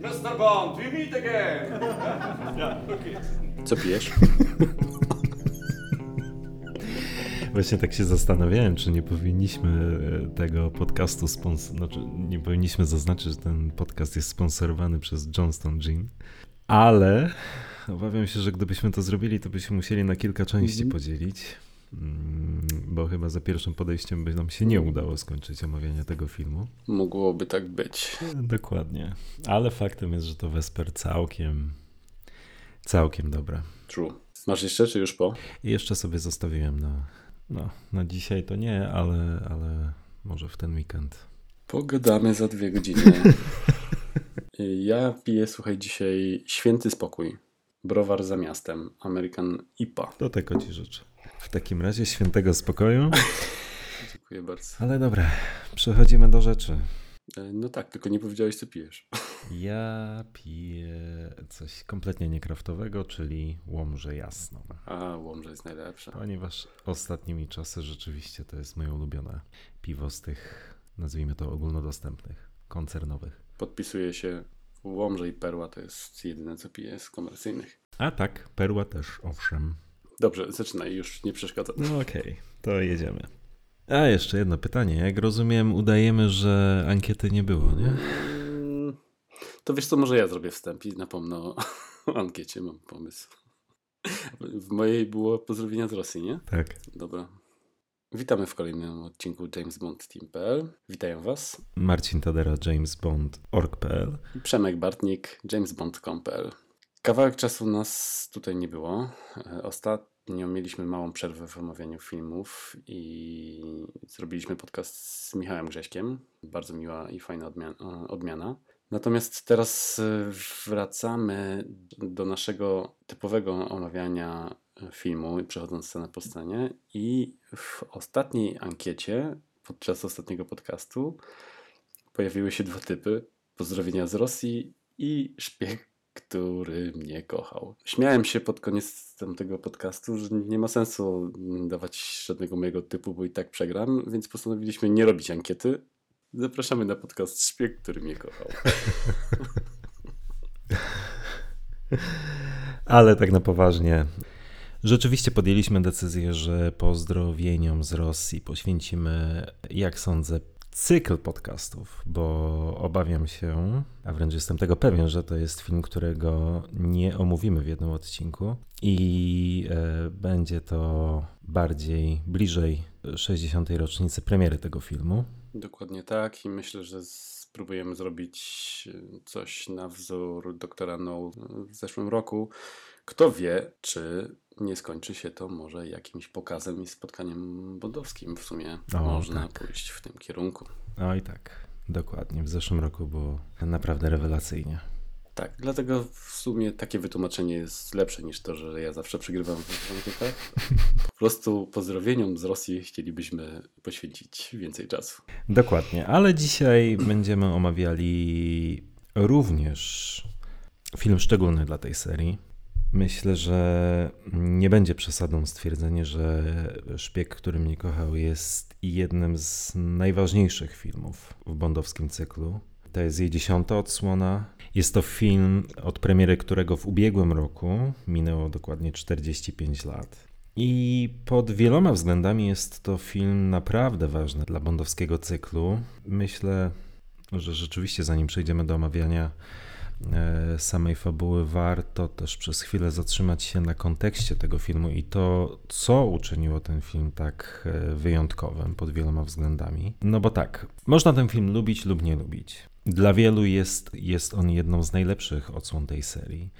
Mr. Bond, we meet again! Co pijesz? Właśnie tak się zastanawiałem, czy nie powinniśmy e, tego podcastu sponsorować, znaczy nie powinniśmy zaznaczyć, że ten podcast jest sponsorowany przez Johnston Gin, ale obawiam się, że gdybyśmy to zrobili, to byśmy musieli na kilka części Mhm. podzielić, mm, bo chyba za pierwszym podejściem by nam się nie udało skończyć omawiania tego filmu. Mogłoby tak być. Dokładnie, ale faktem jest, że to Wesper całkiem, całkiem dobra. True. Masz jeszcze, czy już po? I jeszcze sobie zostawiłem na, no, na dzisiaj to nie, ale, ale może w ten weekend. Pogadamy za dwie godziny. ja piję, słuchaj, dzisiaj święty spokój. Browar za miastem. American IPA. Do tego ci życzę. W takim razie świętego spokoju. Dziękuję bardzo. Ale dobra, przechodzimy do rzeczy. E, No tak, tylko nie powiedziałeś, co pijesz. Ja piję coś kompletnie niekraftowego, czyli łomże jasną. A, Łomża jest najlepsza. Ponieważ ostatnimi czasy rzeczywiście to jest moje ulubione piwo z tych, nazwijmy to ogólnodostępnych, koncernowych. Podpisuję się. Łomża i Perła to jest jedyne, co piję z komercyjnych. A tak, perła też, owszem. Dobrze, zaczynaj, już nie przeszkadza. No okej, to jedziemy. A jeszcze jedno pytanie. Jak rozumiem, udajemy, że ankiety nie było, nie? Mm, To wiesz co, może ja zrobię wstęp i napomnę o, ankiecie, mam pomysł. W mojej było pozdrowienia z Rosji, nie? Tak. Dobra. Witamy w kolejnym odcinku James Bond Team.pl. Witają Was Marcin Tadera, James Bond, org.pl. Przemek Bartnik, jamesbond.com.pl. Kawałek czasu nas tutaj nie było. E, Ostatnio mieliśmy małą przerwę w omawianiu filmów i zrobiliśmy podcast z Michałem Grześkiem. Bardzo miła i fajna odmiana. Natomiast teraz e, wracamy do naszego typowego omawiania e, filmu, przechodząc scenę po scenie. I w ostatniej ankiecie, podczas ostatniego podcastu, pojawiły się dwa typy. Pozdrowienia z Rosji i szpieg, który mnie kochał. Śmiałem się pod koniec tamtego podcastu, że nie ma sensu dawać żadnego mojego typu, bo i tak przegram, więc postanowiliśmy nie robić ankiety. Zapraszamy na podcast Szpieg, który mnie kochał. Ale tak na poważnie. Rzeczywiście podjęliśmy decyzję, że pozdrowieniom z Rosji poświęcimy, jak sądzę, cykl podcastów, bo obawiam się, a wręcz jestem tego pewien, że to jest film, którego nie omówimy w jednym odcinku i e, będzie to bardziej bliżej 60. rocznicy premiery tego filmu. Dokładnie tak i myślę, że spróbujemy zrobić coś na wzór doktora No w zeszłym roku. Kto wie, czy nie skończy się to może jakimś pokazem i spotkaniem bondowskim. W sumie O, można tak. pójść w tym kierunku. Oj tak, dokładnie. W zeszłym roku było naprawdę rewelacyjnie. Tak, dlatego w sumie takie wytłumaczenie jest lepsze niż to, że ja zawsze przegrywam w ankietach. Po prostu pozdrowieniom z Rosji chcielibyśmy poświęcić więcej czasu. Dokładnie, ale dzisiaj będziemy omawiali również film szczególny dla tej serii. Myślę, że nie będzie przesadą stwierdzenie, że Szpieg, który mnie kochał, jest jednym z najważniejszych filmów w bondowskim cyklu. To jest jej dziesiąta odsłona. Jest to film, od premiery którego w ubiegłym roku minęło dokładnie 45 lat. I pod wieloma względami jest to film naprawdę ważny dla bondowskiego cyklu. Myślę, że rzeczywiście zanim przejdziemy do omawiania samej fabuły, warto też przez chwilę zatrzymać się na kontekście tego filmu i to, co uczyniło ten film tak e, wyjątkowym pod wieloma względami. No bo tak, można ten film lubić lub nie lubić. Dla wielu jest, jest on jedną z najlepszych odsłon tej serii.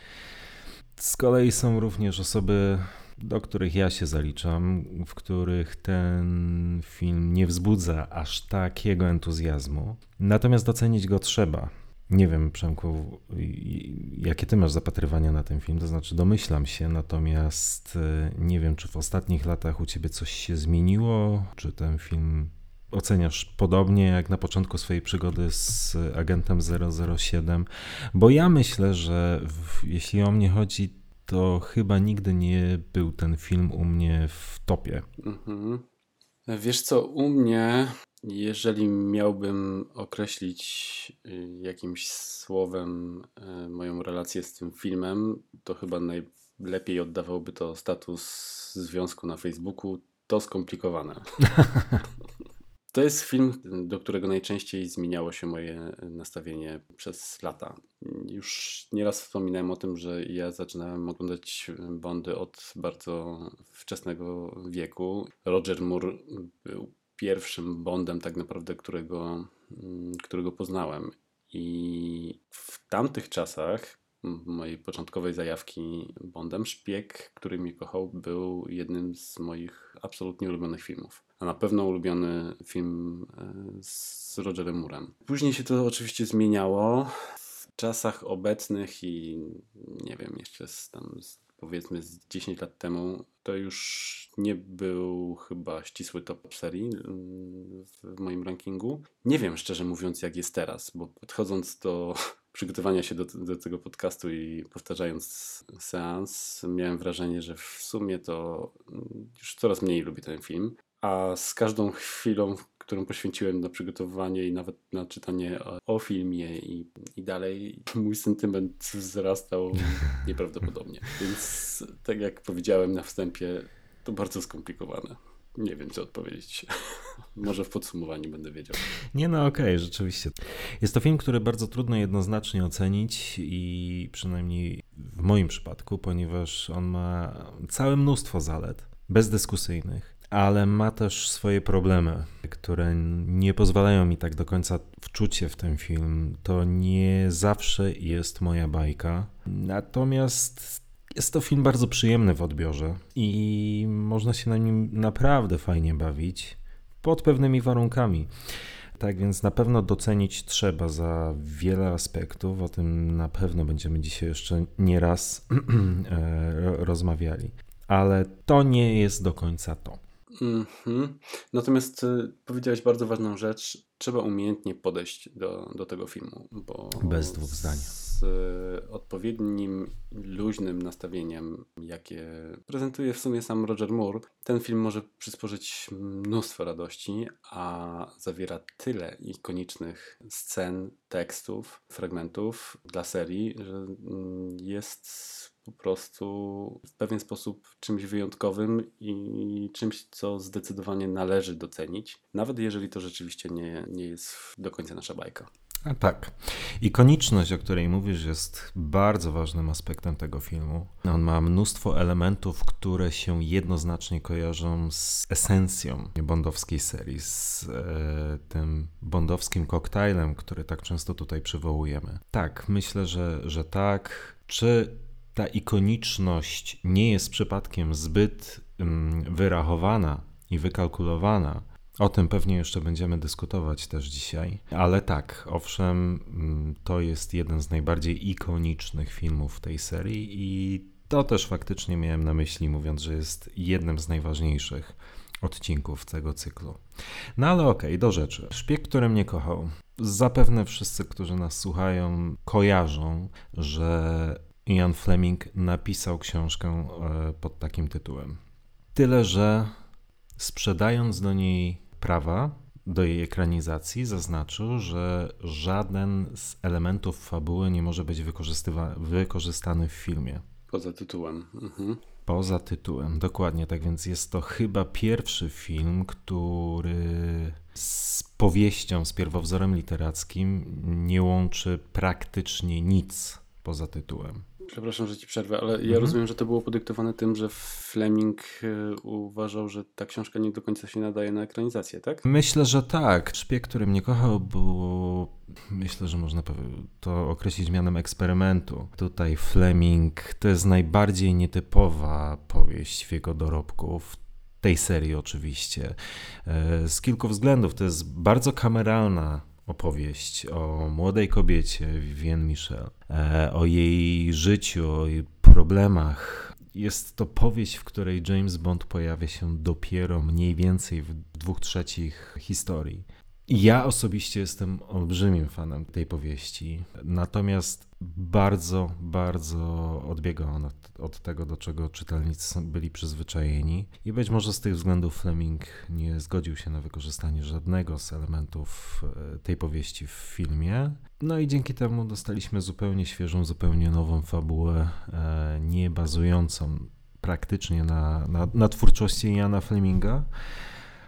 Z kolei są również osoby, do których ja się zaliczam, w których ten film nie wzbudza aż takiego entuzjazmu. Natomiast docenić go trzeba. Nie wiem, Przemku, jakie ty masz zapatrywania na ten film, to znaczy domyślam się, natomiast e, nie wiem, czy w ostatnich latach u ciebie coś się zmieniło, czy ten film oceniasz podobnie jak na początku swojej przygody z agentem 007, bo ja myślę, że w, jeśli o mnie chodzi, to chyba nigdy nie był ten film u mnie w topie. Mhm. Wiesz co, u mnie Jeżeli miałbym określić y, jakimś słowem y, moją relację z tym filmem, to chyba najlepiej oddawałby to status związku na Facebooku. To skomplikowane. To jest film, do którego najczęściej zmieniało się moje nastawienie przez lata. Już nieraz wspominałem o tym, że ja zaczynałem oglądać Bondy od bardzo wczesnego wieku. Roger Moore był pierwszym Bondem tak naprawdę, którego, którego poznałem. I w tamtych czasach mojej początkowej zajawki Bondem, Szpieg, który mnie kochał, był jednym z moich absolutnie ulubionych filmów. A na pewno ulubiony film e, z Rogerem Murem. Później się to oczywiście zmieniało. W czasach obecnych i nie wiem, jeszcze z tam z, powiedzmy z 10 lat temu, to już nie był chyba ścisły top serii mm, w moim rankingu. Nie wiem szczerze mówiąc, jak jest teraz, bo podchodząc do przygotowania się do, do tego podcastu i powtarzając seans, miałem wrażenie, że w sumie to już coraz mniej lubię ten film. A z każdą chwilą, którą poświęciłem na przygotowanie i nawet na czytanie o, o filmie i, i dalej, mój sentyment wzrastał nieprawdopodobnie. Więc tak jak powiedziałem na wstępie, to bardzo skomplikowane. Nie wiem, co odpowiedzieć. Może w podsumowaniu będę wiedział. Nie, no okej, okay, rzeczywiście. Jest to film, który bardzo trudno jednoznacznie ocenić i przynajmniej w moim przypadku, ponieważ on ma całe mnóstwo zalet, bezdyskusyjnych, ale ma też swoje problemy, które nie pozwalają mi tak do końca wczuć się w ten film. To nie zawsze jest moja bajka. Natomiast jest to film bardzo przyjemny w odbiorze i można się na nim naprawdę fajnie bawić pod pewnymi warunkami. Tak więc na pewno docenić trzeba za wiele aspektów. O tym na pewno będziemy dzisiaj jeszcze nie raz e, rozmawiali. Ale to nie jest do końca to. Mm -hmm. Natomiast y, powiedziałeś bardzo ważną rzecz. Trzeba umiejętnie podejść do, do tego filmu. Bo Bez dwóch zdań. Z y, odpowiednim, luźnym nastawieniem, jakie prezentuje w sumie sam Roger Moore, ten film może przysporzyć mnóstwo radości, a zawiera tyle ikonicznych scen, tekstów, fragmentów dla serii, że mm, jest po prostu w pewien sposób czymś wyjątkowym i czymś, co zdecydowanie należy docenić, nawet jeżeli to rzeczywiście nie, nie jest do końca nasza bajka. A tak. Ikoniczność, o której mówisz, jest bardzo ważnym aspektem tego filmu. On ma mnóstwo elementów, które się jednoznacznie kojarzą z esencją bondowskiej serii, z e, tym bondowskim koktajlem, który tak często tutaj przywołujemy. Tak, myślę, że, że tak. Czy ta ikoniczność nie jest przypadkiem zbyt mm, wyrachowana i wykalkulowana. O tym pewnie jeszcze będziemy dyskutować też dzisiaj. Ale tak, owszem, mm, to jest jeden z najbardziej ikonicznych filmów tej serii i to też faktycznie miałem na myśli, mówiąc, że jest jednym z najważniejszych odcinków tego cyklu. No ale okej, okay, do rzeczy. Szpieg, który mnie kochał. Zapewne wszyscy, którzy nas słuchają, kojarzą, że Ian Fleming napisał książkę e, pod takim tytułem. Tyle, że sprzedając do niej prawa do jej ekranizacji, zaznaczył, że żaden z elementów fabuły nie może być wykorzystany w filmie. Poza tytułem. Mhm. Poza tytułem, dokładnie. Tak więc jest to chyba pierwszy film, który z powieścią, z pierwowzorem literackim nie łączy praktycznie nic poza tytułem. Przepraszam, że ci przerwę, ale ja mhm. rozumiem, że to było podyktowane tym, że Fleming e, uważał, że ta książka nie do końca się nadaje na ekranizację, tak? Myślę, że tak. Szpieg, który mnie kochał, było. Myślę, że można to określić mianem eksperymentu. Tutaj Fleming to jest najbardziej nietypowa powieść w jego dorobku. W tej serii, oczywiście. E, z kilku względów. To jest bardzo kameralna opowieść o młodej kobiecie, Vivienne Michel, e, o jej życiu, o jej problemach. Jest to powieść, w której James Bond pojawia się dopiero mniej więcej w dwóch trzecich historii. Ja osobiście jestem olbrzymim fanem tej powieści, natomiast bardzo, bardzo odbiega on od, od, tego, do czego czytelnicy byli przyzwyczajeni. I być może z tych względów Fleming nie zgodził się na wykorzystanie żadnego z elementów e, tej powieści w filmie. No i dzięki temu dostaliśmy zupełnie świeżą, zupełnie nową fabułę, e, nie bazującą praktycznie na, na, na twórczości Jana Fleminga.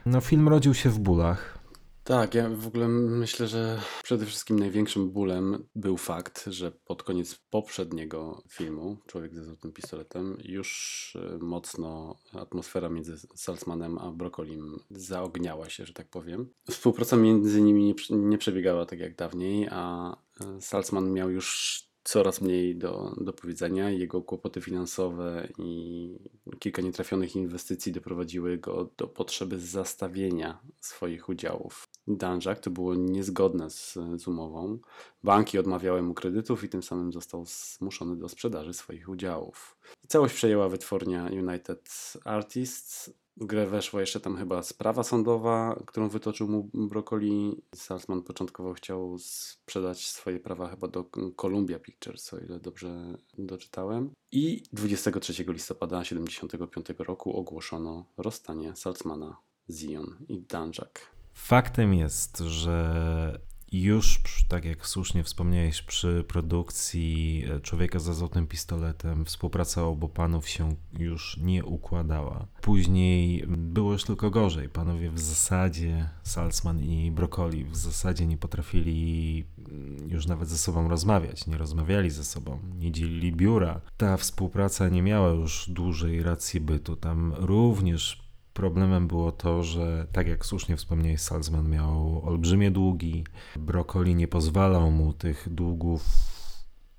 No, film rodził się w bólach. Tak, ja w ogóle myślę, że przede wszystkim największym bólem był fakt, że pod koniec poprzedniego filmu, Człowiek ze złotym pistoletem, już e, mocno atmosfera między Salzmanem a Brokolim zaogniała się, że tak powiem. Współpraca między nimi nie, nie przebiegała tak jak dawniej, a e, Salzman miał już coraz mniej do, do powiedzenia. Jego kłopoty finansowe i kilka nietrafionych inwestycji doprowadziły go do potrzeby zastawienia swoich udziałów. Danżak to było niezgodne z, z umową. Banki odmawiały mu kredytów i tym samym został zmuszony do sprzedaży swoich udziałów. Całość przejęła wytwórnia United Artists, grę weszła jeszcze tam chyba sprawa sądowa, którą wytoczył mu Broccoli. Salzman początkowo chciał sprzedać swoje prawa chyba do Columbia Pictures, o ile dobrze doczytałem. I 23 listopada 1975 roku ogłoszono rozstanie Salzmana, Zion i Danjak. Faktem jest, że już, tak jak słusznie wspomniałeś, przy produkcji e, Człowieka za złotym pistoletem współpraca obu panów się już nie układała. Później było już tylko gorzej. Panowie w zasadzie, Salzman i Broccoli, w zasadzie nie potrafili mm, już nawet ze sobą rozmawiać, nie rozmawiali ze sobą, nie dzielili biura. Ta współpraca nie miała już dłużej racji bytu. Tam również Problemem było to, że tak jak słusznie wspomniałeś, Salzman miał olbrzymie długi. Broccoli nie pozwalał mu tych długów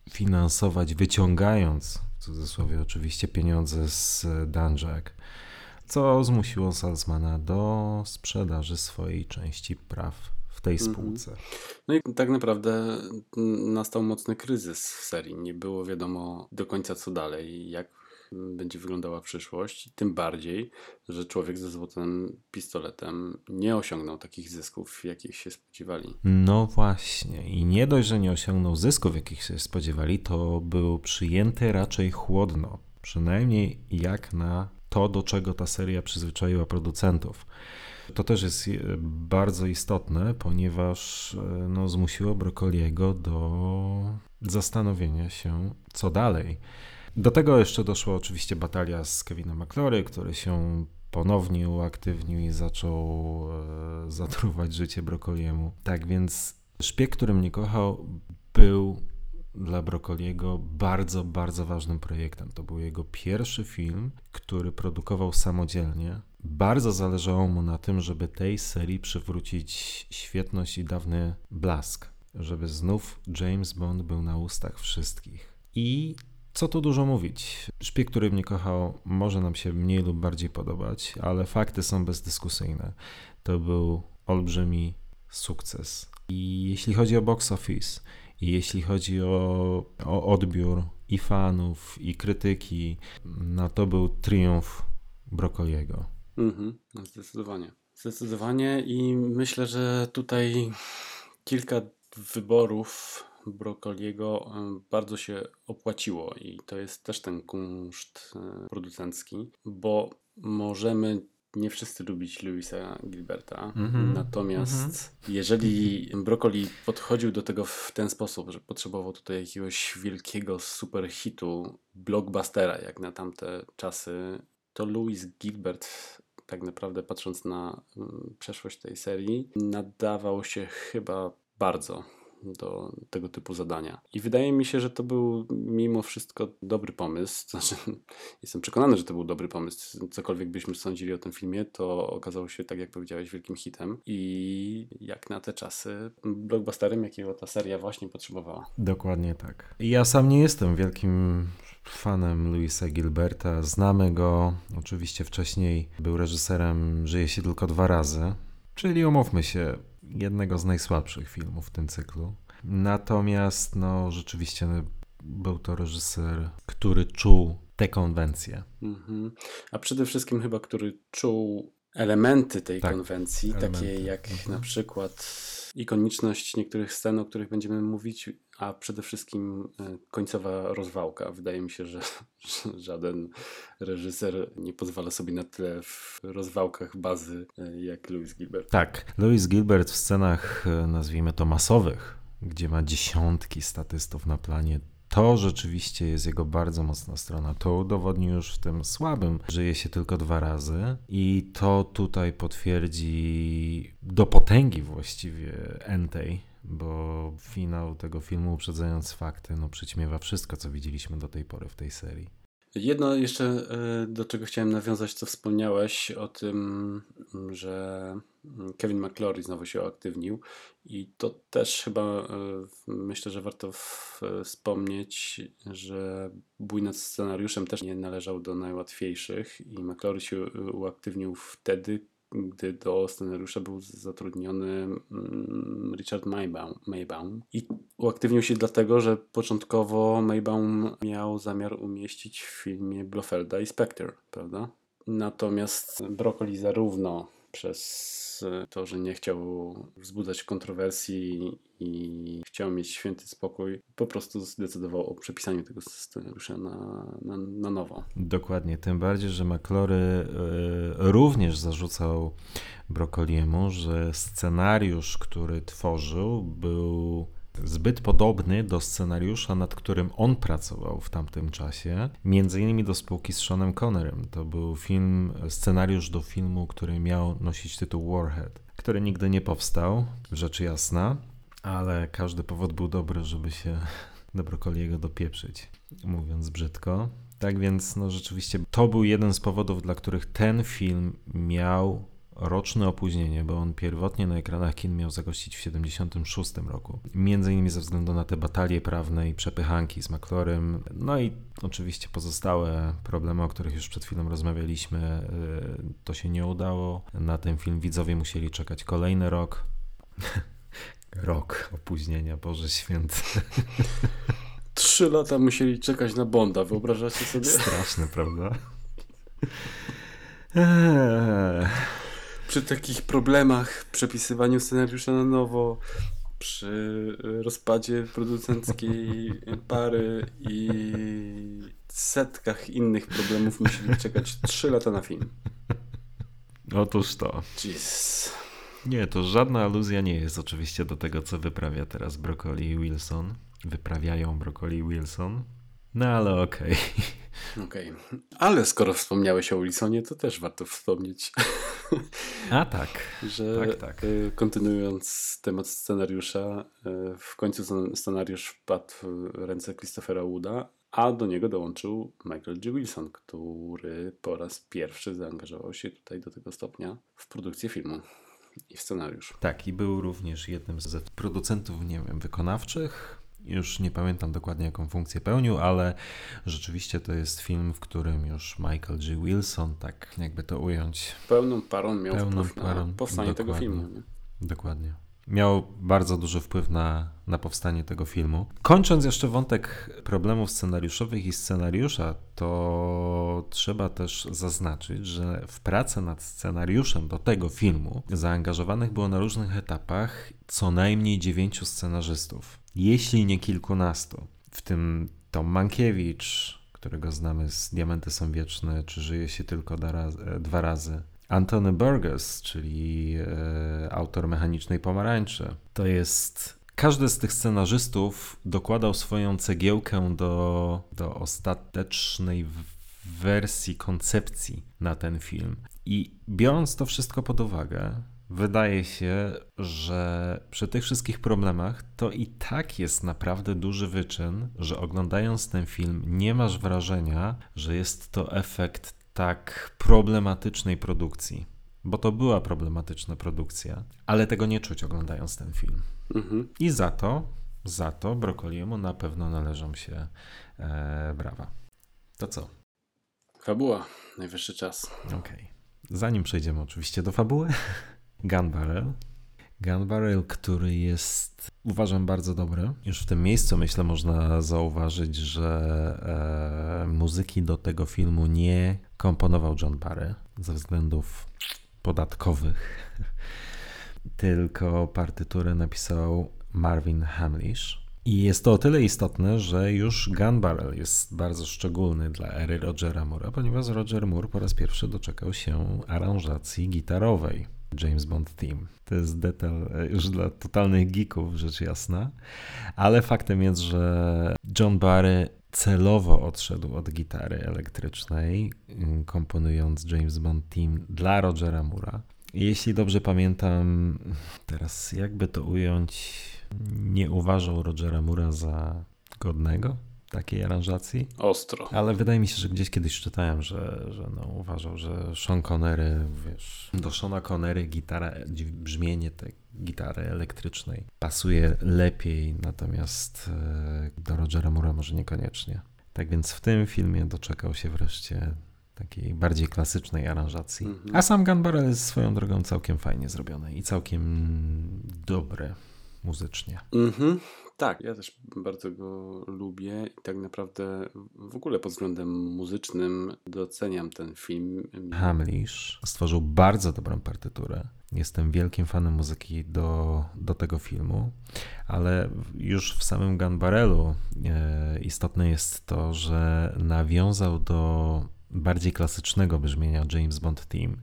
finansować, wyciągając w cudzysłowie oczywiście pieniądze z Danjak, co zmusiło Salzmana do sprzedaży swojej części praw w tej mhm. spółce. No i tak naprawdę nastał mocny kryzys w serii. Nie było wiadomo do końca co dalej, jak będzie wyglądała przyszłość. Tym bardziej, że człowiek ze złotym pistoletem nie osiągnął takich zysków, jakich się spodziewali. No właśnie. I nie dość, że nie osiągnął zysków, jakich się spodziewali, to był przyjęty raczej chłodno. Przynajmniej jak na to, do czego ta seria przyzwyczaiła producentów. To też jest e, bardzo istotne, ponieważ e, no, zmusiło Brokoliego do zastanowienia się, co dalej. Do tego jeszcze doszła oczywiście batalia z Kevinem McClory, który się ponownie uaktywnił i zaczął e, zatruwać życie Brokoliemu. Tak więc Szpieg, który mnie kochał, był dla Brokoliego bardzo, bardzo ważnym projektem. To był jego pierwszy film, który produkował samodzielnie. Bardzo zależało mu na tym, żeby tej serii przywrócić świetność i dawny blask, żeby znów James Bond był na ustach wszystkich. I co tu dużo mówić? Szpieg, który mnie kochał, może nam się mniej lub bardziej podobać, ale fakty są bezdyskusyjne. To był olbrzymi sukces. I jeśli chodzi o box office, i jeśli chodzi o, o odbiór i fanów, i krytyki, no to był triumf Brokoliego. Mhm, no zdecydowanie. Zdecydowanie i myślę, że tutaj kilka wyborów Brokoliego bardzo się opłaciło i to jest też ten kunszt e, producencki, bo możemy nie wszyscy lubić Louisa Gilberta. Mm-hmm. Natomiast mm-hmm. jeżeli Broccoli podchodził do tego w ten sposób, że potrzebował tutaj jakiegoś wielkiego super hitu, blockbustera, jak na tamte czasy, to Louis Gilbert tak naprawdę patrząc na mm, przeszłość tej serii, nadawał się chyba bardzo do tego typu zadania. I wydaje mi się, że to był mimo wszystko dobry pomysł. Znaczy, jestem przekonany, że to był dobry pomysł. Cokolwiek byśmy sądzili o tym filmie, to okazało się, tak jak powiedziałeś, wielkim hitem. I jak na te czasy, blockbusterem, jakiego ta seria właśnie potrzebowała. Dokładnie tak. Ja sam nie jestem wielkim fanem Louisa Gilberta. Znamy go, oczywiście wcześniej był reżyserem Żyje się tylko dwa razy. Czyli umówmy się, jednego z najsłabszych filmów w tym cyklu. Natomiast no, rzeczywiście był to reżyser, który czuł te konwencje. Mhm. A przede wszystkim chyba, który czuł elementy tej Tak, konwencji, takie elementy, jak mhm. na przykład ikoniczność niektórych scen, o których będziemy mówić, a przede wszystkim e, końcowa rozwałka. Wydaje mi się, że, żaden reżyser nie pozwala sobie na tyle w rozwałkach bazy e, jak Louis Gilbert. Tak, Louis Gilbert w scenach, e, nazwijmy to masowych, gdzie ma dziesiątki statystów na planie, to rzeczywiście jest jego bardzo mocna strona. To udowodnił już w tym słabym. Żyje się tylko dwa razy i to tutaj potwierdzi do potęgi właściwie Entei, bo finał tego filmu, uprzedzając fakty, no przyćmiewa wszystko, co widzieliśmy do tej pory w tej serii. Jedno jeszcze, e, do czego chciałem nawiązać, co wspomniałeś o tym, że Kevin McClory znowu się uaktywnił i to też chyba e, myślę, że warto w- wspomnieć, że bój nad scenariuszem też nie należał do najłatwiejszych i McClory się e, uaktywnił wtedy, gdy do scenariusza był zatrudniony mm, Richard Maybaum, Maybaum. I uaktywnił się dlatego, że początkowo Maybaum miał zamiar umieścić w filmie Blofelda i Spectre, prawda? Natomiast Broccoli zarówno przez e, to, że nie chciał wzbudzać kontrowersji i chciał mieć święty spokój, po prostu zdecydował o przepisaniu tego scenariusza na, na, na nowo. Dokładnie, tym bardziej, że McClory y, również zarzucał Brokoliemu, że scenariusz, który tworzył, był zbyt podobny do scenariusza, nad którym on pracował w tamtym czasie, między innymi do spółki z Seanem Connerem. To był film, scenariusz do filmu, który miał nosić tytuł Warhead, który nigdy nie powstał, rzecz jasna, ale każdy powód był dobry, żeby się do Brokoliego dopieprzyć, mówiąc brzydko. Tak więc, no rzeczywiście, to był jeden z powodów, dla których ten film miał roczne opóźnienie, bo on pierwotnie na ekranach kin miał zagościć w 76 roku. Między innymi ze względu na te batalie prawne i przepychanki z McClorem, no i oczywiście pozostałe problemy, o których już przed chwilą rozmawialiśmy, y, to się nie udało. Na ten film widzowie musieli czekać kolejny rok. Rok opóźnienia, Boże Święty. Trzy lata musieli czekać na Bonda, wyobrażacie sobie? Straszne, prawda? Przy takich problemach, przepisywaniu scenariusza na nowo, przy y, rozpadzie producenckiej pary i setkach innych problemów musieli czekać 3 lata na film. Otóż to. Jeez. Nie, to żadna aluzja nie jest oczywiście do tego, co wyprawia teraz Broccoli i Wilson. Wyprawiają Broccoli i Wilson. No ale okej. Okej. Ale skoro wspomniałeś o Wilsonie, to też warto wspomnieć, A tak. że Tak, tak. y, kontynuując temat scenariusza, y, w końcu scen- scenariusz wpadł w ręce Christophera Wooda, a do niego dołączył Michael G. Wilson, który po raz pierwszy zaangażował się tutaj do tego stopnia w produkcję filmu i w scenariusz. Tak, i był również jednym z producentów, nie wiem, wykonawczych. Już nie pamiętam dokładnie, jaką funkcję pełnił, ale rzeczywiście to jest film, w którym już Michael G. Wilson, tak jakby to ująć, Pełną parą miał Pełną wpływ na parą, powstanie tego filmu. Nie? Dokładnie. Miał bardzo duży wpływ na, na powstanie tego filmu. Kończąc jeszcze wątek problemów scenariuszowych i scenariusza, to trzeba też zaznaczyć, że w pracę nad scenariuszem do tego filmu zaangażowanych było na różnych etapach co najmniej dziewięciu scenarzystów, jeśli nie kilkunastu. W tym Tom Mankiewicz, którego znamy z Diamenty są wieczne, czy żyje się tylko e, dwa razy. Antony Burgess, czyli e, autor Mechanicznej Pomarańczy. To jest. Każdy z tych scenarzystów dokładał swoją cegiełkę do, do ostatecznej wersji koncepcji na ten film. I biorąc to wszystko pod uwagę, wydaje się, że przy tych wszystkich problemach to i tak jest naprawdę duży wyczyn, że oglądając ten film nie masz wrażenia, że jest to efekt tak problematycznej produkcji. Bo to była problematyczna produkcja, ale tego nie czuć oglądając ten film. Mhm. I za to, za to Brokoliemu na pewno należą się e, brawa. To co? Fabuła. Najwyższy czas. Okej. Zanim przejdziemy oczywiście do fabuły, Gun Barrel. Gun Barrel, który jest uważam bardzo dobry. Już w tym miejscu myślę można zauważyć, że e, muzyki do tego filmu nie komponował John Barry ze względów podatkowych, tylko partyturę napisał Marvin Hamlish. I jest to o tyle istotne, że już Gun Barrel jest bardzo szczególny dla ery Rogera Moore'a, ponieważ Roger Moore po raz pierwszy doczekał się aranżacji gitarowej James Bond Team. To jest detal e, już dla totalnych geeków, rzecz jasna, ale faktem jest, że John Barry celowo odszedł od gitary elektrycznej, mm, komponując James Bond Team dla Rogera Moore'a. Jeśli dobrze pamiętam, teraz jakby to ująć, nie uważał Rogera Moore'a za godnego takiej aranżacji. Ostro. Ale wydaje mi się, że gdzieś kiedyś czytałem, że, że no, uważał, że Sean Connery, wiesz, do Seana Connery gitara, brzmienie tej gitary elektrycznej pasuje lepiej, natomiast e, do Rogera Moore'a może niekoniecznie. Tak więc w tym filmie doczekał się wreszcie takiej bardziej klasycznej aranżacji. Mhm. A sam Gun Barrel jest swoją drogą całkiem fajnie zrobiony i całkiem dobre muzycznie. Mhm. Tak, ja też bardzo go lubię i tak naprawdę w ogóle pod względem muzycznym doceniam ten film. Hamlish stworzył bardzo dobrą partyturę. Jestem wielkim fanem muzyki do, do tego filmu, ale już w samym Gun Barrelu e, istotne jest to, że nawiązał do bardziej klasycznego brzmienia James Bond Team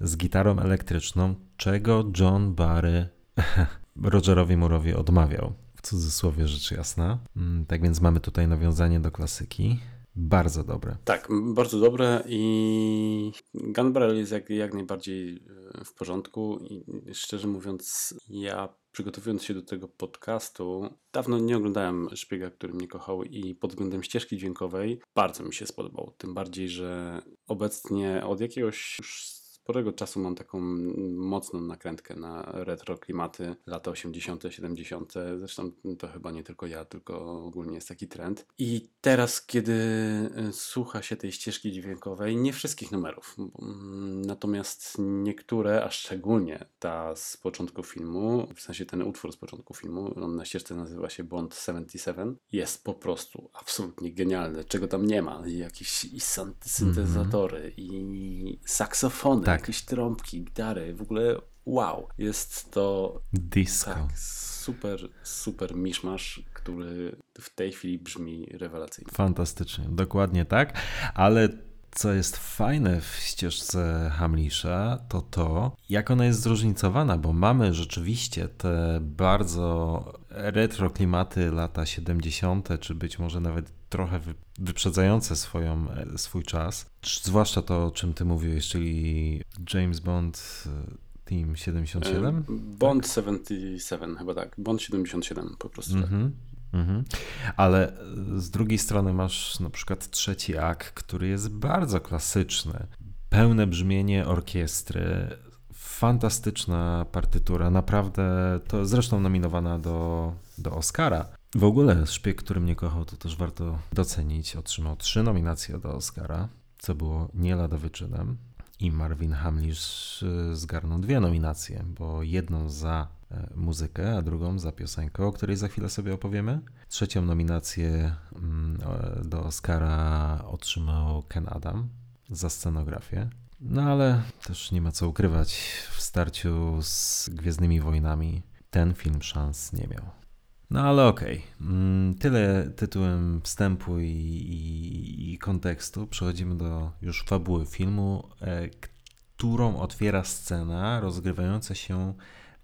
z gitarą elektryczną, czego John Barry Rogerowi Moore'owi odmawiał cudzysłowie rzecz jasna. Mm, tak więc mamy tutaj nawiązanie do klasyki. Bardzo dobre. Tak, bardzo dobre i Gunbarrel jest jak, jak najbardziej e, w porządku i szczerze mówiąc ja przygotowując się do tego podcastu dawno nie oglądałem Szpiega, który mnie kochał i pod względem ścieżki dźwiękowej bardzo mi się spodobał. Tym bardziej, że obecnie od jakiegoś już sporego czasu mam taką mocną nakrętkę na retro klimaty lata 80., 70. Zresztą to chyba nie tylko ja, tylko ogólnie jest taki trend. I teraz, kiedy y, słucha się tej ścieżki dźwiękowej, nie wszystkich numerów, natomiast niektóre, a szczególnie ta z początku filmu, w sensie ten utwór z początku filmu, on na ścieżce nazywa się Bond 77, jest po prostu absolutnie genialny. Czego tam nie ma? Jakieś i syntezatory, mm -hmm. i saksofony. Tak tak. jakieś trąbki, gitary, w ogóle wow. Jest to disco. Tak, super, super miszmasz, który w tej chwili brzmi rewelacyjnie. Fantastycznie, dokładnie tak, ale co jest fajne w ścieżce Hamlisha, to to, jak ona jest zróżnicowana, bo mamy rzeczywiście te bardzo retro klimaty lata 70., czy być może nawet trochę wyprzedzające swoją, e, swój czas. Zwłaszcza to, o czym ty mówiłeś, czyli James Bond e, Team 77? Bond tak? 77, chyba tak. Bond 77 po prostu. Mm -hmm. Mhm. Ale z drugiej strony masz na przykład trzeci akt, który jest bardzo klasyczny. Pełne brzmienie orkiestry, fantastyczna partytura, naprawdę to zresztą nominowana do, do Oscara. W ogóle Szpieg, który mnie kochał, to też warto docenić. Otrzymał trzy nominacje do Oscara, co było nie lada wyczynem. I Marvin Hamlish y, zgarnął dwie nominacje, bo jedną za E, muzykę, a drugą za piosenkę, o której za chwilę sobie opowiemy. Trzecią nominację mm, do Oscara otrzymał Ken Adam za scenografię. No ale też nie ma co ukrywać, w starciu z Gwiezdnymi Wojnami ten film szans nie miał. No ale okej, okay. Mm, tyle tytułem wstępu i, i, i, kontekstu. Przechodzimy do już fabuły filmu, e, którą otwiera scena rozgrywająca się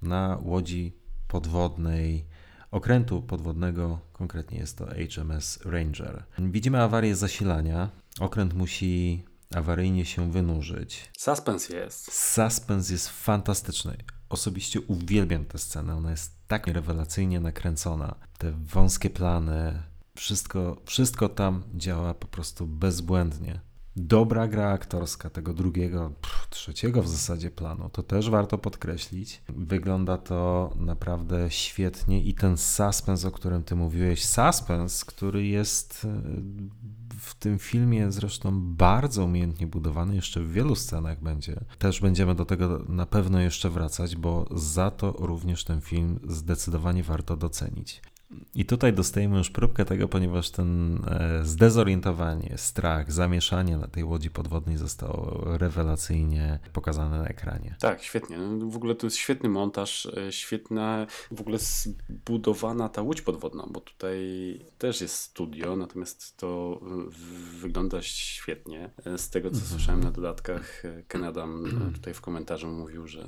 na łodzi podwodnej okrętu podwodnego, konkretnie jest to HMS Ranger. Widzimy awarię zasilania. Okręt musi awaryjnie się wynurzyć. Suspens jest. Suspens jest fantastyczny. Osobiście uwielbiam tę scenę. Ona jest tak rewelacyjnie nakręcona. Te wąskie plany, wszystko, wszystko tam działa po prostu bezbłędnie dobra gra aktorska tego drugiego, pff, trzeciego w zasadzie planu, to też warto podkreślić. Wygląda to naprawdę świetnie i ten suspens, o którym ty mówiłeś, suspens, który jest w tym filmie zresztą bardzo umiejętnie budowany, jeszcze w wielu scenach będzie. Też będziemy do tego na pewno jeszcze wracać, bo za to również ten film zdecydowanie warto docenić. I tutaj dostajemy już próbkę tego, ponieważ ten e, zdezorientowanie, strach, zamieszanie na tej łodzi podwodnej zostało rewelacyjnie pokazane na ekranie. Tak, świetnie. No, w ogóle to jest świetny montaż, e, świetna w ogóle zbudowana ta łódź podwodna, bo tutaj też jest studio, natomiast to e, wygląda świetnie. Z tego, co mhm. słyszałem na dodatkach, Ken Adam tutaj w komentarzu mówił, że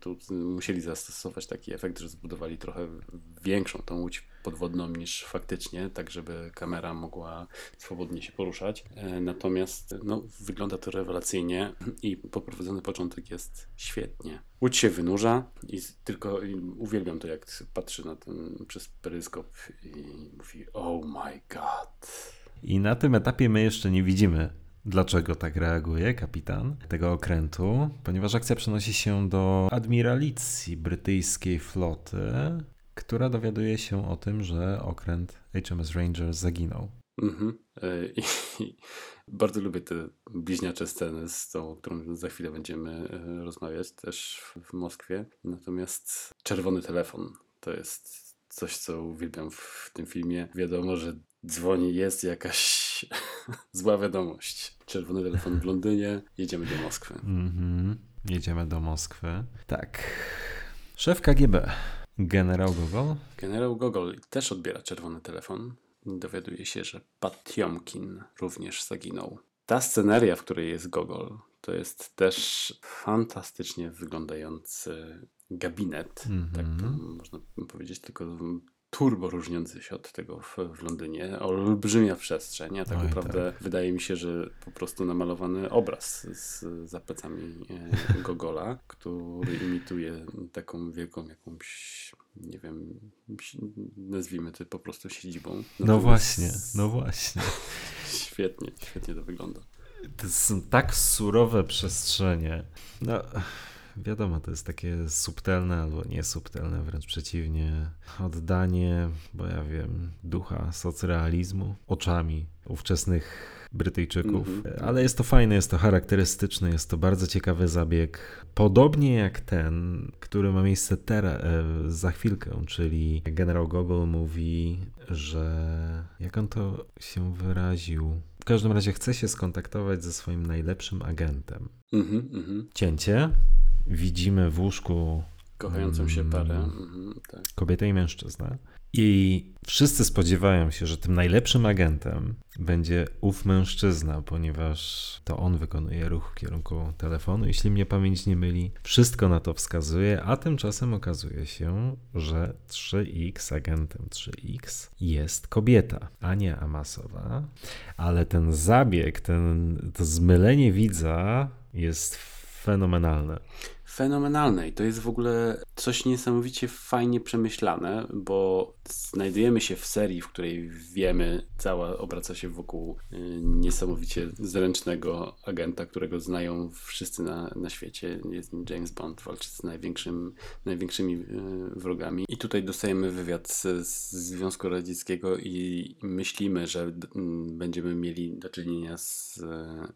tu musieli zastosować taki efekt, że zbudowali trochę większą tą łódź podwodną niż faktycznie, tak żeby kamera mogła swobodnie się poruszać. E, natomiast no, wygląda to rewelacyjnie i poprowadzony początek jest świetnie. Łódź się wynurza i tylko uwielbiam to, jak patrzy na ten przez peryskop i mówi oh my god. I na tym etapie my jeszcze nie widzimy Dlaczego tak reaguje kapitan tego okrętu? Ponieważ akcja przenosi się do admiralicji brytyjskiej floty, która dowiaduje się o tym, że okręt HMS Ranger zaginął. Mhm. E, I, I, bardzo lubię te bliźniacze sceny z tą, o którą za chwilę będziemy e, rozmawiać też w Moskwie. Natomiast czerwony telefon to jest coś, co uwielbiam w tym filmie. Wiadomo, że dzwoni, jest jakaś zła wiadomość. Czerwony telefon w Londynie, jedziemy do Moskwy. Mhm. Jedziemy do Moskwy. Tak. Szef KGB Generał Gogol? Generał Gogol też odbiera czerwony telefon. Dowiaduje się, że Patiomkin również zaginął. Ta sceneria, w której jest Gogol, to jest też fantastycznie wyglądający gabinet, mm -hmm. tak to można powiedzieć, tylko turbo różniący się od tego w, w Londynie. Olbrzymia przestrzeń, a tak Oj, naprawdę tak. wydaje mi się, że po prostu namalowany obraz z, za plecami e, Gogola, który imituje taką wielką jakąś, nie wiem, nazwijmy to po prostu siedzibą. Natomiast no właśnie, no właśnie. Świetnie, świetnie to wygląda. To są tak surowe przestrzenie. No wiadomo, to jest takie subtelne albo niesubtelne, wręcz przeciwnie, oddanie, bo ja wiem, ducha socrealizmu oczami ówczesnych Brytyjczyków. Mm -hmm. Ale jest to fajne, jest to charakterystyczne, jest to bardzo ciekawy zabieg. Podobnie jak ten, który ma miejsce teraz, e, za chwilkę, czyli generał Gogol mówi, że jak on to się wyraził, w każdym razie chce się skontaktować ze swoim najlepszym agentem. Mm -hmm, Cięcie, widzimy w łóżku kochającą się parę. Mm, mhm, tak. Kobietę i mężczyznę. I wszyscy spodziewają się, że tym najlepszym agentem będzie ów mężczyzna, ponieważ to on wykonuje ruch w kierunku telefonu, jeśli mnie pamięć nie myli. Wszystko na to wskazuje, a tymczasem okazuje się, że 3X, agentem 3X jest kobieta, a nie Amasowa. Ale ten zabieg, ten, to zmylenie widza jest fenomenalne fenomenalne i to jest w ogóle coś niesamowicie fajnie przemyślane, bo znajdujemy się w serii, w której wiemy, cała obraca się wokół y, niesamowicie zręcznego agenta, którego znają wszyscy na, na świecie. Jest James Bond, walczy z największym, największymi y, wrogami. I tutaj dostajemy wywiad z, z Związku Radzieckiego i myślimy, że będziemy mieli do czynienia z,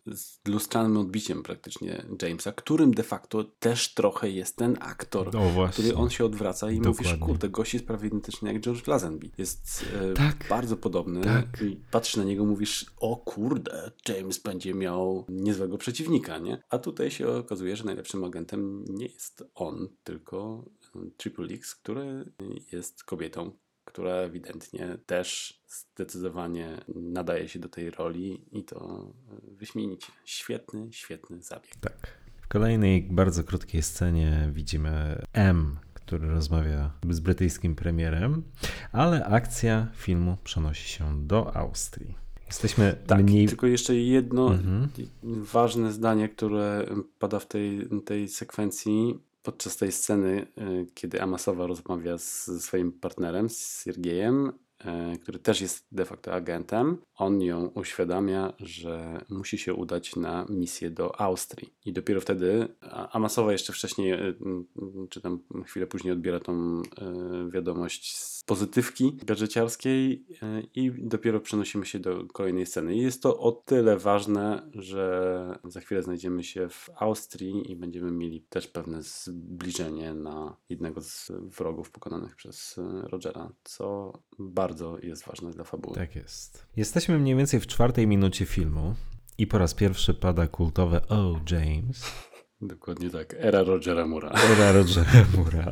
z lustrzanym odbiciem praktycznie Jamesa, którym de facto też trochę jest ten aktor, no który on się odwraca i Dokładnie. mówisz, kurde, gość jest prawie identyczny jak George Lazenby. Jest e, tak. bardzo podobny tak. i patrzysz na niego, mówisz, o kurde, James będzie miał niezłego przeciwnika, nie? A tutaj się okazuje, że najlepszym agentem nie jest on, tylko Triple X, który jest kobietą, która ewidentnie też zdecydowanie nadaje się do tej roli i to wyśmienicie. Świetny, świetny zabieg. Tak kolejnej bardzo krótkiej scenie widzimy M, który rozmawia z brytyjskim premierem, ale akcja filmu przenosi się do Austrii. Jesteśmy tak, mniej... tylko jeszcze jedno mhm. ważne zdanie, które pada w tej, tej sekwencji podczas tej sceny, y, kiedy Amasowa rozmawia z swoim partnerem, z Siergiejem, E, który też jest de facto agentem, on ją uświadamia, że musi się udać na misję do Austrii. I dopiero wtedy Amasowa jeszcze wcześniej, e, czy tam chwilę później odbiera tą e, wiadomość z pozytywki gadżeciarskiej e, i dopiero przenosimy się do kolejnej sceny. I jest to o tyle ważne, że za chwilę znajdziemy się w Austrii i będziemy mieli też pewne zbliżenie na jednego z wrogów pokonanych przez e, Rogera, co bardzo jest ważne dla fabuły. Tak jest. Jesteśmy mniej więcej w czwartej minucie filmu i po raz pierwszy pada kultowe Oh James. Dokładnie tak. Era Rogera Mura. Era Rogera Mura.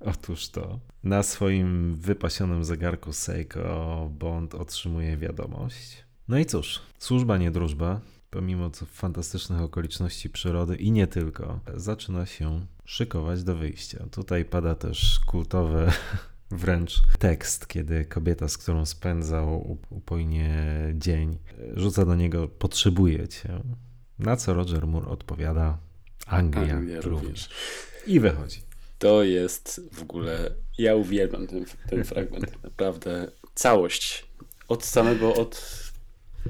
Otóż to. Na swoim wypasionym zegarku Seiko Bond otrzymuje wiadomość. No i cóż, służba nie drużba, pomimo fantastycznych okoliczności przyrody i nie tylko, zaczyna się szykować do wyjścia. Tutaj pada też kultowy wręcz tekst, kiedy kobieta, z którą spędzał upojnie dzień, rzuca do niego potrzebuje cię. Na co Roger Moore odpowiada Anglia, Anglia również. I wychodzi. To jest w ogóle. Ja uwielbiam ten, ten fragment. Naprawdę całość. Od samego, od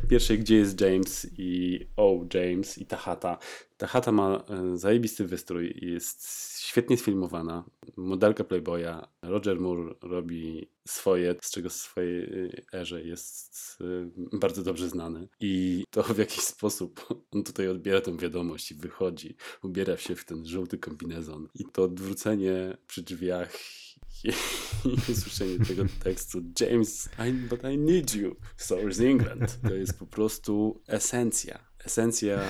pierwszej, gdzie jest James i o, James i ta chata. Ta chata ma e, zajebisty wystrój, jest świetnie sfilmowana. Modelka Playboya, Roger Moore robi swoje, z czego w swojej e, erze jest e, bardzo dobrze znany. I to w jakiś sposób on tutaj odbiera tę wiadomość i wychodzi, ubiera się w ten żółty kombinezon. I to odwrócenie przy drzwiach i usłyszenie tego tekstu James, I, but I need you, Source England. To jest po prostu esencja. Esencja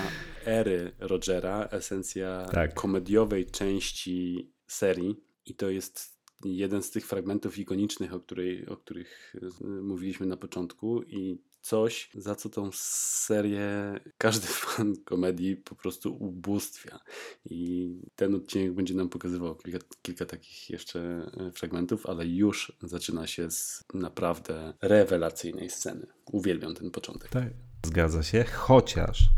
ery Rogera, esencja tak. komediowej części serii i to jest jeden z tych fragmentów ikonicznych, o, której, o których mówiliśmy na początku i coś, za co tą serię każdy fan komedii po prostu ubóstwia. I ten odcinek będzie nam pokazywał kilka, kilka takich jeszcze e, fragmentów, ale już zaczyna się z naprawdę rewelacyjnej sceny. Uwielbiam ten początek. Tak. Zgadza się, chociaż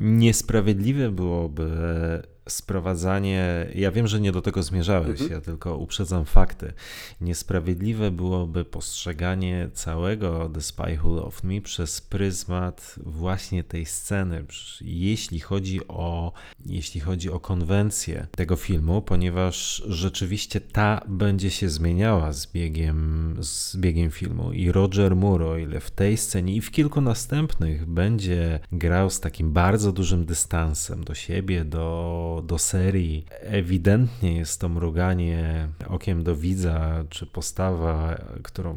niesprawiedliwe byłoby sprowadzanie, ja wiem, że nie do tego zmierzałeś, mhm. ja tylko uprzedzam fakty. Niesprawiedliwe byłoby postrzeganie całego The Spy Who Loved Me przez pryzmat właśnie tej sceny, jeśli chodzi o, jeśli chodzi o konwencję tego filmu, ponieważ rzeczywiście ta będzie się zmieniała z biegiem, z biegiem filmu i Roger Moore, o ile w tej scenie i w kilku następnych będzie grał z takim bardzo dużym dystansem do siebie, do do, serii. Ewidentnie jest to mruganie okiem do widza, czy postawa, którą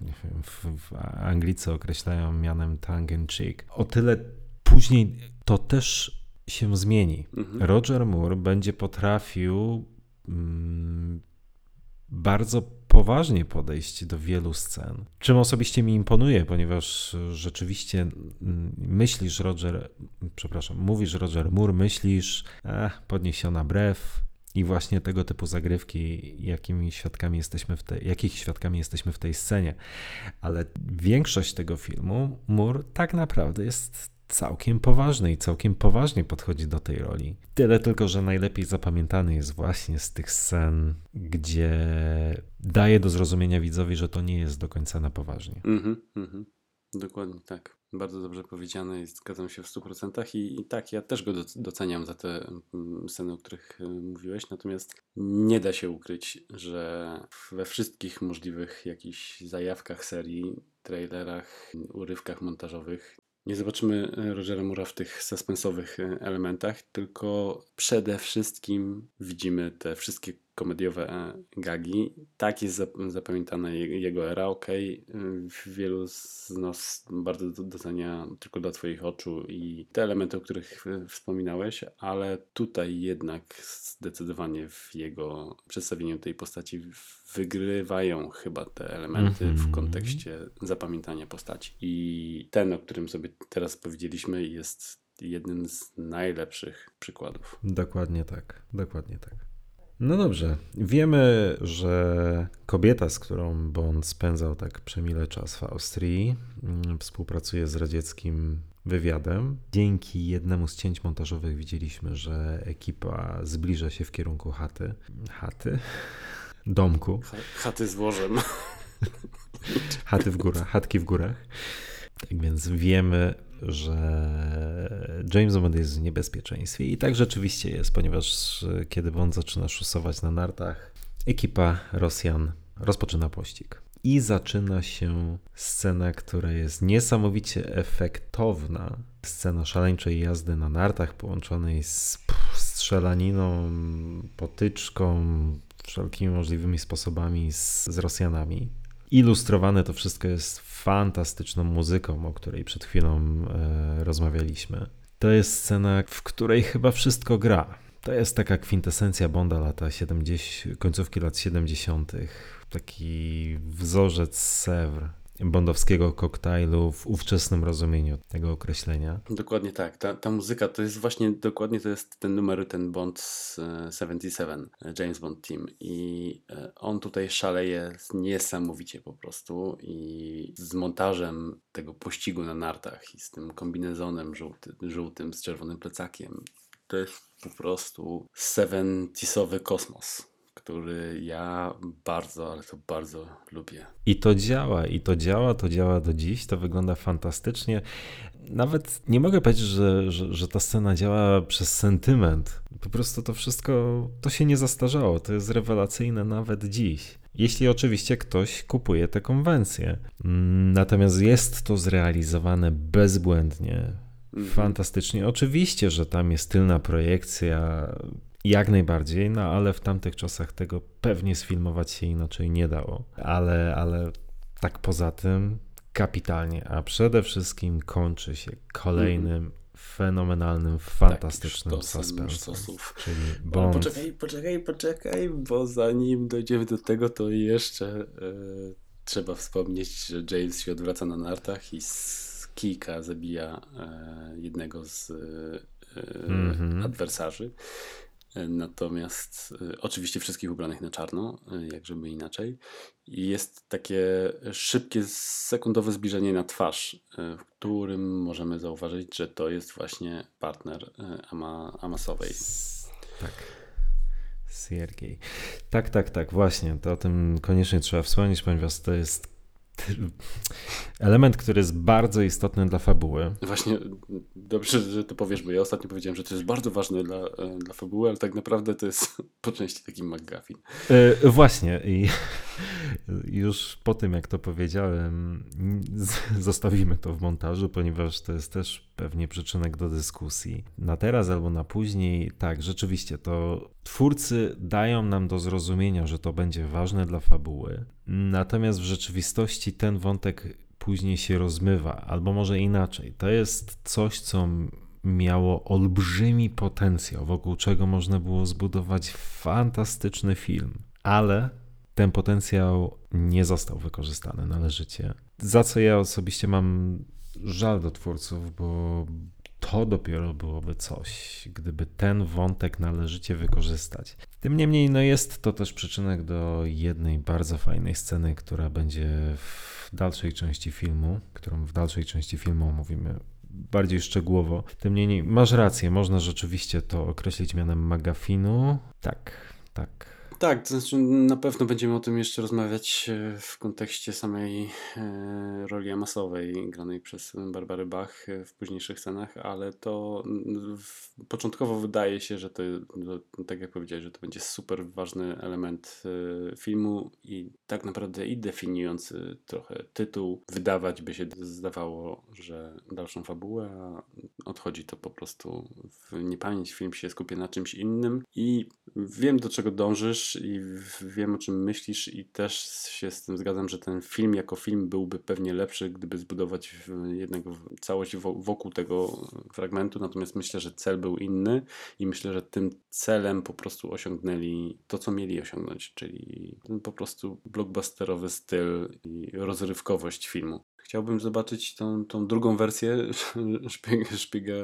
wiem, w, w Anglicy określają mianem tongue in cheek. O tyle później to też się zmieni. Mhm. Roger Moore będzie potrafił mm, bardzo poważnie podejść do wielu scen. Czym osobiście mi imponuje, ponieważ rzeczywiście mm, myślisz, Roger, przepraszam, mówisz, Roger Moore, myślisz, ach, podniesiona brew, i właśnie tego typu zagrywki, jakimi świadkami jesteśmy w tej, jakich świadkami jesteśmy w tej scenie. Ale większość tego filmu, Moore tak naprawdę jest całkiem poważny i całkiem poważnie podchodzi do tej roli. Tyle tylko, że najlepiej zapamiętany jest właśnie z tych scen, gdzie daje do zrozumienia widzowi, że to nie jest do końca na poważnie. Mhm, mhm. Dokładnie tak. Bardzo dobrze powiedziane i zgadzam się w 100%. I, I tak, ja też go doceniam za te mm, sceny, o których y, mówiłeś. Natomiast nie da się ukryć, że we wszystkich możliwych jakichś zajawkach serii, trailerach, urywkach montażowych nie zobaczymy e, Rogera Mura w tych suspensowych e, elementach, tylko przede wszystkim widzimy te wszystkie komediowe e, gagi. Tak jest zapamiętana jego era, ok. Wielu z nas bardzo docenia tylko dla Twoich oczu i te elementy, o których wspominałeś, ale tutaj jednak zdecydowanie w jego przedstawieniu tej postaci wygrywają chyba te elementy w mhm. kontekście zapamiętania postaci. I ten, o którym sobie teraz powiedzieliśmy, jest jednym z najlepszych przykładów. Dokładnie tak, dokładnie tak. No dobrze, wiemy, że kobieta, z którą Bond spędzał tak przemile czas w Austrii, mm, współpracuje z radzieckim wywiadem. Dzięki jednemu z cięć montażowych widzieliśmy, że ekipa zbliża się w kierunku chaty. Chaty? Domku. Chaty z łożem. Chaty w górach, chatki w górach. Tak więc wiemy, że James Bond jest w niebezpieczeństwie i tak rzeczywiście jest, ponieważ kiedy Bond zaczyna szusować na nartach, ekipa Rosjan rozpoczyna pościg. i zaczyna się scena, która jest niesamowicie efektowna. Scena szaleńczej jazdy na nartach połączonej z strzelaniną, potyczką, wszelkimi możliwymi sposobami z, z Rosjanami. Ilustrowane to wszystko jest fantastyczną muzyką, o której przed chwilą e, rozmawialiśmy. To jest scena, w której chyba wszystko gra. To jest taka kwintesencja Bonda lata 70, końcówki lat 70. Taki wzorzec Sèvres bondowskiego koktajlu w ówczesnym rozumieniu tego określenia. Dokładnie tak. Ta, ta muzyka to jest właśnie dokładnie to jest ten numer, ten Bond z 77, James Bond Team. I e, on tutaj szaleje niesamowicie po prostu. I z montażem tego pościgu na nartach i z tym kombinezonem żółty, żółtym z czerwonym plecakiem. To jest po prostu 70 kosmos który ja bardzo, ale to bardzo lubię. I to działa, i to działa, to działa do dziś, to wygląda fantastycznie. Nawet nie mogę powiedzieć, że, że, że ta scena działa przez sentyment. Po prostu to wszystko, to się nie zastarzało, to jest rewelacyjne nawet dziś. Jeśli oczywiście ktoś kupuje tę konwencję. Natomiast jest to zrealizowane bezbłędnie, mhm. fantastycznie. Oczywiście, że tam jest tylna projekcja jak najbardziej, no ale w tamtych czasach tego pewnie sfilmować się inaczej nie dało. Ale, ale tak poza tym kapitalnie, a przede wszystkim kończy się kolejnym mm. fenomenalnym, fantastycznym tak, suspensem. Czyli Bond. poczekaj, poczekaj, poczekaj, bo zanim dojdziemy do tego, to jeszcze e, trzeba wspomnieć, że James się odwraca na nartach i z kijka zabija e, jednego z mm -hmm. adwersarzy. Natomiast y, oczywiście wszystkich ubranych na czarno, y, jak żeby inaczej. Jest takie szybkie, sekundowe zbliżenie na twarz, y, w którym możemy zauważyć, że to jest właśnie partner Ama, Amasowej. Tak. Siergiej. Tak, tak, tak, właśnie. To o tym koniecznie trzeba wspomnieć, ponieważ to jest element, który jest bardzo istotny dla fabuły. Właśnie dobrze, że to powiesz, bo ja ostatnio powiedziałem, że to jest bardzo ważne dla, dla fabuły, ale tak naprawdę to jest po części taki McGuffin. Yy, właśnie i już po tym, jak to powiedziałem, zostawimy to w montażu, ponieważ to jest też pewnie przyczynek do dyskusji. Na teraz albo na później, tak, rzeczywiście, to twórcy dają nam do zrozumienia, że to będzie ważne dla fabuły, natomiast w rzeczywistości ten wątek później się rozmywa, albo może inaczej. To jest coś, co miało olbrzymi potencjał, wokół czego można było zbudować fantastyczny film, ale ten potencjał nie został wykorzystany należycie. Za co ja osobiście mam żal do twórców, bo to dopiero byłoby coś, gdyby ten wątek należycie wykorzystać. Tym niemniej, no jest to też przyczynek do jednej bardzo fajnej sceny, która będzie w dalszej części filmu, którą w dalszej części filmu omówimy bardziej szczegółowo. Tym niemniej, masz rację, można rzeczywiście to określić mianem magafinu. Tak, tak. Tak, to znaczy na pewno będziemy o tym jeszcze rozmawiać e, w kontekście samej e, roli amasowej granej przez Barbarę Bach e, w późniejszych scenach, ale to początkowo wydaje się, że to, to, tak jak powiedziałeś, że to będzie super ważny element filmu i tak naprawdę i definiujący trochę tytuł. Wydawać by się zdawało, że dalszą fabułę, a odchodzi to po prostu w niepamięć. Film się skupia na czymś innym i wiem do czego dążysz i wiem o czym myślisz i też się z tym zgadzam, że ten film jako film byłby pewnie lepszy, gdyby zbudować jednego całość wokół tego fragmentu, natomiast myślę, że cel był inny i myślę, że tym celem po prostu osiągnęli to, co mieli osiągnąć, czyli po prostu blockbusterowy styl i rozrywkowość filmu. Chciałbym zobaczyć tą, tą drugą wersję szpiega, szpiega,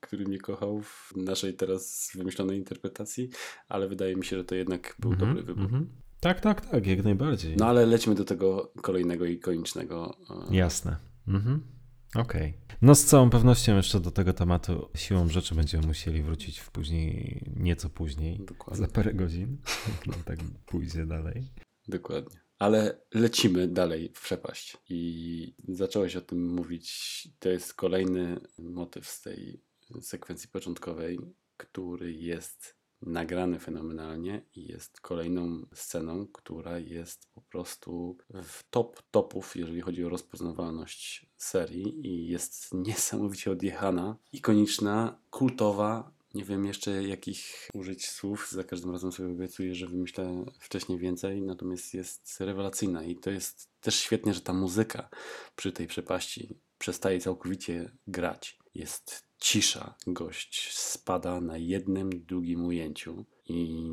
który mnie kochał w naszej teraz wymyślonej interpretacji, ale wydaje mi się, że to jednak był mm -hmm, dobry wybór. Mm -hmm. Tak, tak, tak, jak najbardziej. No ale lećmy do tego kolejnego ikonicznego. E, Jasne. Mhm. Okej. Okay. No z całą pewnością jeszcze do tego tematu siłą rzeczy będziemy musieli wrócić w później, nieco później, Dokładnie. za parę godzin, no tak pójdzie dalej. Dokładnie. Ale lecimy dalej w przepaść. I zacząłeś o tym mówić. To jest kolejny motyw z tej sekwencji początkowej, który jest nagrany fenomenalnie i jest kolejną sceną, która jest po prostu w top topów, jeżeli chodzi o rozpoznawalność serii i jest niesamowicie odjechana, ikoniczna, kultowa. Nie wiem jeszcze jakich użyć słów, za każdym razem sobie obiecuję, że wymyślę wcześniej więcej, natomiast jest rewelacyjna i to jest też świetnie, że ta muzyka przy tej przepaści przestaje całkowicie grać. Jest cisza. Gość spada na jednym długim ujęciu i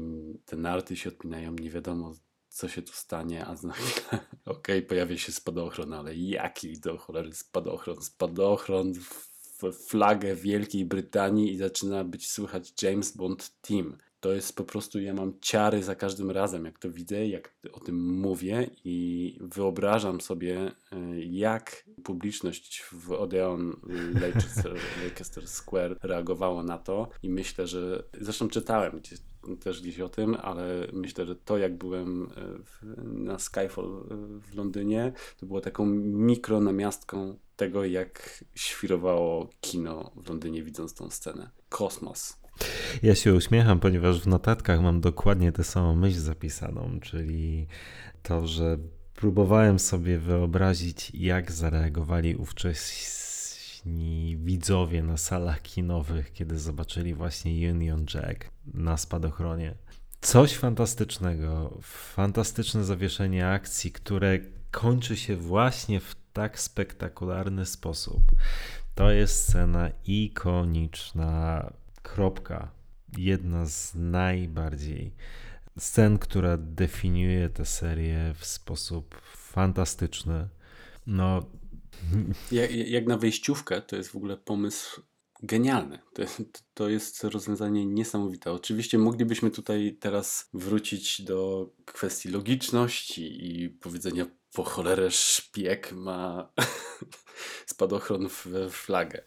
te narty się odpinają, nie wiadomo co się tu stanie, a chwilę, okej, okay, pojawia się spadochron, ale jaki do cholery spadochron? Spadochron w flagę Wielkiej Brytanii i zaczyna być słychać James Bond Team to jest po prostu, ja mam ciary za każdym razem, jak to widzę, jak o tym mówię i wyobrażam sobie, e, jak publiczność w Odeon Leicester, Leicester Square reagowała na to i myślę, że, zresztą czytałem gdzieś, też gdzieś o tym, ale myślę, że to jak byłem e, w, na Skyfall e, w Londynie, to było taką mikronamiastką tego, jak świrowało kino w Londynie widząc tą scenę. Kosmos. Ja się uśmiecham, ponieważ w notatkach mam dokładnie tę samą myśl zapisaną, czyli to, że próbowałem sobie wyobrazić, jak zareagowali ówcześni widzowie na salach kinowych, kiedy zobaczyli właśnie Union Jack na spadochronie. Coś fantastycznego, fantastyczne zawieszenie akcji, które kończy się właśnie w tak spektakularny sposób. To jest scena ikoniczna Kropka. Jedna z najbardziej scen, która definiuje tę serię w sposób fantastyczny. No. Jak, jak na wejściówkę, to jest w ogóle pomysł genialny. To, to jest rozwiązanie niesamowite. Oczywiście moglibyśmy tutaj teraz wrócić do kwestii logiczności i powiedzenia po cholerę szpieg ma spadochron w flagę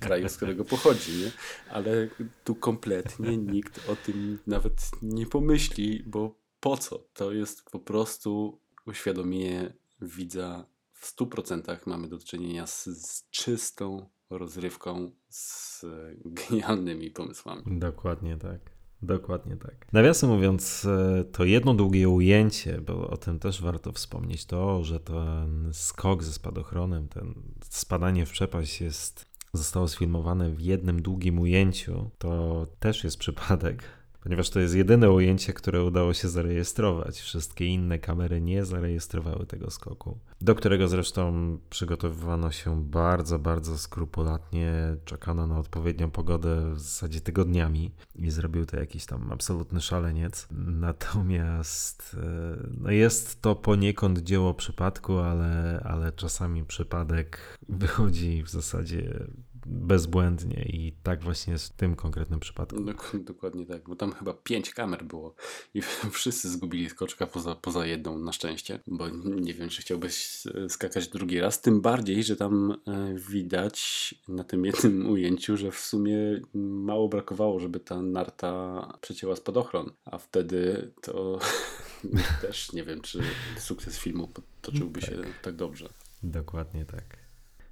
kraju, z którego pochodzi, nie? ale tu kompletnie nikt o tym nawet nie pomyśli, bo po co? To jest po prostu uświadomienie widza w 100% mamy do czynienia z, z czystą rozrywką, z genialnymi pomysłami. Dokładnie tak. Dokładnie tak. Nawiasem mówiąc, e, to jedno długie ujęcie, bo o tym też warto wspomnieć, to, że ten skok ze spadochronem, ten spadanie w przepaść jest, zostało sfilmowane w jednym długim ujęciu, to też jest przypadek ponieważ to jest jedyne ujęcie, które udało się zarejestrować. Wszystkie inne kamery nie zarejestrowały tego skoku, do którego zresztą przygotowywano się bardzo, bardzo skrupulatnie. Czekano na odpowiednią pogodę w zasadzie tygodniami i zrobił to jakiś tam absolutny szaleniec. Natomiast e, no jest to poniekąd dzieło przypadku, ale, ale czasami przypadek wychodzi w zasadzie bezbłędnie i tak właśnie jest w tym konkretnym przypadku. Dokładnie tak, bo tam chyba pięć kamer było i wszyscy zgubili skoczka poza, poza jedną na szczęście, bo nie wiem, czy chciałbyś skakać drugi raz, tym bardziej, że tam e, widać na tym jednym ujęciu, że w sumie mało brakowało, żeby ta narta przecięła spadochron, a wtedy to też nie wiem, czy sukces filmu toczyłby się tak, tak dobrze. Dokładnie tak.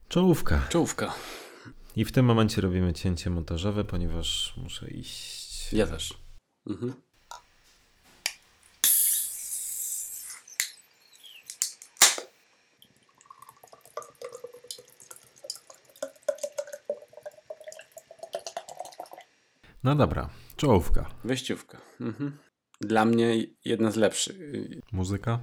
Czołówka. Czołówka. I w tym momencie robimy cięcie montażowe, ponieważ muszę iść. Ja też. Mhm. No dobra, czołówka. Wejściówka. Mhm. Dla mnie jedna z lepszych. Muzyka?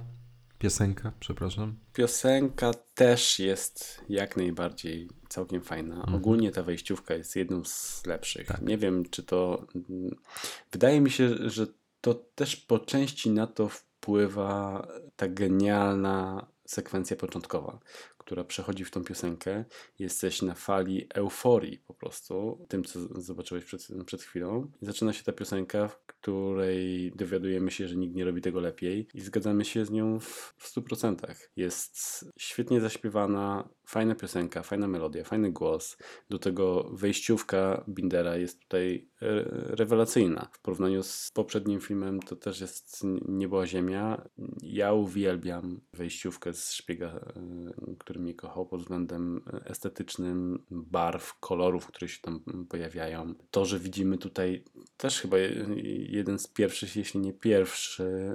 Piosenka, przepraszam. Piosenka też jest jak najbardziej całkiem fajna. Mhm. Ogólnie ta wejściówka jest jedną z lepszych. Tak. Nie wiem, czy to. Wydaje mi się, że to też po części na to wpływa ta genialna sekwencja początkowa, która przechodzi w tą piosenkę. Jesteś na fali euforii po prostu, tym co zobaczyłeś przed, przed chwilą. I zaczyna się ta piosenka, w której dowiadujemy się, że nikt nie robi tego lepiej i zgadzamy się z nią w, w 100%. Jest świetnie zaśpiewana, fajna piosenka, fajna melodia, fajny głos. Do tego wejściówka Bindera jest tutaj rewelacyjna. W porównaniu z poprzednim filmem to też jest Niebo Ziemia. Ja uwielbiam wejściówkę z szpiega, e, który mnie kochał pod względem estetycznym, barw, kolorów, które się tam pojawiają. To, że widzimy tutaj też chyba jeden z pierwszych, jeśli nie pierwszy,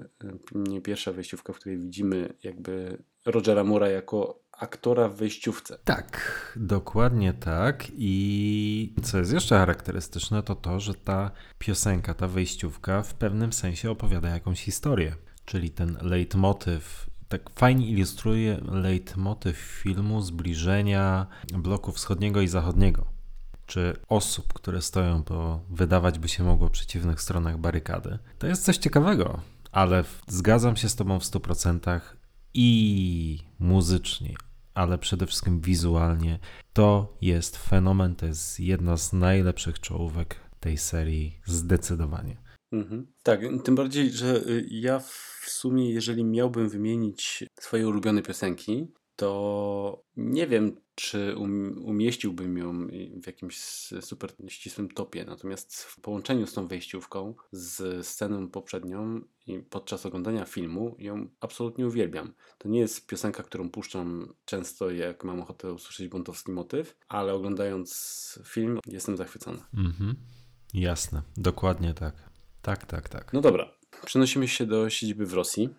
nie pierwsza wejściówka, w której widzimy jakby Rogera Mura jako aktora w wejściówce. Tak, dokładnie tak. I co jest jeszcze charakterystyczne, to to, że ta piosenka, ta wejściówka w pewnym sensie opowiada jakąś historię. Czyli ten leitmotyw tak fajnie ilustruje leitmotyw filmu zbliżenia bloku wschodniego i zachodniego. Czy osób, które stoją po wydawać by się mogło przeciwnych stronach barykady. To jest coś ciekawego, ale zgadzam się z Tobą w 100% i muzycznie, ale przede wszystkim wizualnie. To jest fenomen, to jest jedna z najlepszych czołówek tej serii, zdecydowanie. Mhm. Tak, tym bardziej, że y, ja w sumie, jeżeli miałbym wymienić swoje ulubione piosenki, to nie wiem, czy um, umieściłbym ją w jakimś super ścisłym topie. Natomiast w połączeniu z tą wejściówką, z sceną poprzednią i podczas oglądania filmu, ją absolutnie uwielbiam. To nie jest piosenka, którą puszczam często, jak mam ochotę usłyszeć buntowski motyw, ale oglądając film jestem zachwycony. Mhm. Jasne, dokładnie tak. Tak, tak, tak. No dobra, przenosimy się do siedziby w Rosji,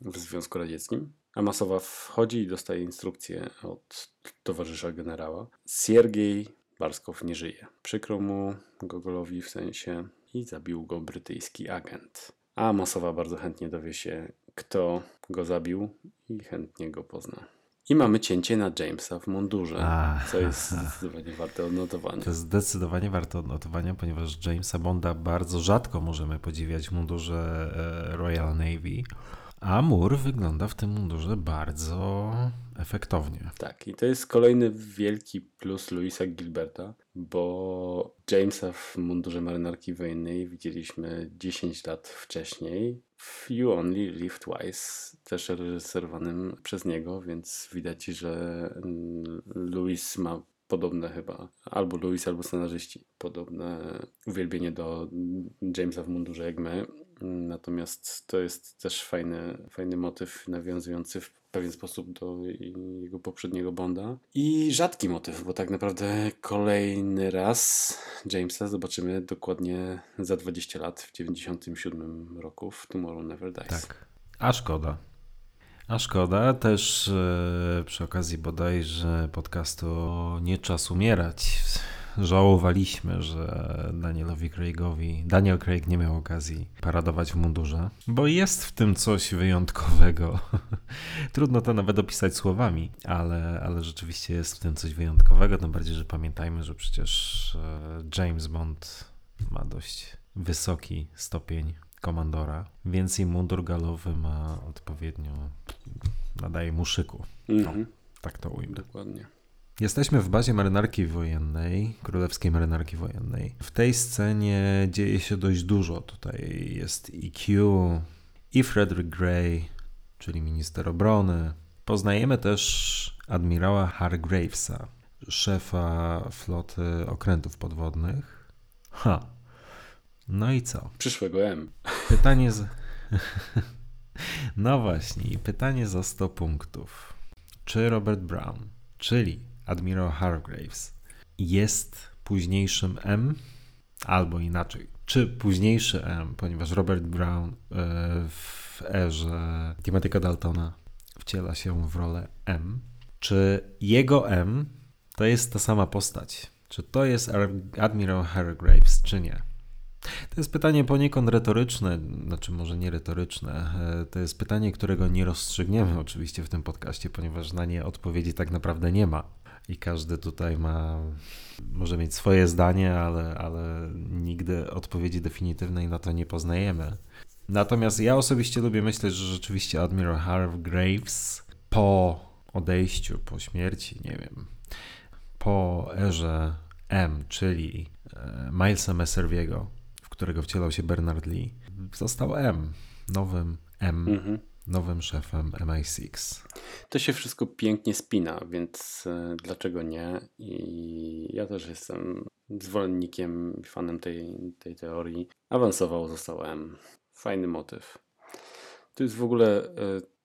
w Związku Radzieckim. Amasowa wchodzi i dostaje instrukcję od towarzysza generała. Siergiej Barskow nie żyje. Przykro mu Gogolowi w sensie i zabił go brytyjski agent. A Amasowa bardzo chętnie dowie się, kto go zabił i chętnie go pozna. I mamy cięcie na Jamesa w mundurze, A, co jest zdecydowanie warte odnotowania. To jest zdecydowanie warte odnotowania, ponieważ Jamesa Bonda bardzo rzadko możemy podziwiać w mundurze e, Royal Navy. A mur wygląda w tym mundurze bardzo efektownie. Tak, i to jest kolejny wielki plus Louisa Gilberta, bo Jamesa w mundurze marynarki wojennej widzieliśmy 10 lat wcześniej w You Only Live Twice, też reżyserowanym przez niego, więc widać, że Louis ma podobne chyba, albo Louis, albo scenarzyści, podobne uwielbienie do Jamesa w mundurze jak my. Natomiast to jest też fajny, fajny motyw nawiązujący w pewien sposób do jego poprzedniego Bonda. I rzadki motyw, bo tak naprawdę kolejny raz Jamesa zobaczymy dokładnie za 20 lat, w 97 roku w Tomorrow Never Dies. Tak, a szkoda. A szkoda też e, przy okazji bodajże podcastu Nie czas umierać żałowaliśmy, że Danielowi Craigowi, Daniel Craig nie miał okazji paradować w mundurze, bo jest w tym coś wyjątkowego. Trudno to nawet opisać słowami, ale, ale rzeczywiście jest w tym coś wyjątkowego, tym bardziej, że pamiętajmy, że przecież e, James Bond ma dość wysoki stopień komandora, więc i mundur galowy ma odpowiednio, nadaje mu szyku. Mm -hmm. tak to ujmę. Dokładnie. Jesteśmy w bazie marynarki wojennej, królewskiej marynarki wojennej. W tej scenie dzieje się dość dużo. Tutaj jest EQ i Frederick Gray, czyli minister obrony. Poznajemy też admirała Hargravesa, szefa floty okrętów podwodnych. Ha. No i co? Przyszłego M. Pytanie z... No właśnie, pytanie za 100 punktów. Czy Robert Brown, czyli admirał Hargraves jest późniejszym M, albo inaczej, czy późniejszy M, ponieważ Robert Brown e, w erze Timothy'ego Daltona wciela się w rolę M, czy jego M to jest ta sama postać? Czy to jest admirał Hargraves, czy nie? To jest pytanie poniekąd retoryczne, znaczy może nie retoryczne. E, to jest pytanie, którego nie rozstrzygniemy oczywiście w tym podcaście, ponieważ na nie odpowiedzi tak naprawdę nie ma i każdy tutaj ma, może mieć swoje zdanie, ale, ale nigdy odpowiedzi definitywnej na to nie poznajemy. Natomiast ja osobiście lubię myśleć, że rzeczywiście Admiral Hargraves po odejściu, po śmierci, nie wiem, po erze M, czyli e, Milesa Messerviego, w którego wcielał się Bernard Lee, został M, nowym M. Mhm nowym szefem MI6. To się wszystko pięknie spina, więc e, dlaczego nie? I ja też jestem zwolennikiem, fanem tej, tej teorii. Awansował, został M. Fajny motyw. To jest w ogóle e,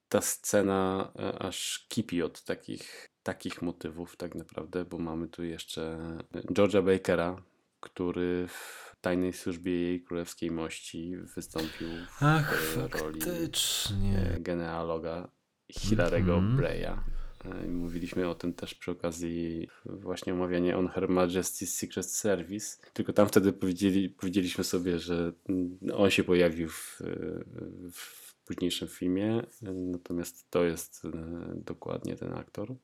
ta scena e, aż kipi od takich, takich motywów tak naprawdę, bo mamy tu jeszcze George'a Bakera, który w tajnej służbie jej królewskiej mości wystąpił w Ach, e, roli faktycznie. e, genealoga Hilarego Mhm. Breya. E, Mówiliśmy o tym też przy okazji właśnie omawiania On Her Majesty's Secret Service. Tylko tam wtedy powiedzieli, powiedzieliśmy sobie, że mm, on się pojawił w, w późniejszym filmie, natomiast to jest dokładnie ten aktor.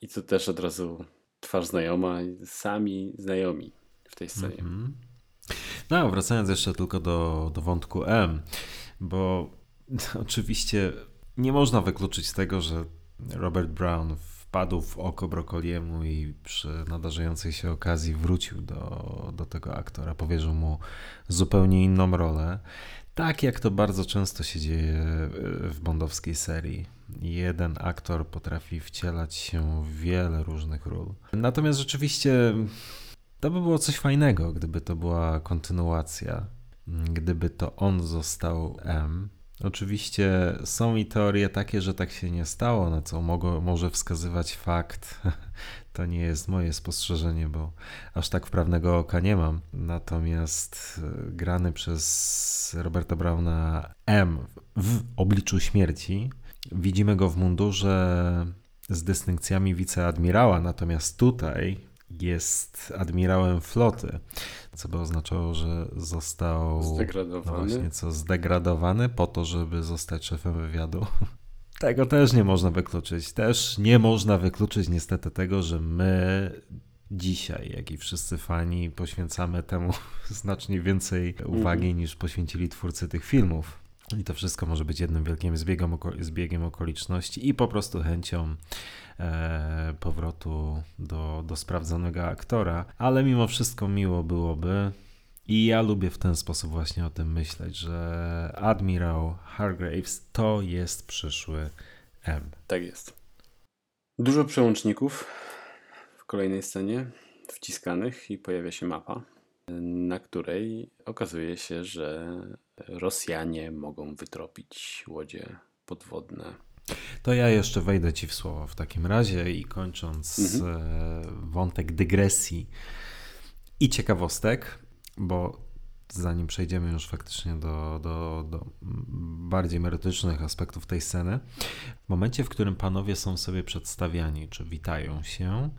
I to też od razu twarz znajoma, sami znajomi w tej scenie. Mhm. No, wracając jeszcze tylko do, do wątku M, bo oczywiście nie można wykluczyć tego, że Robert Brown wpadł w oko Brokoliemu i przy nadarzającej się okazji wrócił do, do tego aktora, powierzył mu zupełnie inną rolę. Tak jak to bardzo często się dzieje w bondowskiej serii. Jeden aktor potrafi wcielać się w wiele różnych ról. Natomiast rzeczywiście to by było coś fajnego, gdyby to była kontynuacja, gdyby to on został M. Oczywiście są i teorie takie, że tak się nie stało, na co mogło, może wskazywać fakt. To nie jest moje spostrzeżenie, bo aż tak wprawnego oka nie mam. Natomiast e, grany przez Roberta Browna M w obliczu śmierci, widzimy go w mundurze z dystynkcjami wiceadmirała, natomiast tutaj jest admirałem floty, co by oznaczało, że został Zdegradowany. no właśnie co zdegradowany po to, żeby zostać szefem wywiadu. Tego też nie można wykluczyć. Też nie można wykluczyć niestety tego, że my dzisiaj, jak i wszyscy fani, poświęcamy temu znacznie więcej uwagi niż poświęcili twórcy tych filmów. I to wszystko może być jednym wielkim zbiegiem okoliczności i po prostu chęcią e, powrotu do, do sprawdzonego aktora, ale mimo wszystko miło byłoby. I ja lubię w ten sposób właśnie o tym myśleć, że admirał Hargraves to jest przyszły M. Tak jest. Dużo przełączników w kolejnej scenie wciskanych i pojawia się mapa, na której okazuje się, że Rosjanie mogą wytropić łodzie podwodne. To ja jeszcze wejdę Ci w słowo w takim razie i kończąc Mhm. e, wątek dygresji i ciekawostek, bo zanim przejdziemy już faktycznie do, do, do bardziej merytorycznych aspektów tej sceny, w momencie, w którym panowie są sobie przedstawiani, czy witają się,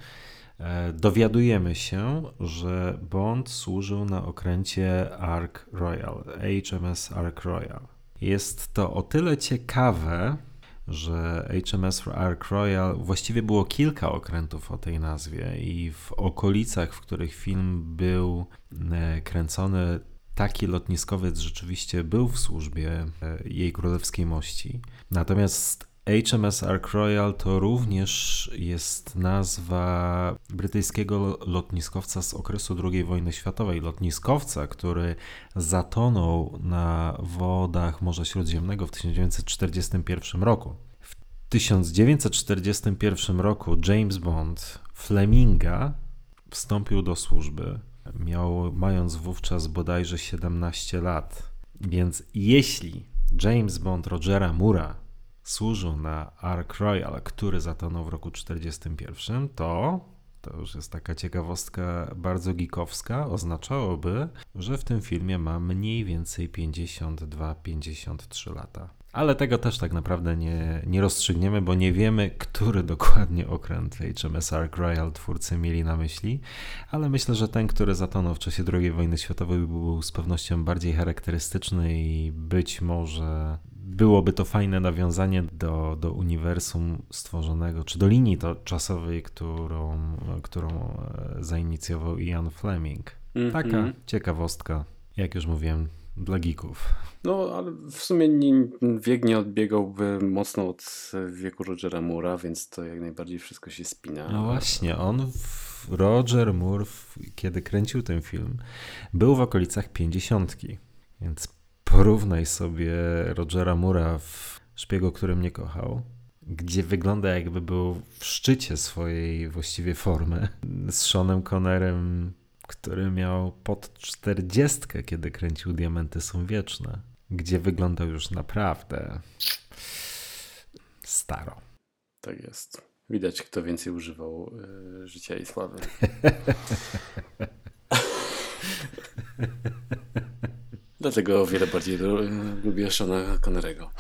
e, dowiadujemy się, że Bond służył na okręcie Ark Royal, HMS Ark Royal. Jest to o tyle ciekawe, że HMS Ark Royal właściwie było kilka okrętów o tej nazwie i w okolicach, w których film był e, kręcony, taki lotniskowiec rzeczywiście był w służbie e, jej królewskiej mości. Natomiast HMS Ark Royal to również jest nazwa brytyjskiego lotniskowca z okresu II wojny światowej. Lotniskowca, który zatonął na wodach Morza Śródziemnego w 1941 roku. W 1941 roku James Bond Fleminga wstąpił do służby, miał, mając wówczas bodajże 17 lat. Więc jeśli James Bond Rogera Mura służył na Ark Royal, który zatonął w roku 1941, to to już jest taka ciekawostka bardzo geekowska, oznaczałoby, że w tym filmie ma mniej więcej 52-53 lata. Ale tego też tak naprawdę nie, nie rozstrzygniemy, bo nie wiemy, który dokładnie okręt HMS Ark Royal twórcy mieli na myśli, ale myślę, że ten, który zatonął w czasie II wojny światowej był z pewnością bardziej charakterystyczny i być może byłoby to fajne nawiązanie do, do uniwersum stworzonego, czy do linii to czasowej, którą, którą e, zainicjował Ian Fleming. Taka Mhm. ciekawostka, jak już mówiłem, dla geeków. No, ale w sumie nie, wiek nie odbiegałby mocno od wieku Rogera Mura, więc to jak najbardziej wszystko się spina. No właśnie, on, w, Roger Moore, w, kiedy kręcił ten film, był w okolicach pięćdziesiątki, więc porównaj sobie Rogera Mura w Szpiegu, który mnie kochał, gdzie wygląda jakby był w szczycie swojej właściwie formy, z Seanem Connerem, który miał pod czterdziestkę, kiedy kręcił Diamenty są wieczne, gdzie wyglądał już naprawdę staro. Tak jest. Widać, kto więcej używał y, życia i sławy. Dlatego o wiele bardziej lu- lubię Shona Connerego.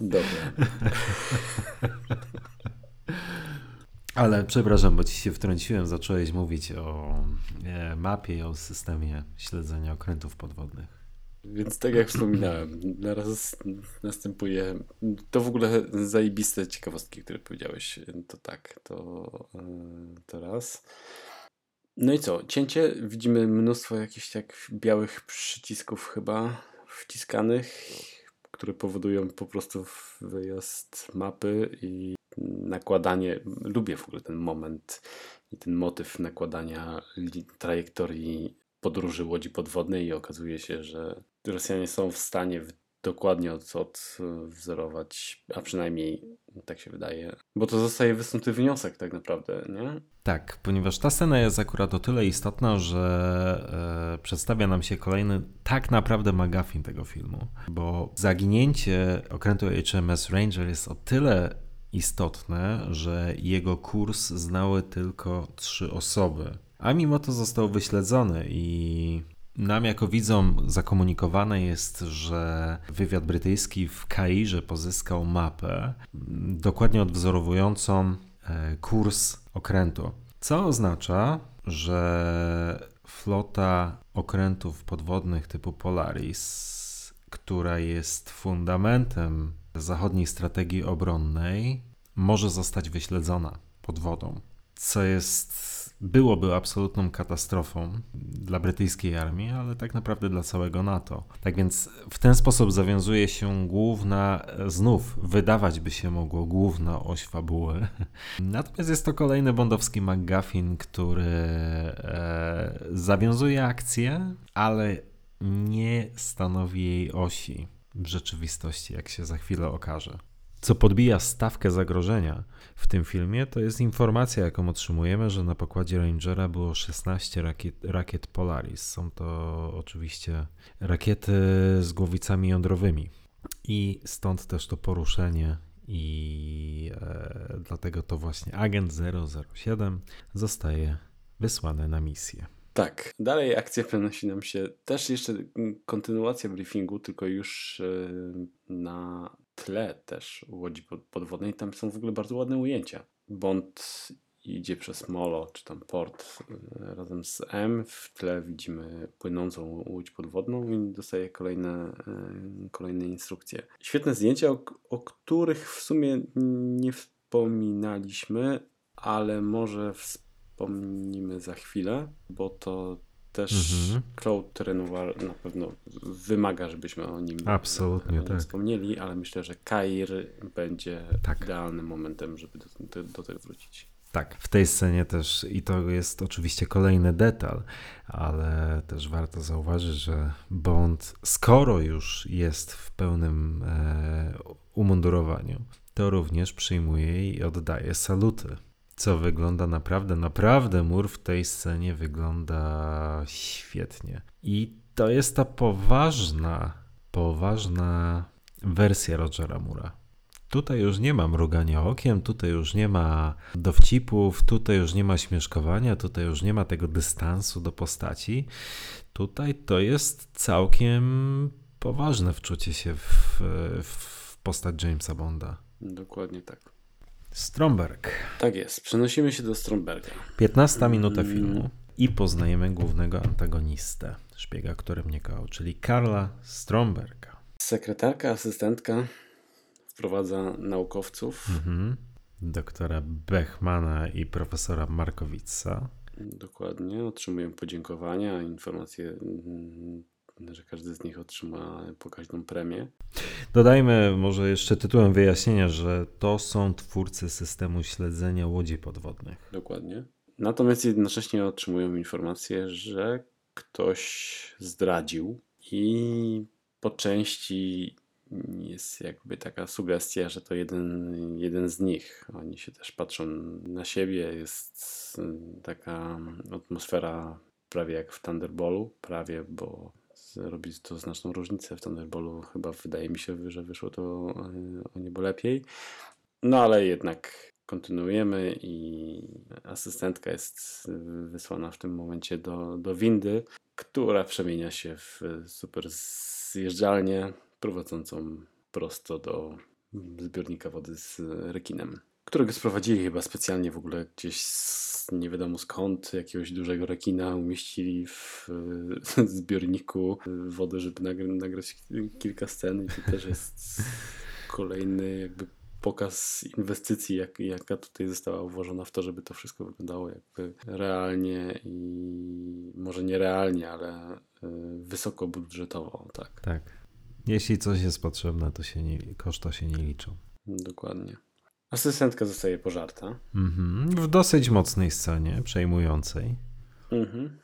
Dobra. Ale przepraszam, bo ci się wtrąciłem, zacząłeś mówić o e, mapie i o systemie śledzenia okrętów podwodnych. Więc tak jak wspominałem, naraz następuje to w ogóle zajebiste ciekawostki, które powiedziałeś. To tak, to, e, to raz. No i co? Cięcie. Widzimy mnóstwo jakichś tak białych przycisków chyba wciskanych, które powodują po prostu wyjazd mapy i nakładanie. Lubię w ogóle ten moment i ten motyw nakładania trajektorii podróży łodzi podwodnej i okazuje się, że Rosjanie są w stanie dokładnie od, odwzorować, a przynajmniej tak się wydaje, bo to zostaje wysnuty wniosek tak naprawdę, nie? Tak, ponieważ ta scena jest akurat o tyle istotna, że e, przedstawia nam się kolejny tak naprawdę McGuffin tego filmu, bo zaginięcie okrętu HMS Ranger jest o tyle istotne, że jego kurs znały tylko trzy osoby, a mimo to został wyśledzony i nam jako widzom zakomunikowane jest, że wywiad brytyjski w Kairze pozyskał mapę dokładnie odwzorowującą e, kurs okrętu. Co oznacza, że flota okrętów podwodnych typu Polaris, która jest fundamentem zachodniej strategii obronnej, może zostać wyśledzona pod wodą. Co jest, byłoby absolutną katastrofą dla brytyjskiej armii, ale tak naprawdę dla całego NATO. Tak więc w ten sposób zawiązuje się główna, znów wydawać by się mogło, główna oś fabuły. Natomiast jest to kolejny bondowski McGuffin, który e, zawiązuje akcję, ale nie stanowi jej osi w rzeczywistości, jak się za chwilę okaże. Co podbija stawkę zagrożenia w tym filmie, to jest informacja, jaką otrzymujemy, że na pokładzie Rangera było 16 rakiet, rakiet Polaris. Są to oczywiście rakiety z głowicami jądrowymi. I stąd też to poruszenie i e, dlatego to właśnie agent 007 zostaje wysłany na misję. Tak. Dalej akcja przenosi nam się też jeszcze kontynuacja briefingu, tylko już e, na tle też łodzi pod- podwodnej. Tam są w ogóle bardzo ładne ujęcia. Bond idzie przez molo, czy tam port e, razem z M. W tle widzimy płynącą łódź podwodną i dostaje kolejne, e, kolejne instrukcje. Świetne zdjęcia, o, o których w sumie nie wspominaliśmy, ale może wspomnimy za chwilę, bo to też Mhm. Claude Renoir na pewno wymaga, żebyśmy o nim Absolutnie, e, tak. wspomnieli, ale myślę, że Kair będzie Tak. idealnym momentem, żeby do, do, do tego wrócić. Tak, w tej scenie też, i to jest oczywiście kolejny detal, ale też warto zauważyć, że Bond, skoro już jest w pełnym e, umundurowaniu, to również przyjmuje i oddaje saluty. Co wygląda naprawdę, naprawdę mur w tej scenie wygląda świetnie. I to jest ta poważna, poważna wersja Rogera Mura. Tutaj już nie ma mrugania okiem, tutaj już nie ma dowcipów, tutaj już nie ma śmieszkowania, tutaj już nie ma tego dystansu do postaci. Tutaj to jest całkiem poważne wczucie się w, w postać Jamesa Bonda. Dokładnie tak. Stromberg. Tak jest. Przenosimy się do Stromberga. 15 minuta filmu i poznajemy głównego antagonistę, szpiega, który mnie kochał, czyli Karla Stromberga. Sekretarka, asystentka wprowadza naukowców. Mhm. Doktora Bechmana i profesora Markowica. Dokładnie. Otrzymują podziękowania, informacje, że każdy z nich otrzyma pokaźną premię. Dodajmy może jeszcze tytułem wyjaśnienia, że to są twórcy systemu śledzenia łodzi podwodnych. Dokładnie. Natomiast jednocześnie otrzymują informację, że ktoś zdradził i po części jest jakby taka sugestia, że to jeden, jeden z nich. Oni się też patrzą na siebie. Jest taka atmosfera prawie jak w Thunderballu, prawie, bo robi to znaczną różnicę. W Thunderballu chyba wydaje mi się, że wyszło to y, o niebo lepiej. No ale jednak kontynuujemy i asystentka jest wysłana w tym momencie do, do windy, która przemienia się w super zjeżdżalnię prowadzącą prosto do zbiornika wody z rekinem, którego sprowadzili chyba specjalnie w ogóle gdzieś z nie wiadomo skąd jakiegoś dużego rekina umieścili w zbiorniku wody, żeby nagrać kilka scen i to też jest kolejny jakby pokaz inwestycji, jak, jaka tutaj została włożona w to, żeby to wszystko wyglądało jakby realnie i może nie realnie, ale y, wysoko budżetowo, tak. Tak. Jeśli coś jest potrzebne, to się nie, koszta się nie liczą. Dokładnie. Asystentka zostaje pożarta. Mhm. W dosyć mocnej scenie, przejmującej. Mhm.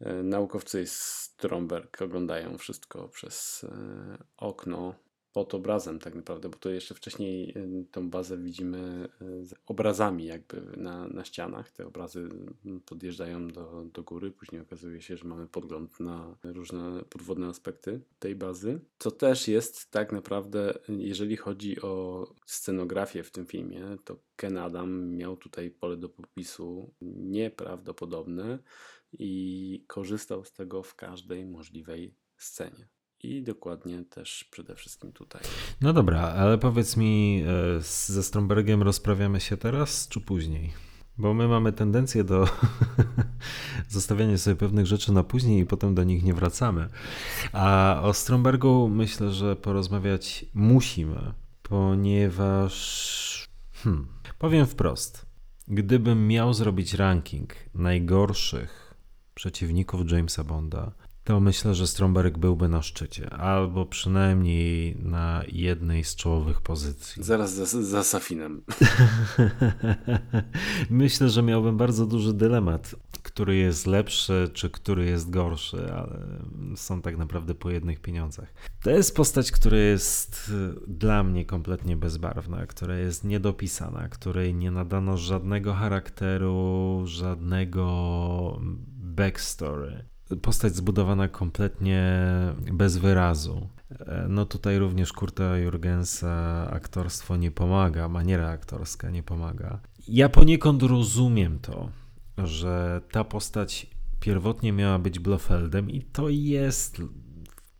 E, naukowcy z Stromberg oglądają wszystko przez e, okno pod obrazem tak naprawdę, bo to jeszcze wcześniej y, tą bazę widzimy y, z obrazami jakby na, na ścianach. Te obrazy mm, podjeżdżają do, do góry, później okazuje się, że mamy podgląd na różne podwodne aspekty tej bazy, co też jest tak naprawdę, jeżeli chodzi o scenografię w tym filmie, to Ken Adam miał tutaj pole do popisu nieprawdopodobne i korzystał z tego w każdej możliwej scenie. I dokładnie też przede wszystkim tutaj. No dobra, ale powiedz mi, e, ze Strombergiem rozprawiamy się teraz czy później? Bo my mamy tendencję do zostawiania sobie pewnych rzeczy na później i potem do nich nie wracamy. A o Strombergu myślę, że porozmawiać musimy, ponieważ hmm, powiem wprost. Gdybym miał zrobić ranking najgorszych przeciwników Jamesa Bonda, to myślę, że Stromberg byłby na szczycie, albo przynajmniej na jednej z czołowych pozycji. Zaraz za, za Safinem. myślę, że miałbym bardzo duży dylemat, który jest lepszy, czy który jest gorszy, ale są tak naprawdę po jednych pieniądzach. To jest postać, która jest dla mnie kompletnie bezbarwna, która jest niedopisana, której nie nadano żadnego charakteru, żadnego backstory postać zbudowana kompletnie bez wyrazu. E, no tutaj również Kurta Jurgensa aktorstwo nie pomaga, maniera aktorska nie pomaga. Ja poniekąd rozumiem to, że ta postać pierwotnie miała być Blofeldem i to jest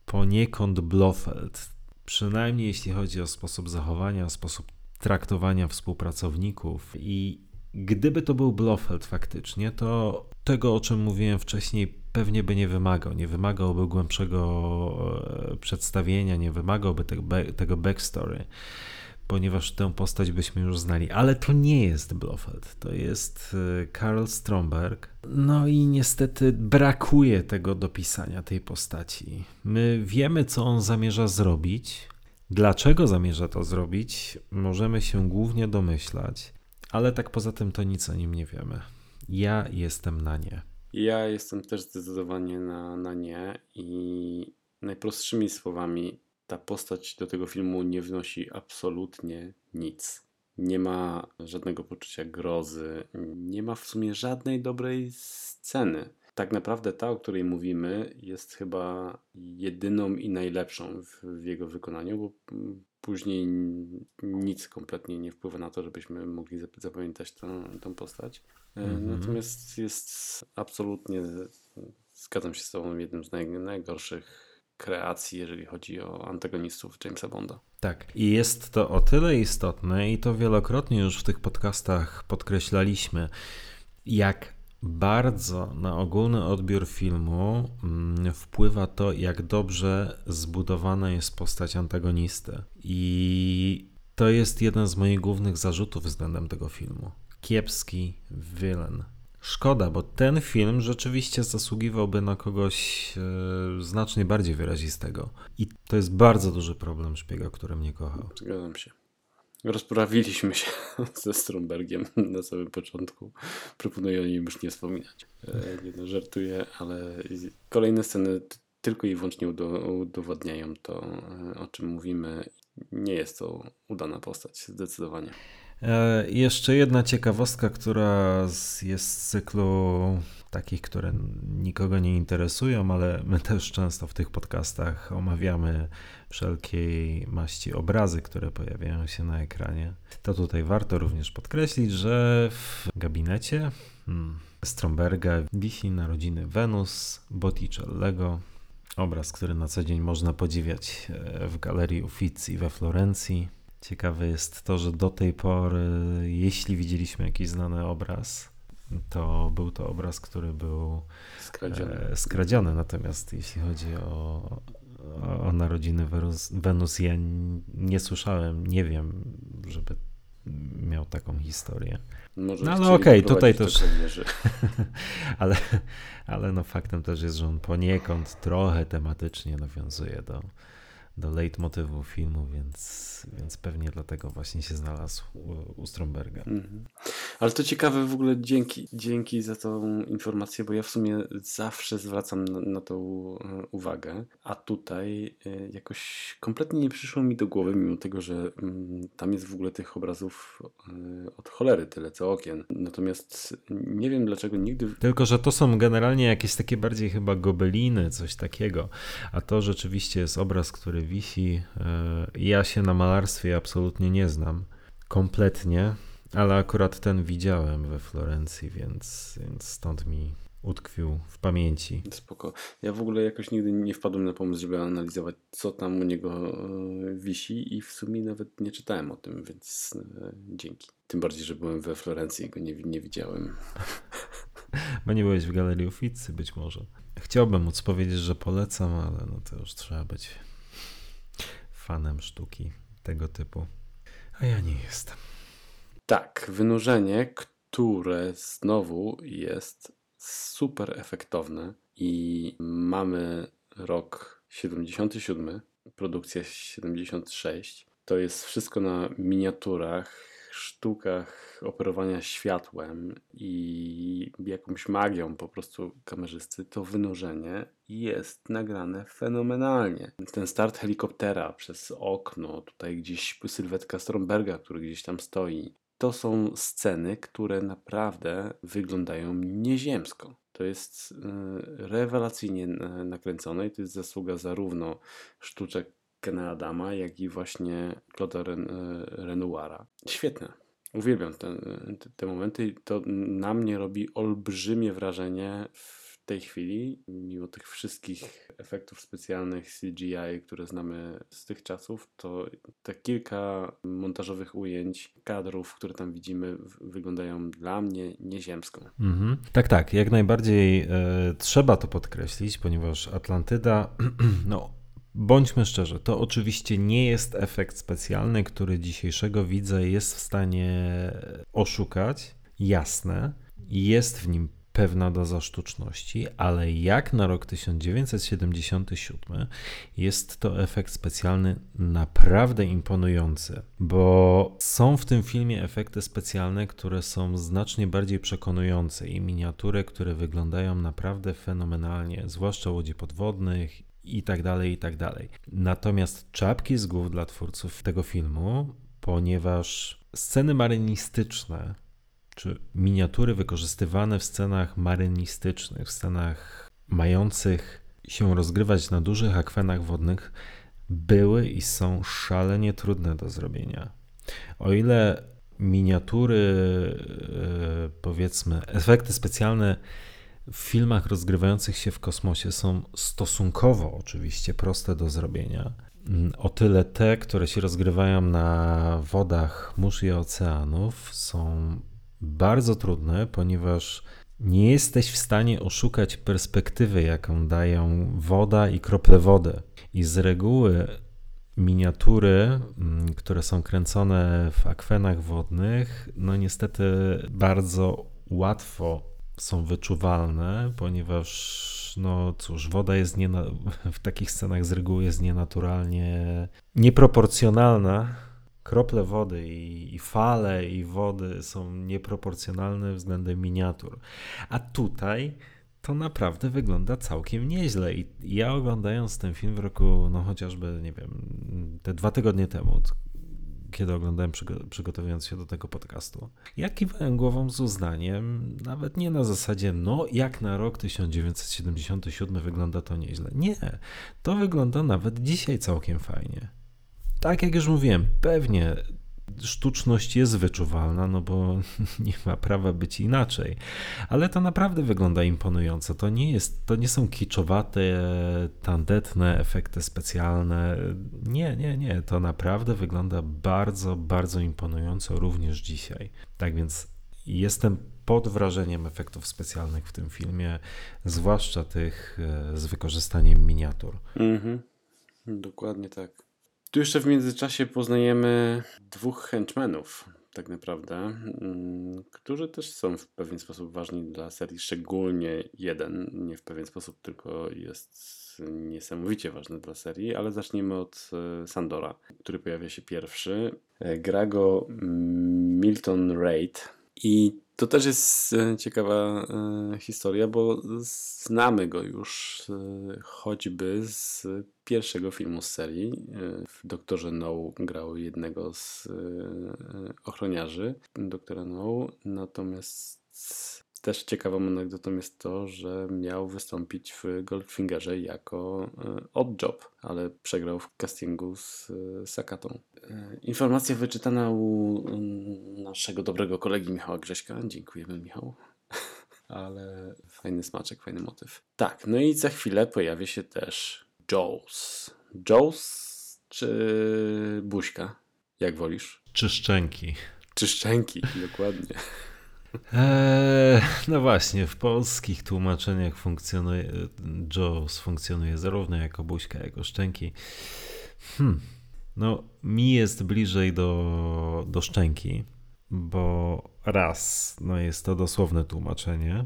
poniekąd Blofeld. Przynajmniej jeśli chodzi o sposób zachowania, o sposób traktowania współpracowników i gdyby to był Blofeld faktycznie, to tego, o czym mówiłem wcześniej, pewnie by nie wymagał. Nie wymagałby głębszego e, przedstawienia, nie wymagałby tego, backstory, ponieważ tę postać byśmy już znali. Ale to nie jest Blofeld, to jest e, Karl Stromberg. No i niestety brakuje tego dopisania tej postaci. My wiemy, co on zamierza zrobić. Dlaczego zamierza to zrobić, możemy się głównie domyślać, ale tak poza tym to nic o nim nie wiemy. Ja jestem na nie. Ja jestem też zdecydowanie na, na nie i najprostszymi słowami ta postać do tego filmu nie wnosi absolutnie nic. Nie ma żadnego poczucia grozy, nie ma w sumie żadnej dobrej sceny. Tak naprawdę ta, o której mówimy, jest chyba jedyną i najlepszą w, w jego wykonaniu, bo później nic kompletnie nie wpływa na to, żebyśmy mogli zapamiętać tą, tą postać. Mm-hmm. Natomiast jest absolutnie, zgadzam się z Tobą, jednym z naj, najgorszych kreacji, jeżeli chodzi o antagonistów Jamesa Bonda. Tak, i jest to o tyle istotne, i to wielokrotnie już w tych podcastach podkreślaliśmy, jak bardzo na ogólny odbiór filmu mm, wpływa to, jak dobrze zbudowana jest postać antagonisty. I to jest jeden z moich głównych zarzutów względem tego filmu kiepski villain. Szkoda, bo ten film rzeczywiście zasługiwałby na kogoś e, znacznie bardziej wyrazistego. I to jest bardzo duży problem szpiega, który mnie kochał. Zgadzam się. Rozprawiliśmy się ze Strombergiem na samym początku. Proponuję o nim już nie wspominać. E, nie no, żartuję, ale kolejne sceny tylko i wyłącznie udowadniają to, e, o czym mówimy. Nie jest to udana postać, zdecydowanie. E, jeszcze jedna ciekawostka, która jest z cyklu takich, które nikogo nie interesują, ale my też często w tych podcastach omawiamy wszelkiej maści obrazy, które pojawiają się na ekranie. To tutaj warto również podkreślić, że w gabinecie hmm, Stromberga wisi narodziny Wenus Botticellego, obraz, który na co dzień można podziwiać e, w Galerii Uffizi we Florencji. Ciekawe jest to, że do tej pory, jeśli widzieliśmy jakiś znany obraz, to był to obraz, który był skradziony. E, skradziony. Natomiast jeśli chodzi o, o, o narodziny Wenus, Wenus, ja nie słyszałem, nie wiem, żeby miał taką historię. Może no ale okej, okay, tutaj też. ale, ale no faktem też jest, że on poniekąd trochę tematycznie nawiązuje do, do leitmotywu filmu, więc, więc pewnie dlatego właśnie się znalazł u, u Stromberga. Mhm. Ale to ciekawe w ogóle, dzięki, dzięki za tą informację, bo ja w sumie zawsze zwracam na, na tą e, uwagę, a tutaj e, jakoś kompletnie nie przyszło mi do głowy, mimo tego, że mm, tam jest w ogóle tych obrazów e, od cholery tyle co okien. Natomiast nie wiem dlaczego nigdy... Tylko, że to są generalnie jakieś takie bardziej chyba gobeliny, coś takiego, a to rzeczywiście jest obraz, który wisi. Ja się na malarstwie absolutnie nie znam. Kompletnie. Ale akurat ten widziałem we Florencji, więc, więc stąd mi utkwił w pamięci. Spoko. Ja w ogóle jakoś nigdy nie wpadłem na pomysł, żeby analizować, co tam u niego e, wisi i w sumie nawet nie czytałem o tym, więc e, dzięki. Tym bardziej, że byłem we Florencji i go nie, nie widziałem. Bo nie byłeś w Galerii Uffizi być może. Chciałbym móc powiedzieć, że polecam, ale no to już trzeba być fanem sztuki tego typu. A ja nie jestem. Tak, wynurzenie, które znowu jest super efektowne i mamy rok 77, produkcja 76. To jest wszystko na miniaturach, sztukach operowania światłem i jakąś magią po prostu kamerzysty, to wynurzenie jest nagrane fenomenalnie. Ten start helikoptera przez okno, tutaj gdzieś sylwetka Stromberga, który gdzieś tam stoi, to są sceny, które naprawdę wyglądają nieziemsko. To jest y, rewelacyjnie nakręcone i to jest zasługa zarówno sztuczek Kena Adama, jak i właśnie Claude'a Ren y, Renoira. Świetne. Uwielbiam te, te momenty. To na mnie robi olbrzymie wrażenie w tej chwili, mimo tych wszystkich efektów specjalnych CGI, które znamy z tych czasów, to te kilka montażowych ujęć, kadrów, które tam widzimy, wyglądają dla mnie nieziemsko. Mhm. Tak, tak, jak najbardziej e, trzeba to podkreślić, ponieważ Atlantyda, no Bądźmy szczerzy, to oczywiście nie jest efekt specjalny, który dzisiejszego widza jest w stanie oszukać. Jasne, jest w nim pewna doza sztuczności, ale jak na rok 1977 jest to efekt specjalny naprawdę imponujący, bo są w tym filmie efekty specjalne, które są znacznie bardziej przekonujące i miniatury, które wyglądają naprawdę fenomenalnie, zwłaszcza łodzi podwodnych i tak dalej, i tak dalej. Natomiast czapki z głów dla twórców tego filmu, ponieważ sceny marynistyczne czy miniatury wykorzystywane w scenach marynistycznych, w scenach mających się rozgrywać na dużych akwenach wodnych, były i są szalenie trudne do zrobienia. O ile miniatury, e, powiedzmy, efekty specjalne w filmach rozgrywających się w kosmosie są stosunkowo oczywiście proste do zrobienia, o tyle te, które się rozgrywają na wodach mórz i oceanów, są bardzo trudne, ponieważ nie jesteś w stanie oszukać perspektywy, jaką dają woda i krople wody. I z reguły miniatury, mm, które są kręcone w akwenach wodnych, no niestety bardzo łatwo są wyczuwalne, ponieważ no cóż, woda jest nie, w takich scenach z reguły jest nienaturalnie nieproporcjonalna krople wody i, i, fale i wody są nieproporcjonalne względem miniatur. A tutaj to naprawdę wygląda całkiem nieźle. I ja oglądając ten film w roku, no chociażby, nie wiem, te dwa tygodnie temu, kiedy oglądałem, przygotowując się do tego podcastu. Ja kiwałem głową z uznaniem, nawet nie na zasadzie, no jak na rok 1977 wygląda to nieźle. Nie, to wygląda nawet dzisiaj całkiem fajnie. Tak jak już mówiłem, pewnie sztuczność jest wyczuwalna, no bo nie ma prawa być inaczej. Ale to naprawdę wygląda imponująco. To nie jest, to nie są kiczowate, tandetne efekty specjalne. Nie, nie, nie. To naprawdę wygląda bardzo, bardzo imponująco również dzisiaj. Tak więc jestem pod wrażeniem efektów specjalnych w tym filmie, zwłaszcza tych e, z wykorzystaniem miniatur. Mhm. Dokładnie tak. Tu jeszcze w międzyczasie poznajemy dwóch henchmenów, tak naprawdę, mm, którzy też są w pewien sposób ważni dla serii, szczególnie jeden, nie w pewien sposób, tylko jest niesamowicie ważny dla serii, ale zacznijmy od e, Sandora, który pojawia się pierwszy. E, gra go Milton Raid i to też jest e, ciekawa e, historia, bo znamy go już e, choćby z pierwszego filmu z serii. W Doktorze No grał jednego z ochroniarzy Doktora No, natomiast też ciekawą anegdotą jest to, że miał wystąpić w Goldfingerze jako e, odd job, ale przegrał w castingu z e, Sakatą. E, informacja wyczytana u naszego dobrego kolegi Michała Grześka. Dziękujemy Michał. ale fajny smaczek, fajny motyw. Tak, no i za chwilę pojawi się też Joes. Joes czy Buźka? Jak wolisz? Czy szczęki. Czy szczęki, dokładnie. Eee, no właśnie, w polskich tłumaczeniach funkcjonuje, Jaws funkcjonuje zarówno jako buźka, jako szczęki. Hmm. No, mi jest bliżej do, do szczęki, bo raz, no jest to dosłowne tłumaczenie,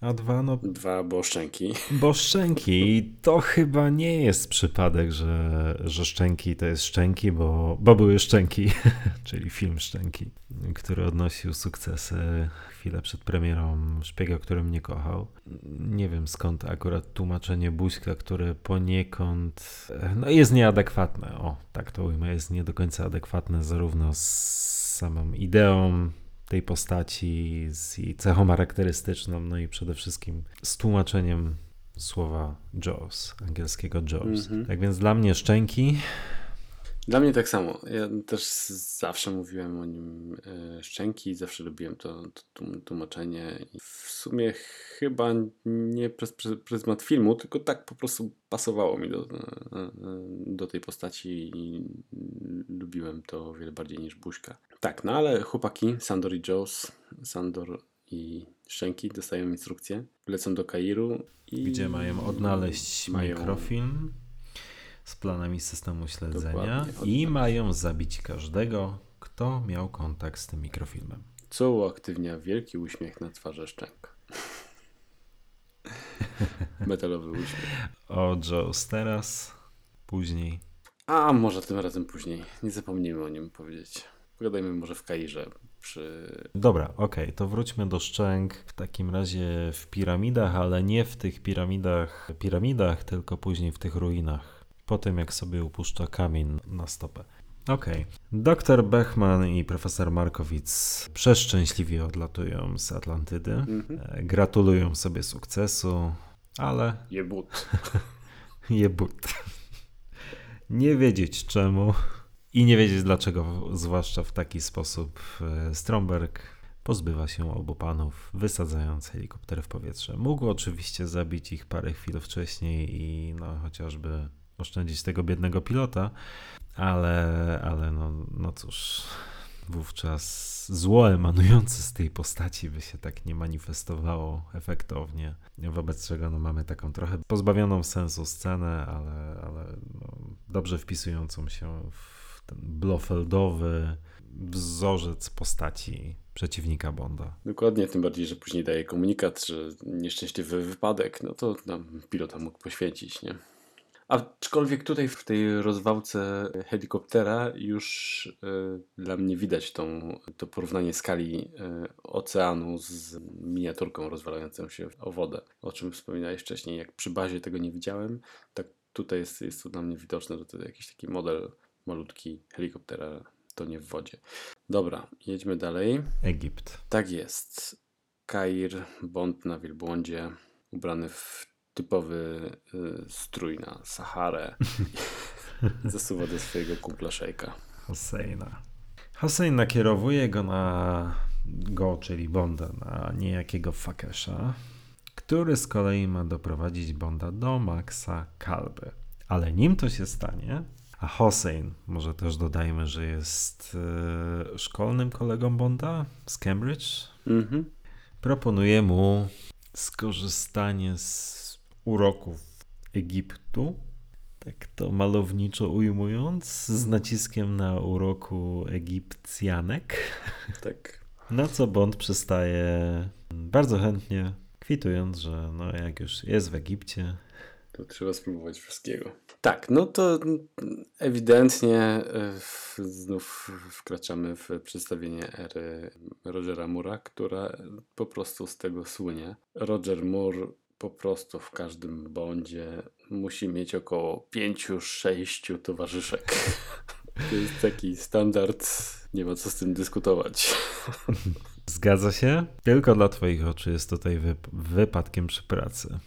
a dwa, no. Dwa, bo szczęki. Bo szczęki. To chyba nie jest przypadek, że, że szczęki to jest szczęki, bo, bo były szczęki, czyli film Szczęki, który odnosił sukcesy chwilę przed premierą Szpiega, który mnie kochał. Nie wiem skąd akurat tłumaczenie Buźka, które poniekąd no jest nieadekwatne. O, tak to ujmę, jest nie do końca adekwatne zarówno z samą ideą tej postaci, z jej cechą charakterystyczną, no i przede wszystkim z tłumaczeniem słowa Jaws, angielskiego Jaws. Mm -hmm. Tak więc dla mnie szczęki. Dla mnie tak samo. Ja też zawsze mówiłem o nim e, szczęki, zawsze lubiłem to, to tłumaczenie. I w sumie chyba nie przez pryzmat filmu, tylko tak po prostu pasowało mi do, e, e, do tej postaci i lubiłem to o wiele bardziej niż Buźka. Tak, no ale chłopaki, Sandor i Joes, Sandor i Szczęki dostają instrukcję, lecą do Kairu i... Gdzie mają odnaleźć mają... mikrofilm z planami systemu śledzenia i mają zabić każdego, kto miał kontakt z tym mikrofilmem. Co uaktywnia wielki uśmiech na twarzy Szczęk. Metalowy uśmiech. O Joes teraz, później. A może tym razem później. Nie zapomnijmy o nim powiedzieć. Pogadajmy może w Kairze. Przy... Dobra, okej, okay, to wróćmy do szczęk w takim razie w piramidach, ale nie w tych piramidach, piramidach, tylko później w tych ruinach. Po tym jak sobie upuszcza kamień na stopę. Okej. Okay. Doktor Bechman i profesor Markowicz przeszczęśliwie odlatują z Atlantydy. Mm-hmm. Gratulują sobie sukcesu, ale. Jebut. Jebut. Nie wiedzieć czemu. I nie wiedzieć dlaczego, zwłaszcza w taki sposób, e, Stromberg pozbywa się obu panów, wysadzając helikopter w powietrze. Mógł oczywiście zabić ich parę chwil wcześniej i no, chociażby oszczędzić tego biednego pilota, ale, ale no, no cóż, wówczas zło emanujące z tej postaci by się tak nie manifestowało efektownie, wobec czego no, mamy taką trochę pozbawioną sensu scenę, ale, ale no, dobrze wpisującą się w ten blofeldowy wzorzec postaci przeciwnika Bonda. Dokładnie, tym bardziej, że później daje komunikat, że nieszczęśliwy wypadek, no to nam pilota mógł poświęcić, nie? Aczkolwiek tutaj w tej rozwałce helikoptera już y, dla mnie widać tą, to porównanie skali y, oceanu z miniaturką rozwalającą się o wodę, o czym wspominałeś wcześniej. Jak przy bazie tego nie widziałem, tak tutaj jest, jest to dla mnie widoczne, że to jakiś taki model malutki helikoptera to nie w wodzie. Dobra, jedźmy dalej. Egipt. Tak jest. Kair, Bond na wielbłądzie, ubrany w typowy y, strój na Saharę. Zasuwa do swojego kumpla szejka. Hosseina. Hossein nakierowuje go na go, czyli Bonda, na niejakiego Fakesza, który z kolei ma doprowadzić Bonda do Maxa Kalby. Ale nim to się stanie, a Hossein, może też dodajmy, że jest e, szkolnym kolegą Bonda z Cambridge, Mhm. proponuje mu skorzystanie z uroków Egiptu, tak to malowniczo ujmując, z naciskiem na uroku Egipcjanek. Tak. Na co Bond przystaje bardzo chętnie, kwitując, że no jak już jest w Egipcie, To trzeba spróbować wszystkiego. Tak, no to ewidentnie w- znów wkraczamy w przedstawienie ery Rogera Mura, która po prostu z tego słynie. Roger Moore po prostu w każdym bondzie musi mieć około pięciu, sześciu towarzyszek. To jest taki standard, nie ma co z tym dyskutować. zgadza się? Tylko dla Twoich oczu jest tutaj wyp- wypadkiem przy pracy.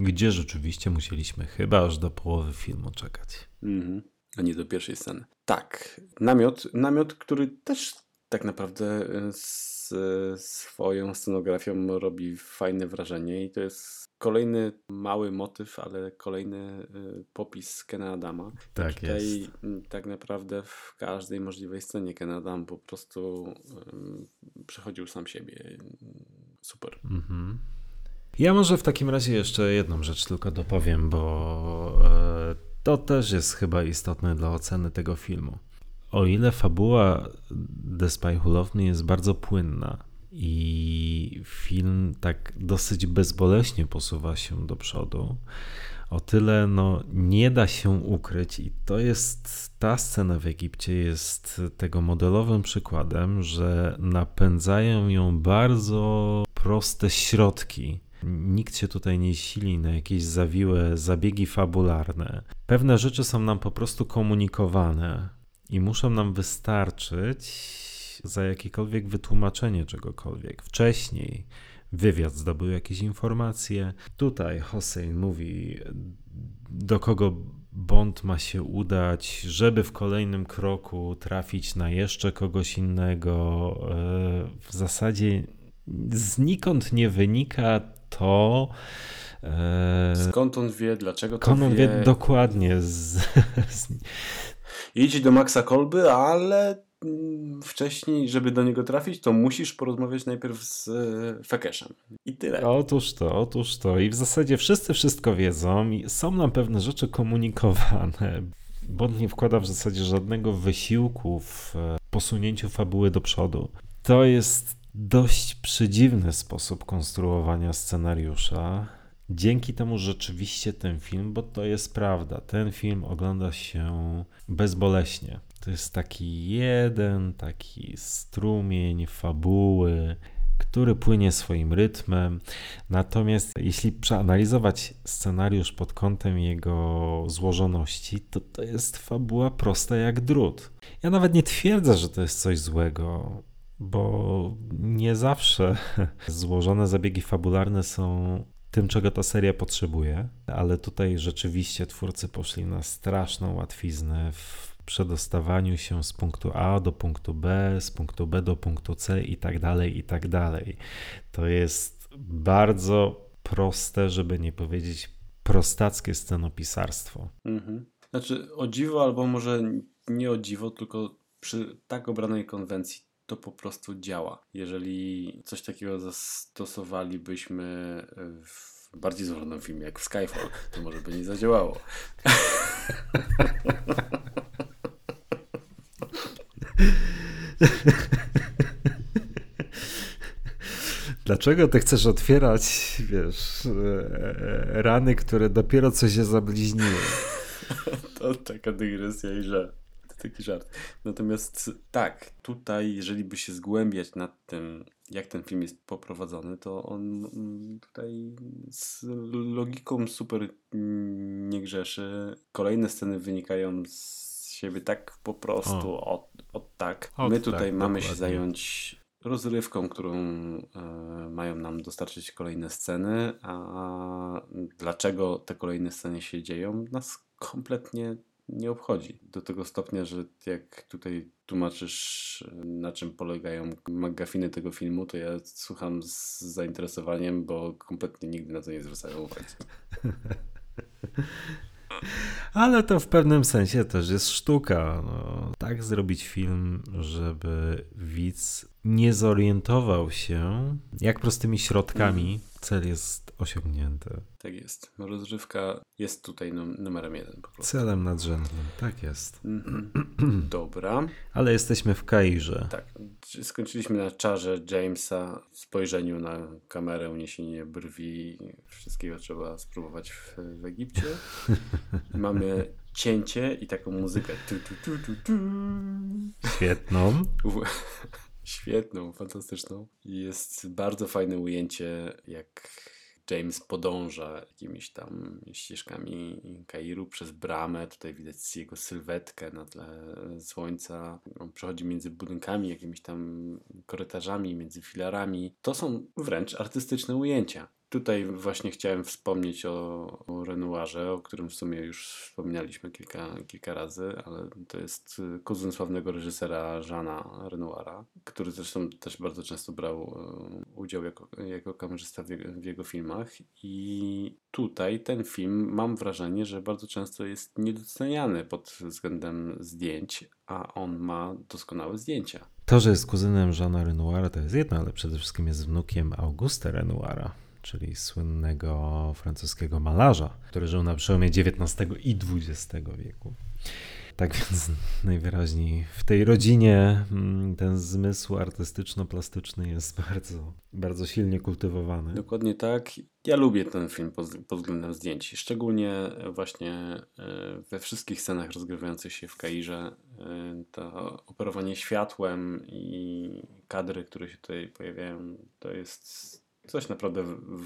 Gdzie rzeczywiście musieliśmy chyba aż do połowy filmu czekać. Mhm. A nie do pierwszej sceny. Tak, namiot, namiot, który też tak naprawdę y, z swoją scenografią robi fajne wrażenie i to jest kolejny mały motyw, ale kolejny y, popis Kena Adama. Tak Tutaj jest. tak naprawdę w każdej możliwej scenie Ken Adam po prostu y, przechodził sam siebie. Super. Mhm. Ja może w takim razie jeszcze jedną rzecz tylko dopowiem, bo e, to też jest chyba istotne dla oceny tego filmu. O ile fabuła The Spy Who Loved Me jest bardzo płynna i film tak dosyć bezboleśnie posuwa się do przodu, o tyle no, nie da się ukryć i to jest ta scena w Egipcie jest tego modelowym przykładem, że napędzają ją bardzo proste środki. Nikt się tutaj nie sili na jakieś zawiłe zabiegi fabularne. Pewne rzeczy są nam po prostu komunikowane i muszą nam wystarczyć za jakiekolwiek wytłumaczenie czegokolwiek. Wcześniej wywiad zdobył jakieś informacje. Tutaj Hossein mówi, do kogo Bond ma się udać, żeby w kolejnym kroku trafić na jeszcze kogoś innego. E, W zasadzie znikąd nie wynika to. e, Skąd on wie, dlaczego to Skąd on wie? wie dokładnie z, z, Idź do Maxa Kolby, ale mm, wcześniej, żeby do niego trafić, to musisz porozmawiać najpierw z e, Fekeszem. I tyle. Otóż to, otóż to. I w zasadzie wszyscy wszystko wiedzą i są nam pewne rzeczy komunikowane. Bond nie wkłada w zasadzie żadnego wysiłku w e, posunięciu fabuły do przodu. To jest dość przedziwny sposób konstruowania scenariusza. Dzięki temu rzeczywiście ten film, bo to jest prawda, ten film ogląda się bezboleśnie. To jest taki jeden, taki strumień fabuły, który płynie swoim rytmem. Natomiast jeśli przeanalizować scenariusz pod kątem jego złożoności, to to jest fabuła prosta jak drut. Ja nawet nie twierdzę, że to jest coś złego, bo nie zawsze złożone zabiegi fabularne są tym, czego ta seria potrzebuje, ale tutaj rzeczywiście twórcy poszli na straszną łatwiznę w przedostawaniu się z punktu A do punktu B, z punktu B do punktu C i tak dalej, i tak dalej. To jest bardzo proste, żeby nie powiedzieć prostackie scenopisarstwo. Mhm. Znaczy, o dziwo, albo może nie o dziwo, tylko przy tak obranej konwencji to po prostu działa. Jeżeli coś takiego zastosowalibyśmy w bardziej złożonym filmie, jak w Skyfall, to może by nie zadziałało. Dlaczego ty chcesz otwierać, wiesz, e, rany, które dopiero co się zabliźniły? To taka dygresja i żart. Taki żart. Natomiast tak, tutaj, jeżeli by się zgłębiać nad tym, jak ten film jest poprowadzony, to on mm, tutaj z logiką super mm, nie grzeszy. Kolejne sceny wynikają z siebie tak po prostu od, od Tak, Ot, my tutaj tak, mamy się dokładnie. zająć rozrywką, którą e, mają nam dostarczyć kolejne sceny, a dlaczego te kolejne sceny się dzieją, nas kompletnie nie obchodzi. Do tego stopnia, że jak tutaj tłumaczysz, na czym polegają magafiny tego filmu, to ja słucham z zainteresowaniem, bo kompletnie nigdy na to nie zwracają uwagi. Ale to w pewnym sensie też jest sztuka. No, tak zrobić film, żeby widz nie zorientował się, jak prostymi środkami cel jest osiągnięty. Tak jest. Rozrywka jest tutaj num- numerem jeden po prostu. Celem nadrzędnym, tak jest. Mhm. Dobra. Ale jesteśmy w Kairze. Tak, skończyliśmy na czarze Jamesa, spojrzeniu na kamerę, uniesienie brwi, wszystkiego trzeba spróbować w, w Egipcie. Mamy cięcie i taką muzykę. Tu, tu, tu, tu, tu. Świetną. Świetną, fantastyczną. Jest bardzo fajne ujęcie, jak James podąża jakimiś tam ścieżkami Kairu przez bramę. Tutaj widać jego sylwetkę na tle słońca. On przechodzi między budynkami, jakimiś tam korytarzami, między filarami. To są wręcz artystyczne ujęcia. Tutaj właśnie chciałem wspomnieć o, o Renoirze, o którym w sumie już wspominaliśmy kilka, kilka razy, ale to jest y, kuzyn sławnego reżysera Jeana Renoira, który zresztą też bardzo często brał y, udział jako, jako kamerzysta w jego, w jego filmach. I tutaj ten film mam wrażenie, że bardzo często jest niedoceniany pod względem zdjęć, a on ma doskonałe zdjęcia. To, że jest kuzynem Jeana Renoira, to jest jedno, ale przede wszystkim jest wnukiem Auguste Renoira, czyli słynnego francuskiego malarza, który żył na przełomie XIX i XX wieku. Tak więc najwyraźniej w tej rodzinie mm, ten zmysł artystyczno-plastyczny jest bardzo, bardzo silnie kultywowany. Dokładnie tak. Ja lubię ten film pod, pod względem zdjęć. Szczególnie właśnie e, we wszystkich scenach rozgrywających się w Kairze. e, To operowanie światłem i kadry, które się tutaj pojawiają, to jest coś naprawdę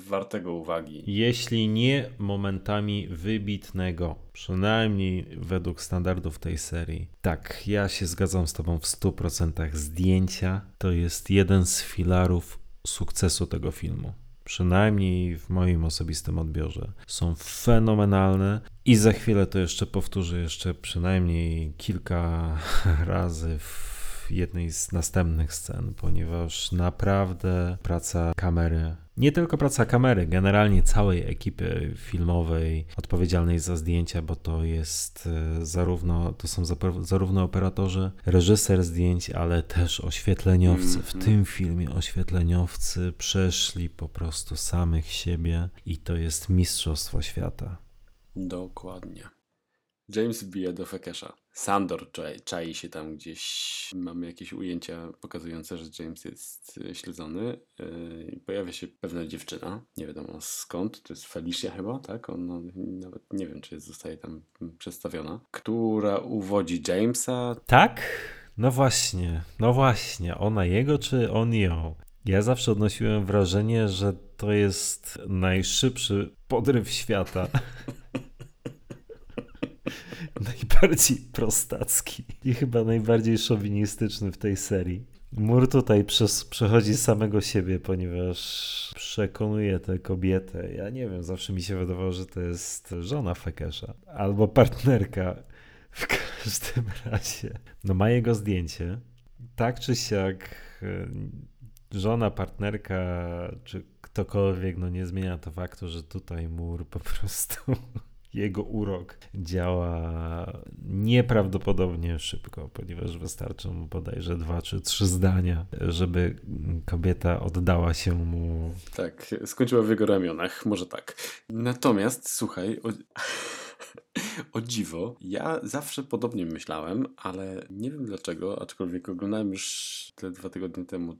wartego uwagi. Jeśli nie momentami wybitnego, przynajmniej według standardów tej serii. Tak, ja się zgadzam z Tobą w 100%. Zdjęcia to jest jeden z filarów sukcesu tego filmu. Przynajmniej w moim osobistym odbiorze. Są fenomenalne i za chwilę to jeszcze powtórzę jeszcze przynajmniej kilka razy w jednej z następnych scen, ponieważ naprawdę praca kamery, nie tylko praca kamery, generalnie całej ekipy filmowej odpowiedzialnej za zdjęcia, bo to jest e, zarówno, to są zarówno operatorzy, reżyser zdjęć, ale też oświetleniowcy. W Mhm. tym filmie oświetleniowcy przeszli po prostu samych siebie i to jest mistrzostwo świata. Dokładnie. James bije do Fekesza. Sandor czai, czai się tam gdzieś. Mamy jakieś ujęcia pokazujące, że James jest e, śledzony. Yy, pojawia się pewna dziewczyna, nie wiadomo skąd, to jest Felicia chyba, tak? Ona nawet nie wiem, czy jest, zostaje tam przedstawiona, która uwodzi Jamesa. Tak? No właśnie, no właśnie. Ona jego czy on ją? Ja zawsze odnosiłem wrażenie, że to jest najszybszy podryw świata. Najbardziej prostacki i chyba najbardziej szowinistyczny w tej serii. Mur tutaj przez, przechodzi samego siebie, ponieważ przekonuje tę kobietę. Ja nie wiem, zawsze mi się wydawało, że to jest żona Fekesza albo partnerka. W każdym razie, no ma jego zdjęcie. Tak czy siak, e, żona, partnerka, czy ktokolwiek, no nie zmienia to faktu, że tutaj mur po prostu jego urok działa nieprawdopodobnie szybko, ponieważ wystarczą mu bodajże dwa czy trzy zdania, żeby kobieta oddała się mu. Tak, skończyła w jego ramionach, może tak. Natomiast, słuchaj, o, o dziwo, ja zawsze podobnie myślałem, ale nie wiem dlaczego, aczkolwiek oglądałem już te dwa tygodnie temu y,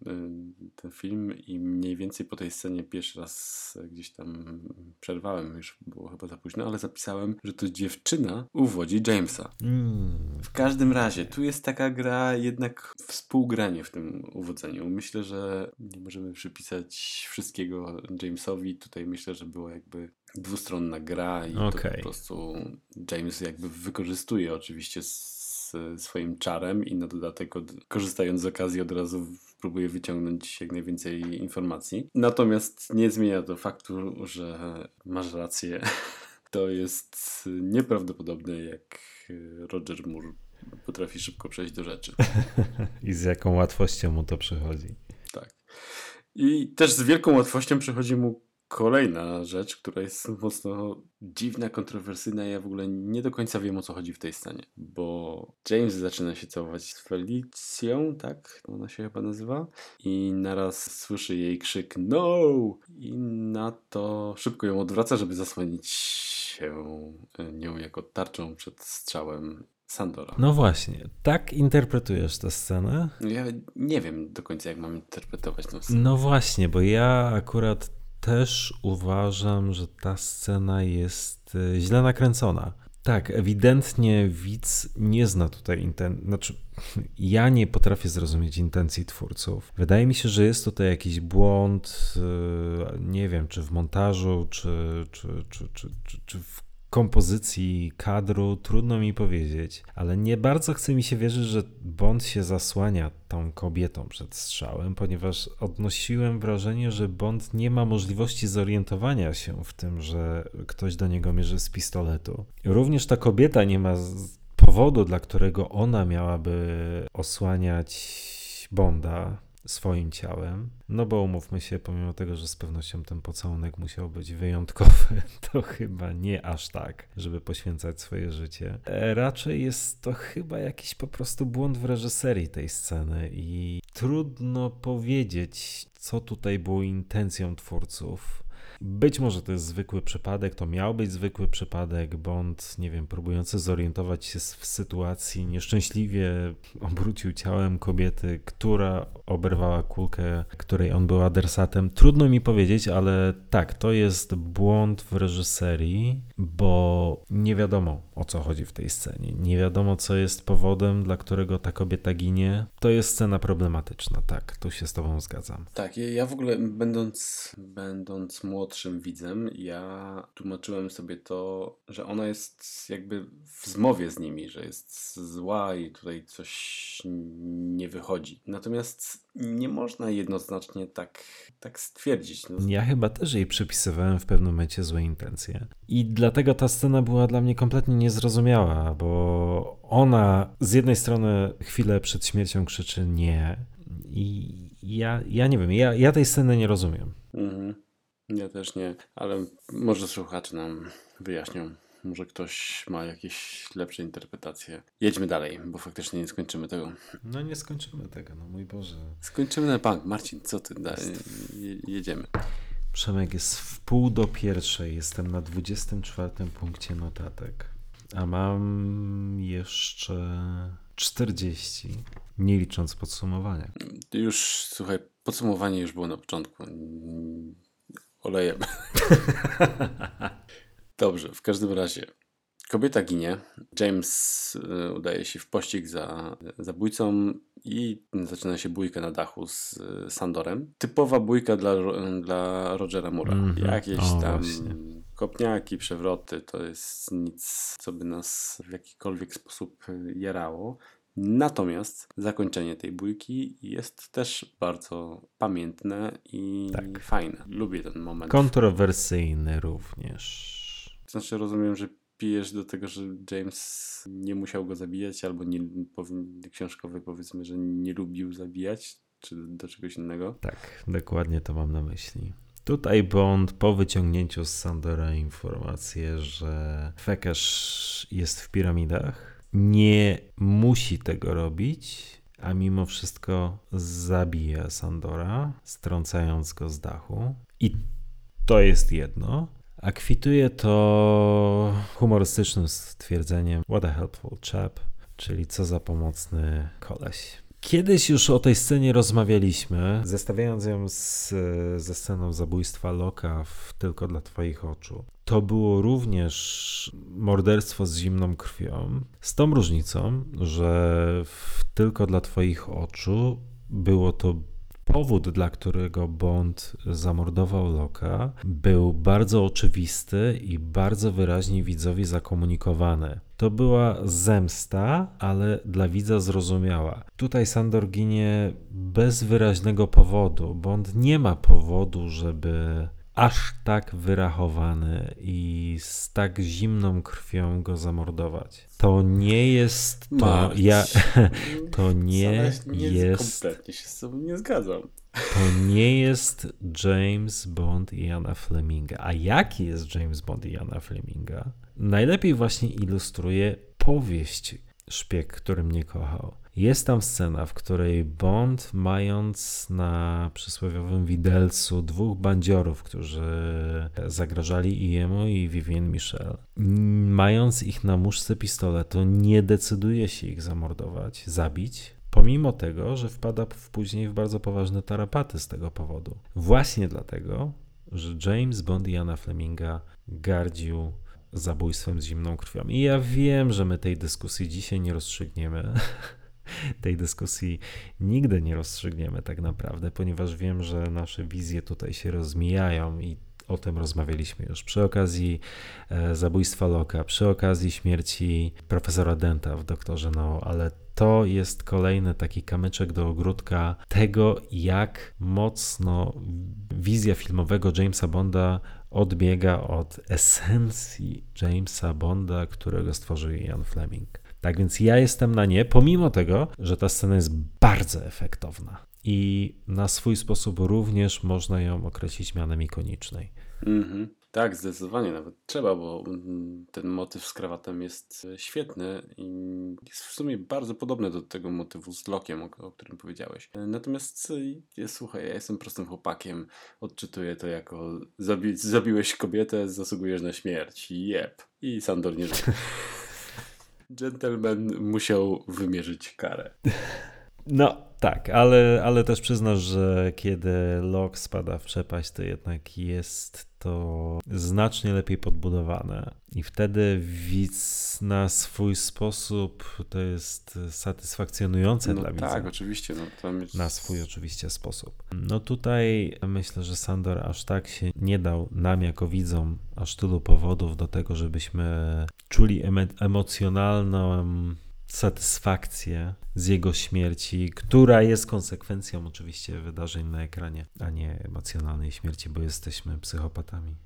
ten film i mniej więcej po tej scenie pierwszy raz gdzieś tam przerwałem, już było chyba za późno, ale zapisałem, że to dziewczyna uwodzi Jamesa. Mm, W każdym razie, tu jest taka gra, jednak współgranie w tym uwodzeniu. Myślę, że nie możemy przypisać wszystkiego Jamesowi. Tutaj myślę, że była jakby dwustronna gra i to Okej. po prostu James jakby wykorzystuje oczywiście e, swoim czarem i na dodatek od, korzystając z okazji od razu próbuje wyciągnąć jak najwięcej informacji. Natomiast nie zmienia to faktu, że masz rację. To jest nieprawdopodobne, jak Roger Moore potrafi szybko przejść do rzeczy. I z jaką łatwością mu to przychodzi. Tak. I też z wielką łatwością przychodzi mu kolejna rzecz, która jest mocno dziwna, kontrowersyjna. Ja w ogóle nie do końca wiem o co chodzi w tej scenie, bo James zaczyna się całować z Felicją, tak? Ona się chyba nazywa. I naraz słyszy jej krzyk no! I na to szybko ją odwraca, żeby zasłonić się nią jako tarczą przed strzałem Sandora. No właśnie, tak interpretujesz tę scenę? Ja nie wiem do końca, jak mam interpretować tę scenę. No właśnie, bo ja akurat też uważam, że ta scena jest e, źle nakręcona. Tak, ewidentnie widz nie zna tutaj intencji. Znaczy, ja nie potrafię zrozumieć intencji twórców. Wydaje mi się, że jest tutaj jakiś błąd, e, nie wiem, czy w montażu, czy, czy, czy, czy, czy, czy w kompozycji kadru, trudno mi powiedzieć, ale nie bardzo chce mi się wierzyć, że Bond się zasłania tą kobietą przed strzałem, ponieważ odnosiłem wrażenie, że Bond nie ma możliwości zorientowania się w tym, że ktoś do niego mierzy z pistoletu. Również ta kobieta nie ma powodu, dla którego ona miałaby osłaniać Bonda swoim ciałem. No bo umówmy się, pomimo tego, że z pewnością ten pocałunek musiał być wyjątkowy, to chyba nie aż tak, żeby poświęcać swoje życie. E, raczej jest to chyba jakiś po prostu błąd w reżyserii tej sceny i trudno powiedzieć, co tutaj było intencją twórców. Być może to jest zwykły przypadek, to miał być zwykły przypadek. Bond, nie wiem, próbujący zorientować się w sytuacji, nieszczęśliwie obrócił ciałem kobiety, która oberwała kulkę, której on był adresatem. Trudno mi powiedzieć, ale tak, to jest błąd w reżyserii, bo nie wiadomo o co chodzi w tej scenie. Nie wiadomo, co jest powodem, dla którego ta kobieta ginie. To jest scena problematyczna, tak, tu się z Tobą zgadzam. Tak, ja w ogóle, będąc, będąc młodszym widzem, ja tłumaczyłem sobie to, że ona jest jakby w zmowie z nimi, że jest zła i tutaj coś nie wychodzi. Natomiast nie można jednoznacznie tak, tak stwierdzić. No. Ja chyba też jej przypisywałem w pewnym momencie złe intencje. I dlatego ta scena była dla mnie kompletnie niezrozumiała, bo ona z jednej strony chwilę przed śmiercią krzyczy nie. I ja, ja nie wiem, ja, ja tej sceny nie rozumiem. Mhm. Ja też nie, ale może słuchacze nam wyjaśnią. Może ktoś ma jakieś lepsze interpretacje. Jedźmy dalej, bo faktycznie nie skończymy tego. No nie skończymy tego, no mój Boże. Skończymy na bank. Marcin, co ty? Da, je, jedziemy. Przemek jest w pół do pierwszej. Jestem na 24 punkcie notatek. A mam jeszcze 40, nie licząc podsumowania. Już, słuchaj, podsumowanie już było na początku. Olejemy. Dobrze, w każdym razie. Kobieta ginie. James y, udaje się w pościg za zabójcą i zaczyna się bójka na dachu z y, Sandorem. Typowa bójka dla, dla Rogera Mura. Mm -hmm. Jakieś o, tam właśnie. kopniaki, przewroty to jest nic, co by nas w jakikolwiek sposób jarało. Natomiast zakończenie tej bójki jest też bardzo pamiętne i tak. fajne. Lubię ten moment. Kontrowersyjny również. Znaczy rozumiem, że pijesz do tego, że James nie musiał go zabijać, albo nie, książkowy powiedzmy, że nie lubił zabijać, czy do czegoś innego. Tak, dokładnie to mam na myśli. Tutaj Bond po wyciągnięciu z Sandora informację, że Fekesz jest w piramidach, nie musi tego robić, a mimo wszystko zabija Sandora, strącając go z dachu. I to jest jedno. A kwituje to humorystycznym stwierdzeniem What a helpful chap, czyli co za pomocny koleś. Kiedyś już o tej scenie rozmawialiśmy, zestawiając ją z, ze sceną zabójstwa Loka w Tylko dla Twoich oczu. To było również morderstwo z zimną krwią, z tą różnicą, że w Tylko dla Twoich oczu było to powód, dla którego Bond zamordował Loka, był bardzo oczywisty i bardzo wyraźnie widzowi zakomunikowany. To była zemsta, ale dla widza zrozumiała. Tutaj Sandor ginie bez wyraźnego powodu. Bond nie ma powodu, żeby aż tak wyrachowany i z tak zimną krwią go zamordować. To nie jest to Marcz. ja to nie nie jest Kompletnie się z tobą nie zgadzam. to nie jest James Bond i Jana Fleminga. A jaki jest James Bond i Jana Fleminga? Najlepiej właśnie ilustruje powieść Szpieg, który mnie kochał. Jest tam scena, w której Bond, mając na przysłowiowym widelcu dwóch bandziorów, którzy zagrażali jemu i Vivien Michel, mając ich na muszce pistoletu, nie decyduje się ich zamordować, zabić, pomimo tego, że wpada w później w bardzo poważne tarapaty z tego powodu. Właśnie dlatego, że James Bond i Anna Fleminga gardził zabójstwem z zimną krwią. I ja wiem, że my tej dyskusji dzisiaj nie rozstrzygniemy. tej dyskusji nigdy nie rozstrzygniemy tak naprawdę, ponieważ wiem, że nasze wizje tutaj się rozmijają i o tym rozmawialiśmy już przy okazji e, zabójstwa Loka, przy okazji śmierci profesora Denta w Doktorze No, ale to jest kolejny taki kamyczek do ogródka tego, jak mocno wizja filmowego Jamesa Bonda odbiega od esencji Jamesa Bonda, którego stworzył Ian Fleming. Tak więc ja jestem na nie, pomimo tego, że ta scena jest bardzo efektowna i na swój sposób również można ją określić mianem ikonicznej. Mhm. Tak, zdecydowanie nawet trzeba, bo mm, ten motyw z krawatem jest e, świetny i jest w sumie bardzo podobny do tego motywu z lokiem, o, o którym powiedziałeś. E, Natomiast e, słuchaj, ja jestem prostym chłopakiem, odczytuję to jako zabi zabiłeś kobietę, zasługujesz na śmierć. Jep. I Sandor nie żyje. Gentleman musiał wymierzyć karę. No tak, ale, ale też przyznasz, że kiedy lok spada w przepaść, to jednak jest to znacznie lepiej podbudowane. I wtedy widz na swój sposób to jest satysfakcjonujące No dla widza. tak, oczywiście. No, jest... Na swój oczywiście sposób. No tutaj myślę, że Sandor aż tak się nie dał nam jako widzom aż tylu powodów do tego, żebyśmy czuli emo emocjonalną satysfakcję z jego śmierci, która jest konsekwencją oczywiście wydarzeń na ekranie, a nie emocjonalnej śmierci, bo jesteśmy psychopatami.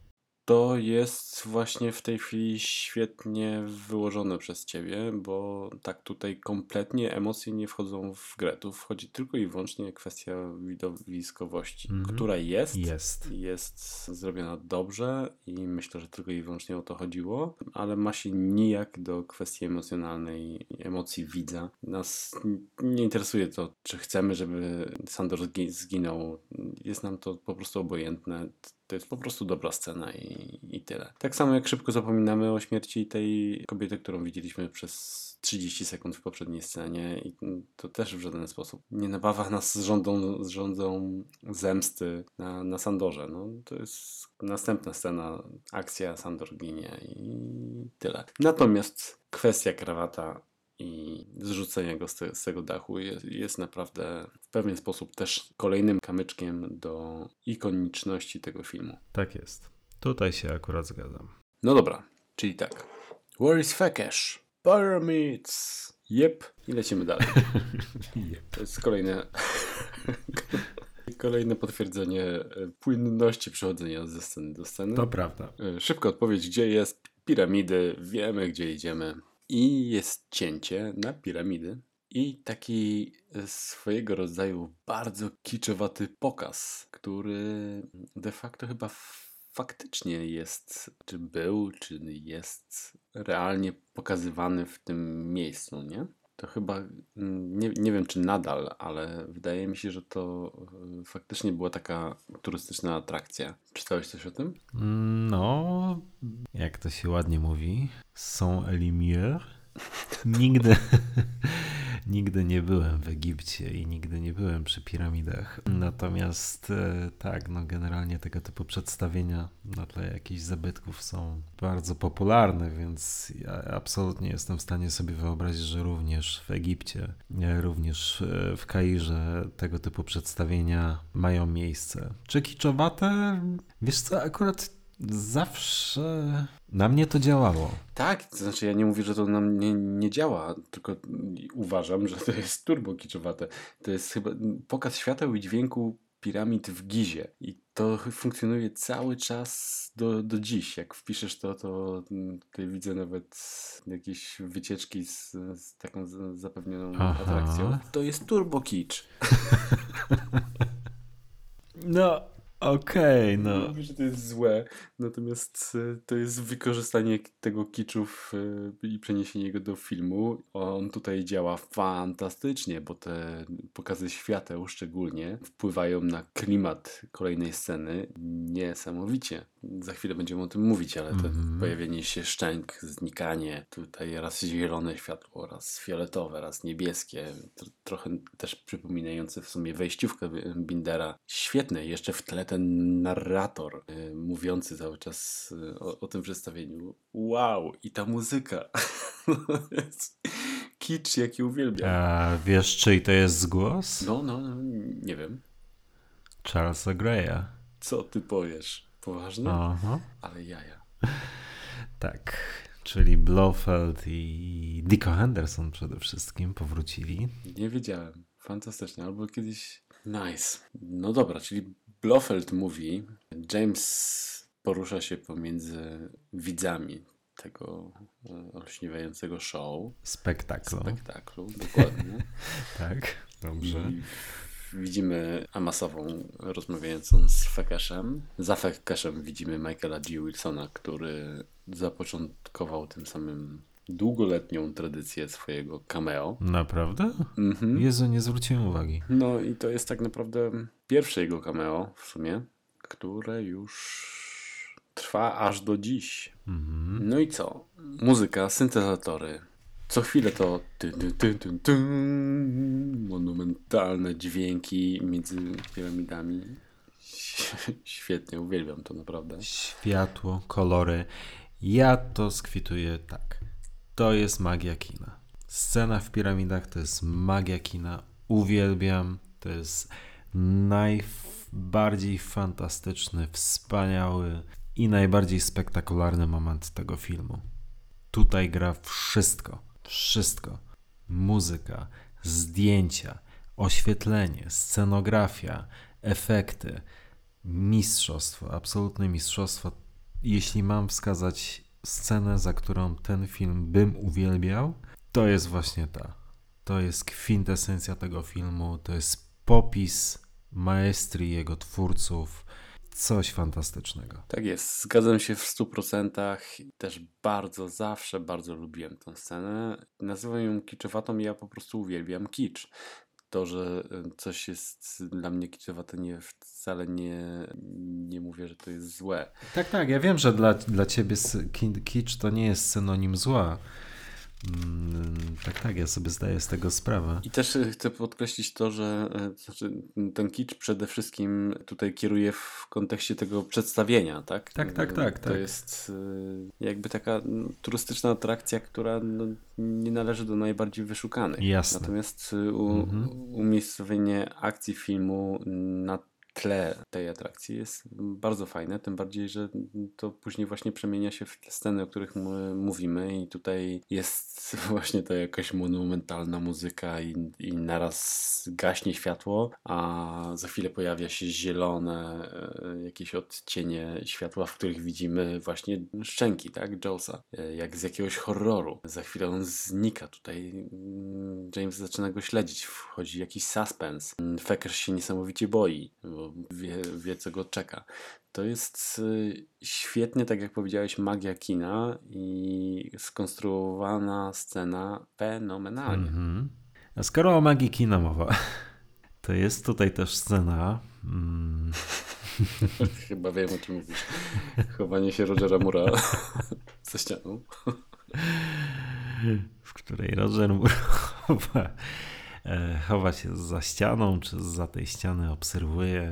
To jest właśnie w tej chwili świetnie wyłożone przez ciebie, bo tak tutaj kompletnie emocje nie wchodzą w grę. Tu wchodzi tylko i wyłącznie kwestia widowiskowości, Mhm. która jest, Jest. jest zrobiona dobrze i myślę, że tylko i wyłącznie o to chodziło, ale ma się nijak do kwestii emocjonalnej, emocji widza. Nas nie interesuje to, czy chcemy, żeby Sandor zgi- zginął. Jest nam to po prostu obojętne. To jest po prostu dobra scena i, i tyle. Tak samo jak szybko zapominamy o śmierci tej kobiety, którą widzieliśmy przez 30 sekund w poprzedniej scenie i to też w żaden sposób nie napawa nas z rządą, z rządzą zemsty na, na Sandorze. No, to jest następna scena, akcja, Sandor ginie i tyle. Natomiast kwestia krawata i zrzucenia go z, te, z tego dachu jest, jest naprawdę w pewien sposób też kolejnym kamyczkiem do ikoniczności tego filmu. Tak jest. Tutaj się akurat zgadzam. No dobra, czyli tak. Where is Fekesh? Pyramids! Yep. I lecimy dalej. To jest kolejne... kolejne potwierdzenie e, płynności przechodzenia ze sceny do sceny. To prawda. E, Szybka odpowiedź, gdzie jest piramidy, wiemy gdzie idziemy. I jest cięcie na piramidy. I taki e, swojego rodzaju bardzo kiczowaty pokaz, który de facto chyba faktycznie jest, czy był, czy jest realnie pokazywany w tym miejscu, nie? To chyba, mm, nie, nie wiem czy nadal, ale wydaje mi się, że to e, faktycznie była taka turystyczna atrakcja. Czytałeś coś o tym? No, jak to się ładnie mówi, są elimier. Nigdy, Nigdy nie byłem w Egipcie i nigdy nie byłem przy piramidach. Natomiast e, tak, no generalnie tego typu przedstawienia na tle jakichś zabytków są bardzo popularne, więc ja absolutnie jestem w stanie sobie wyobrazić, że również w Egipcie, e, również e, w Kairze tego typu przedstawienia mają miejsce. Czy kiczowate? Wiesz co, akurat zawsze na mnie to działało. Tak, to znaczy ja nie mówię, że to na mnie nie działa, tylko uważam, że to jest turbo kiczowate. To jest chyba pokaz świateł i dźwięku piramid w Gizie i to funkcjonuje cały czas do, do dziś. Jak wpiszesz to, to tutaj widzę nawet jakieś wycieczki z, z taką zapewnioną Aha. atrakcją. To jest turbo kicz. No, Okej, okay, no. Mówię, że to jest złe, natomiast e, to jest wykorzystanie tego kiczów e, i przeniesienie go do filmu. On tutaj działa fantastycznie, bo te pokazy świateł szczególnie wpływają na klimat kolejnej sceny niesamowicie. Za chwilę będziemy o tym mówić, ale to mm-hmm. pojawienie się szczęk, znikanie, tutaj raz zielone światło, raz fioletowe, raz niebieskie, trochę też przypominające w sumie wejściówkę Bindera. Świetne, jeszcze w tle ten narrator y, mówiący cały czas y, o, o, tym przedstawieniu. Wow! I ta muzyka. Kicz, jaki uwielbiam. A wiesz, czyj to jest głos? No, no, no nie wiem. Charlesa Greya. Co ty powiesz? Poważnie? Aha. Ale jaja. tak, czyli Blofeld i Dico Henderson przede wszystkim powrócili. Nie wiedziałem. Fantastycznie. Albo kiedyś... Nice. No dobra, czyli Blofeld mówi, James porusza się pomiędzy widzami tego e, olśniewającego show. Spektaklu. Spektaklu, dokładnie. tak, dobrze. I widzimy Amasową rozmawiającą z Fekeszem. Za Fekeszem widzimy Michaela G. Wilsona, który zapoczątkował tym samym długoletnią tradycję swojego cameo. Naprawdę? Mhm. Jezu, nie zwróciłem uwagi. No i to jest tak naprawdę pierwsze jego cameo w sumie, które już trwa aż do dziś. Mhm. No i co? Muzyka, syntezatory. Co chwilę to ty, ty, ty, monumentalne dźwięki między piramidami. Świetnie, uwielbiam to naprawdę. Światło, kolory. Ja to skwituję tak. To jest magia kina. Scena w piramidach to jest magia kina. Uwielbiam. To jest najbardziej fantastyczny, wspaniały i najbardziej spektakularny moment tego filmu. Tutaj gra wszystko. Wszystko. Muzyka, zdjęcia, oświetlenie, scenografia, efekty. Mistrzostwo, absolutne mistrzostwo. Jeśli mam wskazać scenę, za którą ten film bym uwielbiał, to jest właśnie ta. To jest kwintesencja tego filmu, to jest popis maestrii jego twórców. Coś fantastycznego. Tak jest, zgadzam się w 100%. Też bardzo, zawsze bardzo lubiłem tę scenę. Nazywam ją kiczowatą i ja po prostu uwielbiam kicz to, że y, coś jest dla mnie kiczowate, nie, wcale nie, nie mówię, że to jest złe. Tak, tak, ja wiem, że dla, dla ciebie kicz to nie jest synonim zła. Mm, tak, tak, ja sobie zdaję z tego sprawę. I też y, chcę podkreślić to, że y, znaczy, ten kicz przede wszystkim tutaj kieruje w kontekście tego przedstawienia, tak? Tak, tak, tak. To tak. jest jakby taka no, turystyczna atrakcja, która no, nie należy do najbardziej wyszukanych. Jasne. Natomiast u, mhm. umiejscowienie akcji filmu na tle tej atrakcji jest bardzo fajne, tym bardziej, że to później właśnie przemienia się w te sceny, o których mówimy i tutaj jest właśnie ta jakaś monumentalna muzyka i, i naraz gaśnie światło, a za chwilę pojawia się zielone e, jakieś odcienie światła, w których widzimy właśnie szczęki, tak, Joesa, e, jak z jakiegoś horroru. Za chwilę on znika tutaj, mm, James zaczyna go śledzić, wchodzi jakiś suspens. Fecker się niesamowicie boi, bo wie, wie co go czeka. To jest y, świetnie, tak jak powiedziałeś, magia kina i skonstruowana scena fenomenalnie. Mm-hmm. A skoro o magii kina mowa, to jest tutaj też scena. Mm. Chyba wiem o czym mówisz. Chowanie się Rogera Mura za ścianą. W której Roger Moore chowa, chowa się za ścianą, czy za tej ściany obserwuje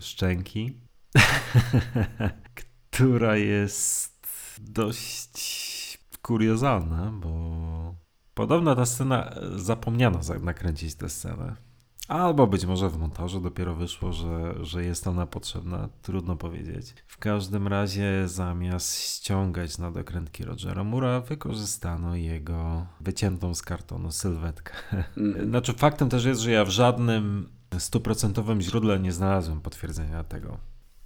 szczęki, która jest dość kuriozalna, bo podobno ta scena, zapomniano nakręcić tę scenę. Albo być może w montażu dopiero wyszło, że, że jest ona potrzebna, trudno powiedzieć. W każdym razie zamiast ściągać na dokrętki Rogera Mura, wykorzystano jego wyciętą z kartonu sylwetkę. Mm. Znaczy faktem też jest, że ja w żadnym stuprocentowym źródle nie znalazłem potwierdzenia tego.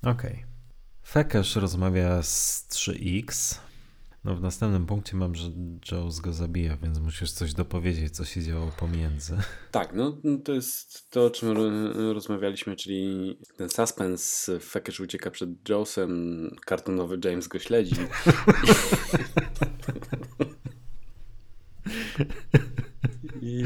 Okej. Okay. Fekesz rozmawia z 3X, no w następnym punkcie mam, że Jones go zabija, więc musisz coś dopowiedzieć, co się działo pomiędzy. Tak, no to jest to, o czym rozmawialiśmy, czyli ten suspens, Fekesz ucieka przed Jonesem, kartonowy James go śledzi. I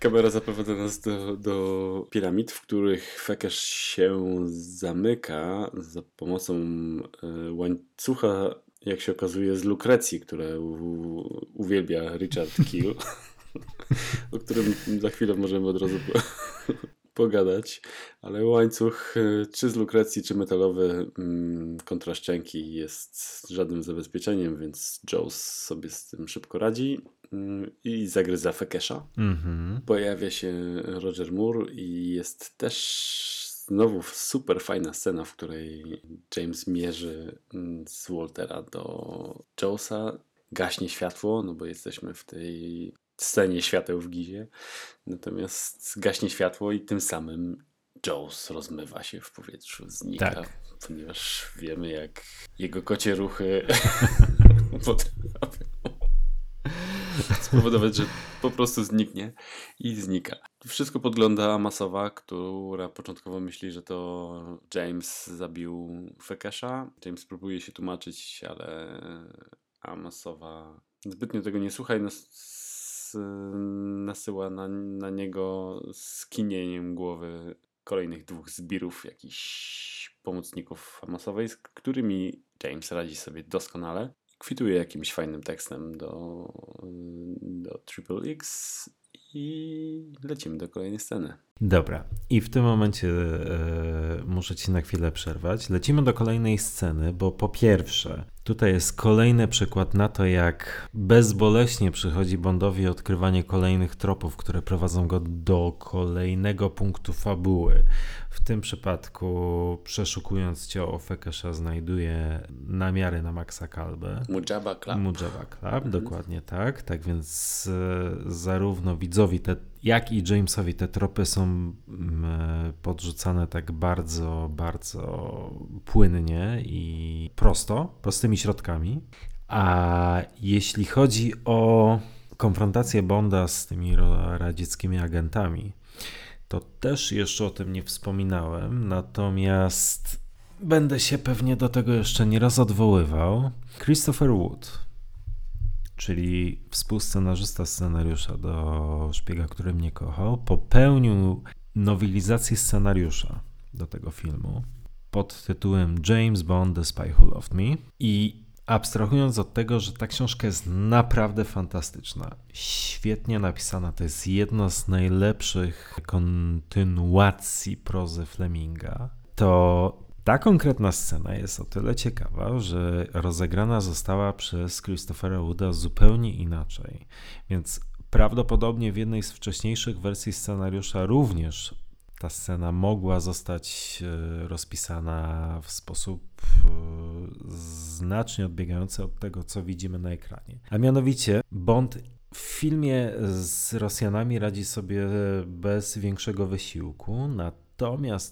kamera zaprowadza nas do, do piramid, w których Fekesz się zamyka za pomocą e, łańcucha jak się okazuje, z Lukrecji, które uwielbia Richard Kill, o którym za chwilę możemy od razu po pogadać. Ale łańcuch e, czy z Lukrecji, czy metalowy mm, kontra szczęki jest żadnym zabezpieczeniem, więc Jones sobie z tym szybko radzi mm, i zagryza Fekesza. Mm -hmm. Pojawia się Roger Moore i jest też Znowu super fajna scena, w której James mierzy mm, z Waltera do Jonesa. Gaśnie światło, no bo jesteśmy w tej scenie świateł w Gizie. Natomiast gaśnie światło i tym samym Jones rozmywa się w powietrzu, znika, tak. ponieważ wiemy, jak jego kocie ruchy potrafią spowodować, że po prostu zniknie i znika. Wszystko podgląda Masowa, która początkowo myśli, że to James zabił Fekesza. James próbuje się tłumaczyć, ale Amasowa zbytnio tego nie słucha i nas, nasyła na, na niego skinieniem głowy kolejnych dwóch zbirów, jakichś pomocników Amasowej, z którymi James radzi sobie doskonale kwituje jakimś fajnym tekstem do, do Triple X i lecimy do kolejnej sceny. Dobra, i w tym momencie e, muszę ci na chwilę przerwać. Lecimy do kolejnej sceny, bo po pierwsze, tutaj jest kolejny przykład na to, jak bezboleśnie przychodzi Bondowi odkrywanie kolejnych tropów, które prowadzą go do kolejnego punktu fabuły. W tym przypadku, przeszukując ciało Fekesza, znajduje namiary na Maxa Kalbę. Mujaba Club. Mujaba Club, mhm. dokładnie tak. Tak więc e, zarówno widzowi, te, jak i Jamesowi te tropy są mm, e, podrzucane tak bardzo, bardzo płynnie i prosto, prostymi środkami. A jeśli chodzi o konfrontację Bonda z tymi radzieckimi agentami, to też jeszcze o tym nie wspominałem, natomiast będę się pewnie do tego jeszcze nie raz odwoływał. Christopher Wood, czyli współscenarzysta scenariusza do Szpiega, który mnie kochał, popełnił nowelizację scenariusza do tego filmu pod tytułem James Bond The Spy Who Loved Me. I Abstrahując od tego, że ta książka jest naprawdę fantastyczna, świetnie napisana, to jest jedna z najlepszych kontynuacji prozy Fleminga, to ta konkretna scena jest o tyle ciekawa, że rozegrana została przez Christophera Wooda zupełnie inaczej. Więc prawdopodobnie w jednej z wcześniejszych wersji scenariusza również ta scena mogła zostać e, rozpisana w sposób e, znacznie odbiegający od tego, co widzimy na ekranie. A mianowicie Bond w filmie z Rosjanami radzi sobie bez większego wysiłku, natomiast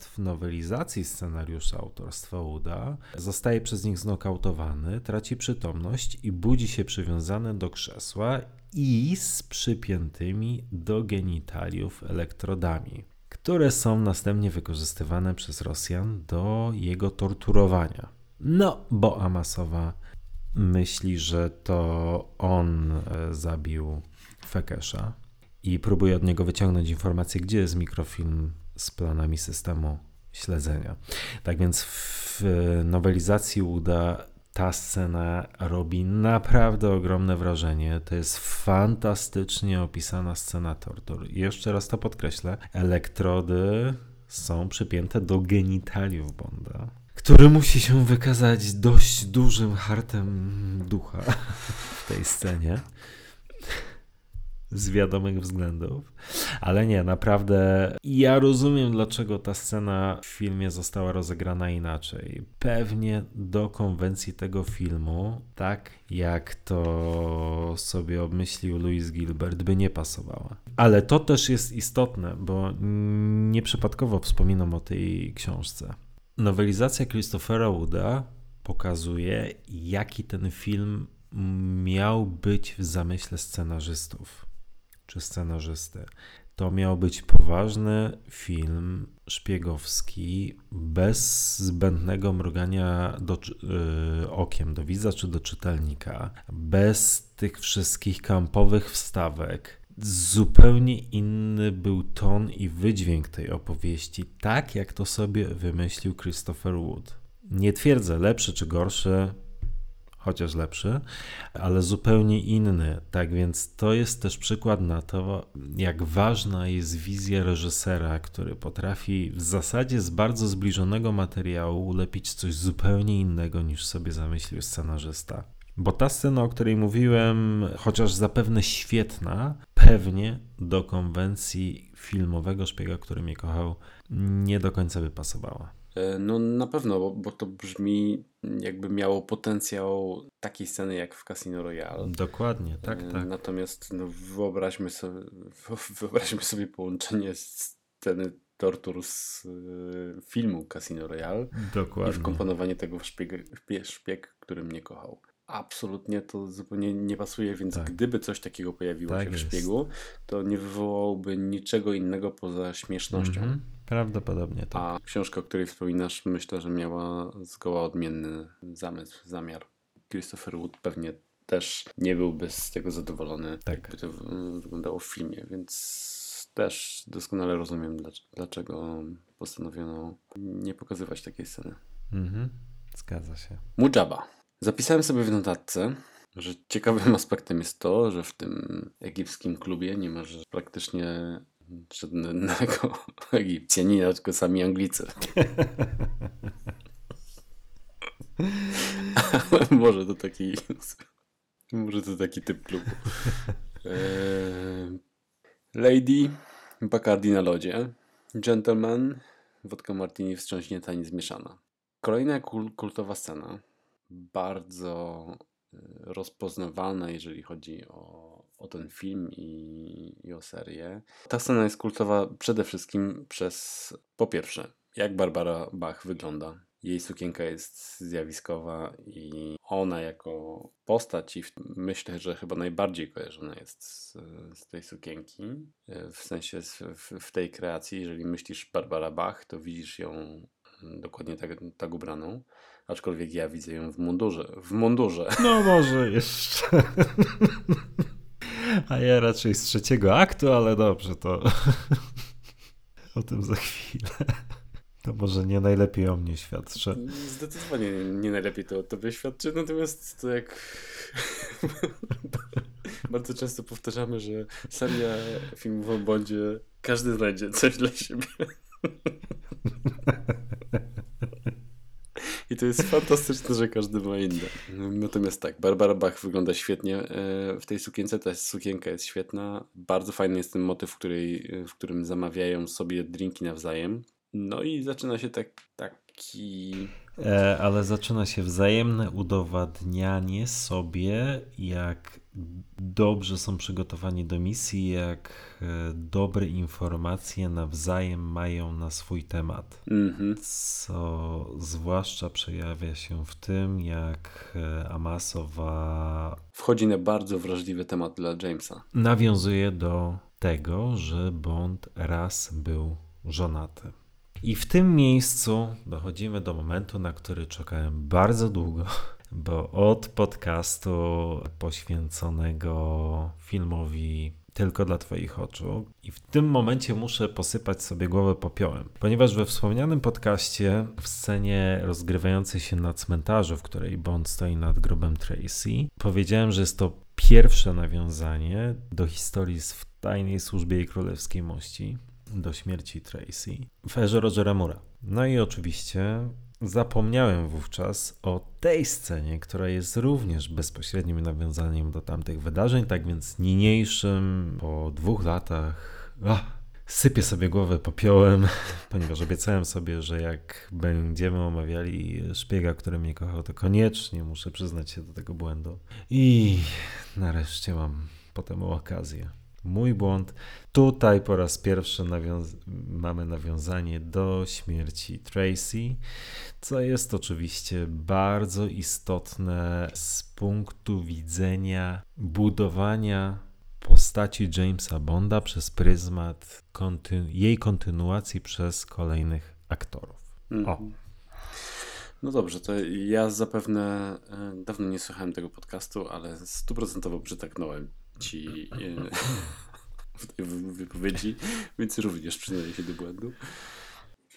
w nowelizacji scenariusza autorstwa Uda zostaje przez nich znokautowany, traci przytomność i budzi się przywiązany do krzesła i z przypiętymi do genitaliów elektrodami które są następnie wykorzystywane przez Rosjan do jego torturowania. No, bo Amasowa myśli, że to on e, zabił Fekesza i próbuje od niego wyciągnąć informację, gdzie jest mikrofilm z planami systemu śledzenia. Tak więc w nowelizacji uda Ta scena robi naprawdę ogromne wrażenie. To jest fantastycznie opisana scena tortur. Jeszcze raz to podkreślę. Elektrody są przypięte do genitaliów Bonda, który musi się wykazać dość dużym hartem ducha w tej scenie z wiadomych względów. Ale nie, naprawdę ja rozumiem, dlaczego ta scena w filmie została rozegrana inaczej. Pewnie do konwencji tego filmu, tak jak to sobie obmyślił Louis Gilbert, by nie pasowała. Ale to też jest istotne, bo nieprzypadkowo wspominam o tej książce. Nowelizacja Christophera Wooda pokazuje, jaki ten film miał być w zamyśle scenarzystów czy scenarzysty. To miał być poważny film szpiegowski, bez zbędnego mrugania do, yy, okiem do widza czy do czytelnika, bez tych wszystkich kampowych wstawek. Zupełnie inny był ton i wydźwięk tej opowieści, tak jak to sobie wymyślił Christopher Wood. Nie twierdzę lepszy czy gorszy, chociaż lepszy, ale zupełnie inny. Tak więc to jest też przykład na to, jak ważna jest wizja reżysera, który potrafi w zasadzie z bardzo zbliżonego materiału ulepić coś zupełnie innego niż sobie zamyślił scenarzysta. Bo ta scena, o której mówiłem, chociaż zapewne świetna, pewnie do konwencji filmowego szpiega, który mnie kochał, nie do końca by pasowała. E, no na pewno, bo, bo, to brzmi jakby miało potencjał takiej sceny jak w Casino Royale. Dokładnie, tak, e, tak. Natomiast no, wyobraźmy, sobie, wyobraźmy sobie połączenie sceny tortur z y, filmu Casino Royale Dokładnie. i wkomponowanie tego w szpieg, szpieg, który mnie kochał. Absolutnie to zupełnie nie pasuje, więc tak. gdyby coś takiego pojawiło tak się w szpiegu, to nie wywołałoby niczego innego poza śmiesznością. Mm -hmm. Prawdopodobnie tak. A książka, o której wspominasz, myślę, że miała zgoła odmienny zamysł, zamiar. Christopher Wood pewnie też nie byłby z tego zadowolony, tak. jakby to wyglądało w filmie, więc też doskonale rozumiem, dlaczego postanowiono nie pokazywać takiej sceny. Mhm, zgadza się. Mujaba. Zapisałem sobie w notatce, że ciekawym aspektem jest to, że w tym egipskim klubie nie masz praktycznie żadnego Egipcjanina, tylko sami Anglicy. może to taki może to taki typ klubu. Eee, lady, Bacardi na lodzie, Gentleman, wodka martini wstrząśnięta, nic zmieszana. Kolejna kultowa scena, bardzo e, rozpoznawalna, jeżeli chodzi o o ten film i, i o serię. Ta scena jest kultowa przede wszystkim przez, po pierwsze, jak Barbara Bach wygląda. Jej sukienka jest zjawiskowa i ona jako postać i myślę, że chyba najbardziej kojarzona jest z, z tej sukienki. W sensie w, w, tej kreacji, jeżeli myślisz Barbara Bach, to widzisz ją dokładnie tak, tak ubraną. Aczkolwiek ja widzę ją w mundurze. W mundurze. No może jeszcze. A ja raczej z trzeciego aktu, ale dobrze, to o tym za chwilę. To może nie najlepiej o mnie świadczy. Zdecydowanie nie najlepiej to o tobie świadczy, natomiast to jak bardzo często powtarzamy, że seria filmów o Bondzie każdy znajdzie coś dla siebie. I to jest fantastyczne, że każdy ma inne. Natomiast tak, Barbara Bach wygląda świetnie e, w tej sukience. Ta sukienka jest świetna. Bardzo fajny jest ten motyw, w, której, w którym zamawiają sobie drinki nawzajem. No i zaczyna się tak, taki E, ale zaczyna się wzajemne udowadnianie sobie, jak dobrze są przygotowani do misji, jak e, dobre informacje nawzajem mają na swój temat. Mm-hmm. Co zwłaszcza przejawia się w tym, jak e, Amasowa wchodzi na bardzo wrażliwy temat dla Jamesa. Nawiązuje do tego, że Bond raz był żonaty. I w tym miejscu dochodzimy do momentu, na który czekałem bardzo długo, bo od podcastu poświęconego filmowi tylko dla Twoich oczu. I w tym momencie muszę posypać sobie głowę popiołem, ponieważ we wspomnianym podcaście w scenie rozgrywającej się na cmentarzu, w której Bond stoi nad grobem Tracy, powiedziałem, że jest to pierwsze nawiązanie do historii z w tajnej służbie jej królewskiej mości, do śmierci Tracy w erze Rogera Mura. No i oczywiście Zapomniałem wówczas o tej scenie, która jest również bezpośrednim nawiązaniem do tamtych wydarzeń, tak więc niniejszym po dwóch latach ach, sypię sobie głowę popiołem, ponieważ obiecałem sobie, że jak będziemy omawiali szpiega, który mnie kochał, to koniecznie muszę przyznać się do tego błędu. I nareszcie mam potem okazję. Mój błąd. Tutaj po raz pierwszy nawiąz mamy nawiązanie do śmierci Tracy, co jest oczywiście bardzo istotne z punktu widzenia budowania postaci Jamesa Bonda przez pryzmat konty jej kontynuacji przez kolejnych aktorów. O. No dobrze, to ja zapewne e, dawno nie słuchałem tego podcastu, ale stuprocentowo przytaknąłem ci e, w tej wypowiedzi, więc również przyznaję się do błędu.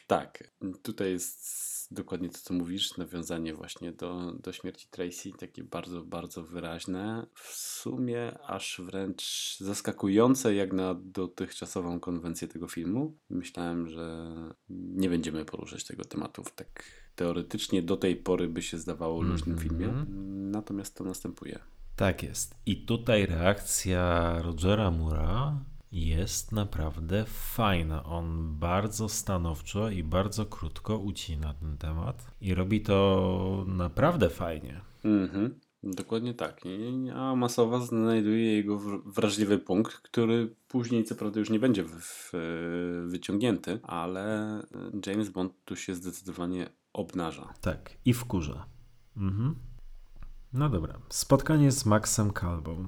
Tak, tutaj jest dokładnie to, co mówisz, nawiązanie właśnie do, do śmierci Tracy, takie bardzo, bardzo wyraźne. W sumie aż wręcz zaskakujące jak na dotychczasową konwencję tego filmu. Myślałem, że nie będziemy poruszać tego tematu w tak teoretycznie do tej pory by się zdawało luźnym mm -hmm. filmie. Natomiast to następuje. Tak jest. I tutaj reakcja Rogera Mura jest naprawdę fajna. On bardzo stanowczo i bardzo krótko ucina ten temat i robi to naprawdę fajnie. Mhm. Dokładnie tak. A Masowa znajduje jego wrażliwy punkt, który później co prawda już nie będzie wyciągnięty, ale James Bond tu się zdecydowanie obnaża. Tak, i wkurza. Mhm. No dobra. Spotkanie z Maxem Kalbą.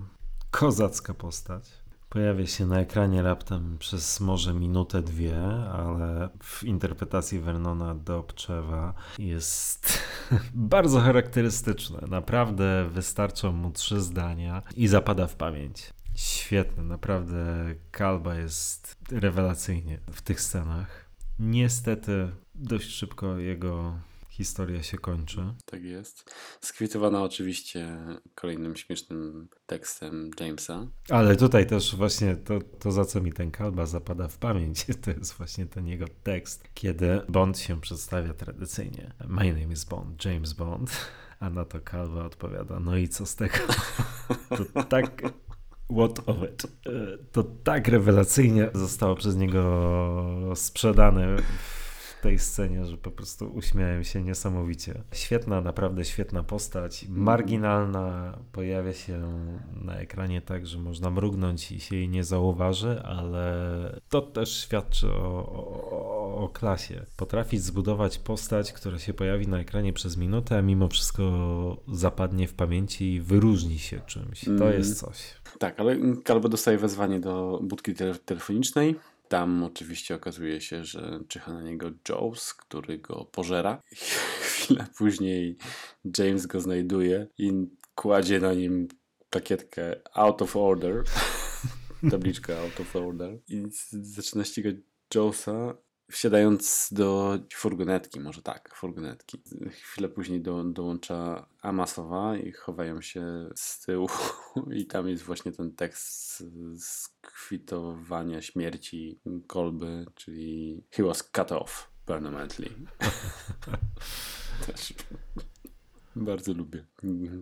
Kozacka postać. Pojawia się na ekranie raptem przez może minutę, dwie, ale w interpretacji Vernona Dobczewa jest bardzo charakterystyczne. Naprawdę wystarczą mu trzy zdania i zapada w pamięć. Świetne, naprawdę Kalba jest rewelacyjnie w tych scenach. Niestety dość szybko jego historia się kończy. Tak jest. Skwitowana oczywiście kolejnym śmiesznym tekstem Jamesa. Ale tutaj też właśnie to, to za co mi ten kalba zapada w pamięć, to jest właśnie ten jego tekst, kiedy Bond się przedstawia tradycyjnie. My name is Bond, James Bond. A na to kalba odpowiada, no i co z tego? To tak What of it? To tak rewelacyjnie zostało przez niego sprzedane tej scenie, że po prostu uśmiałem się niesamowicie. Świetna, naprawdę świetna postać, marginalna, pojawia się na ekranie tak, że można mrugnąć i się jej nie zauważy, ale to też świadczy o, o, o klasie. Potrafić zbudować postać, która się pojawi na ekranie przez minutę, a mimo wszystko zapadnie w pamięci i wyróżni się czymś. To mm. jest coś. Tak, ale Kalbo dostaje wezwanie do budki telefonicznej tam oczywiście okazuje się, że czyha na niego Jones, który go pożera. Chwilę później James go znajduje i kładzie na nim plakietkę out of order. Tabliczkę out of order. I zaczyna ścigać Jonesa wsiadając do furgonetki, może tak, furgonetki. Chwilę później do, dołącza Amasowa i chowają się z tyłu i tam jest właśnie ten tekst skwitowania śmierci kolby, czyli he was cut off permanently. Też bardzo lubię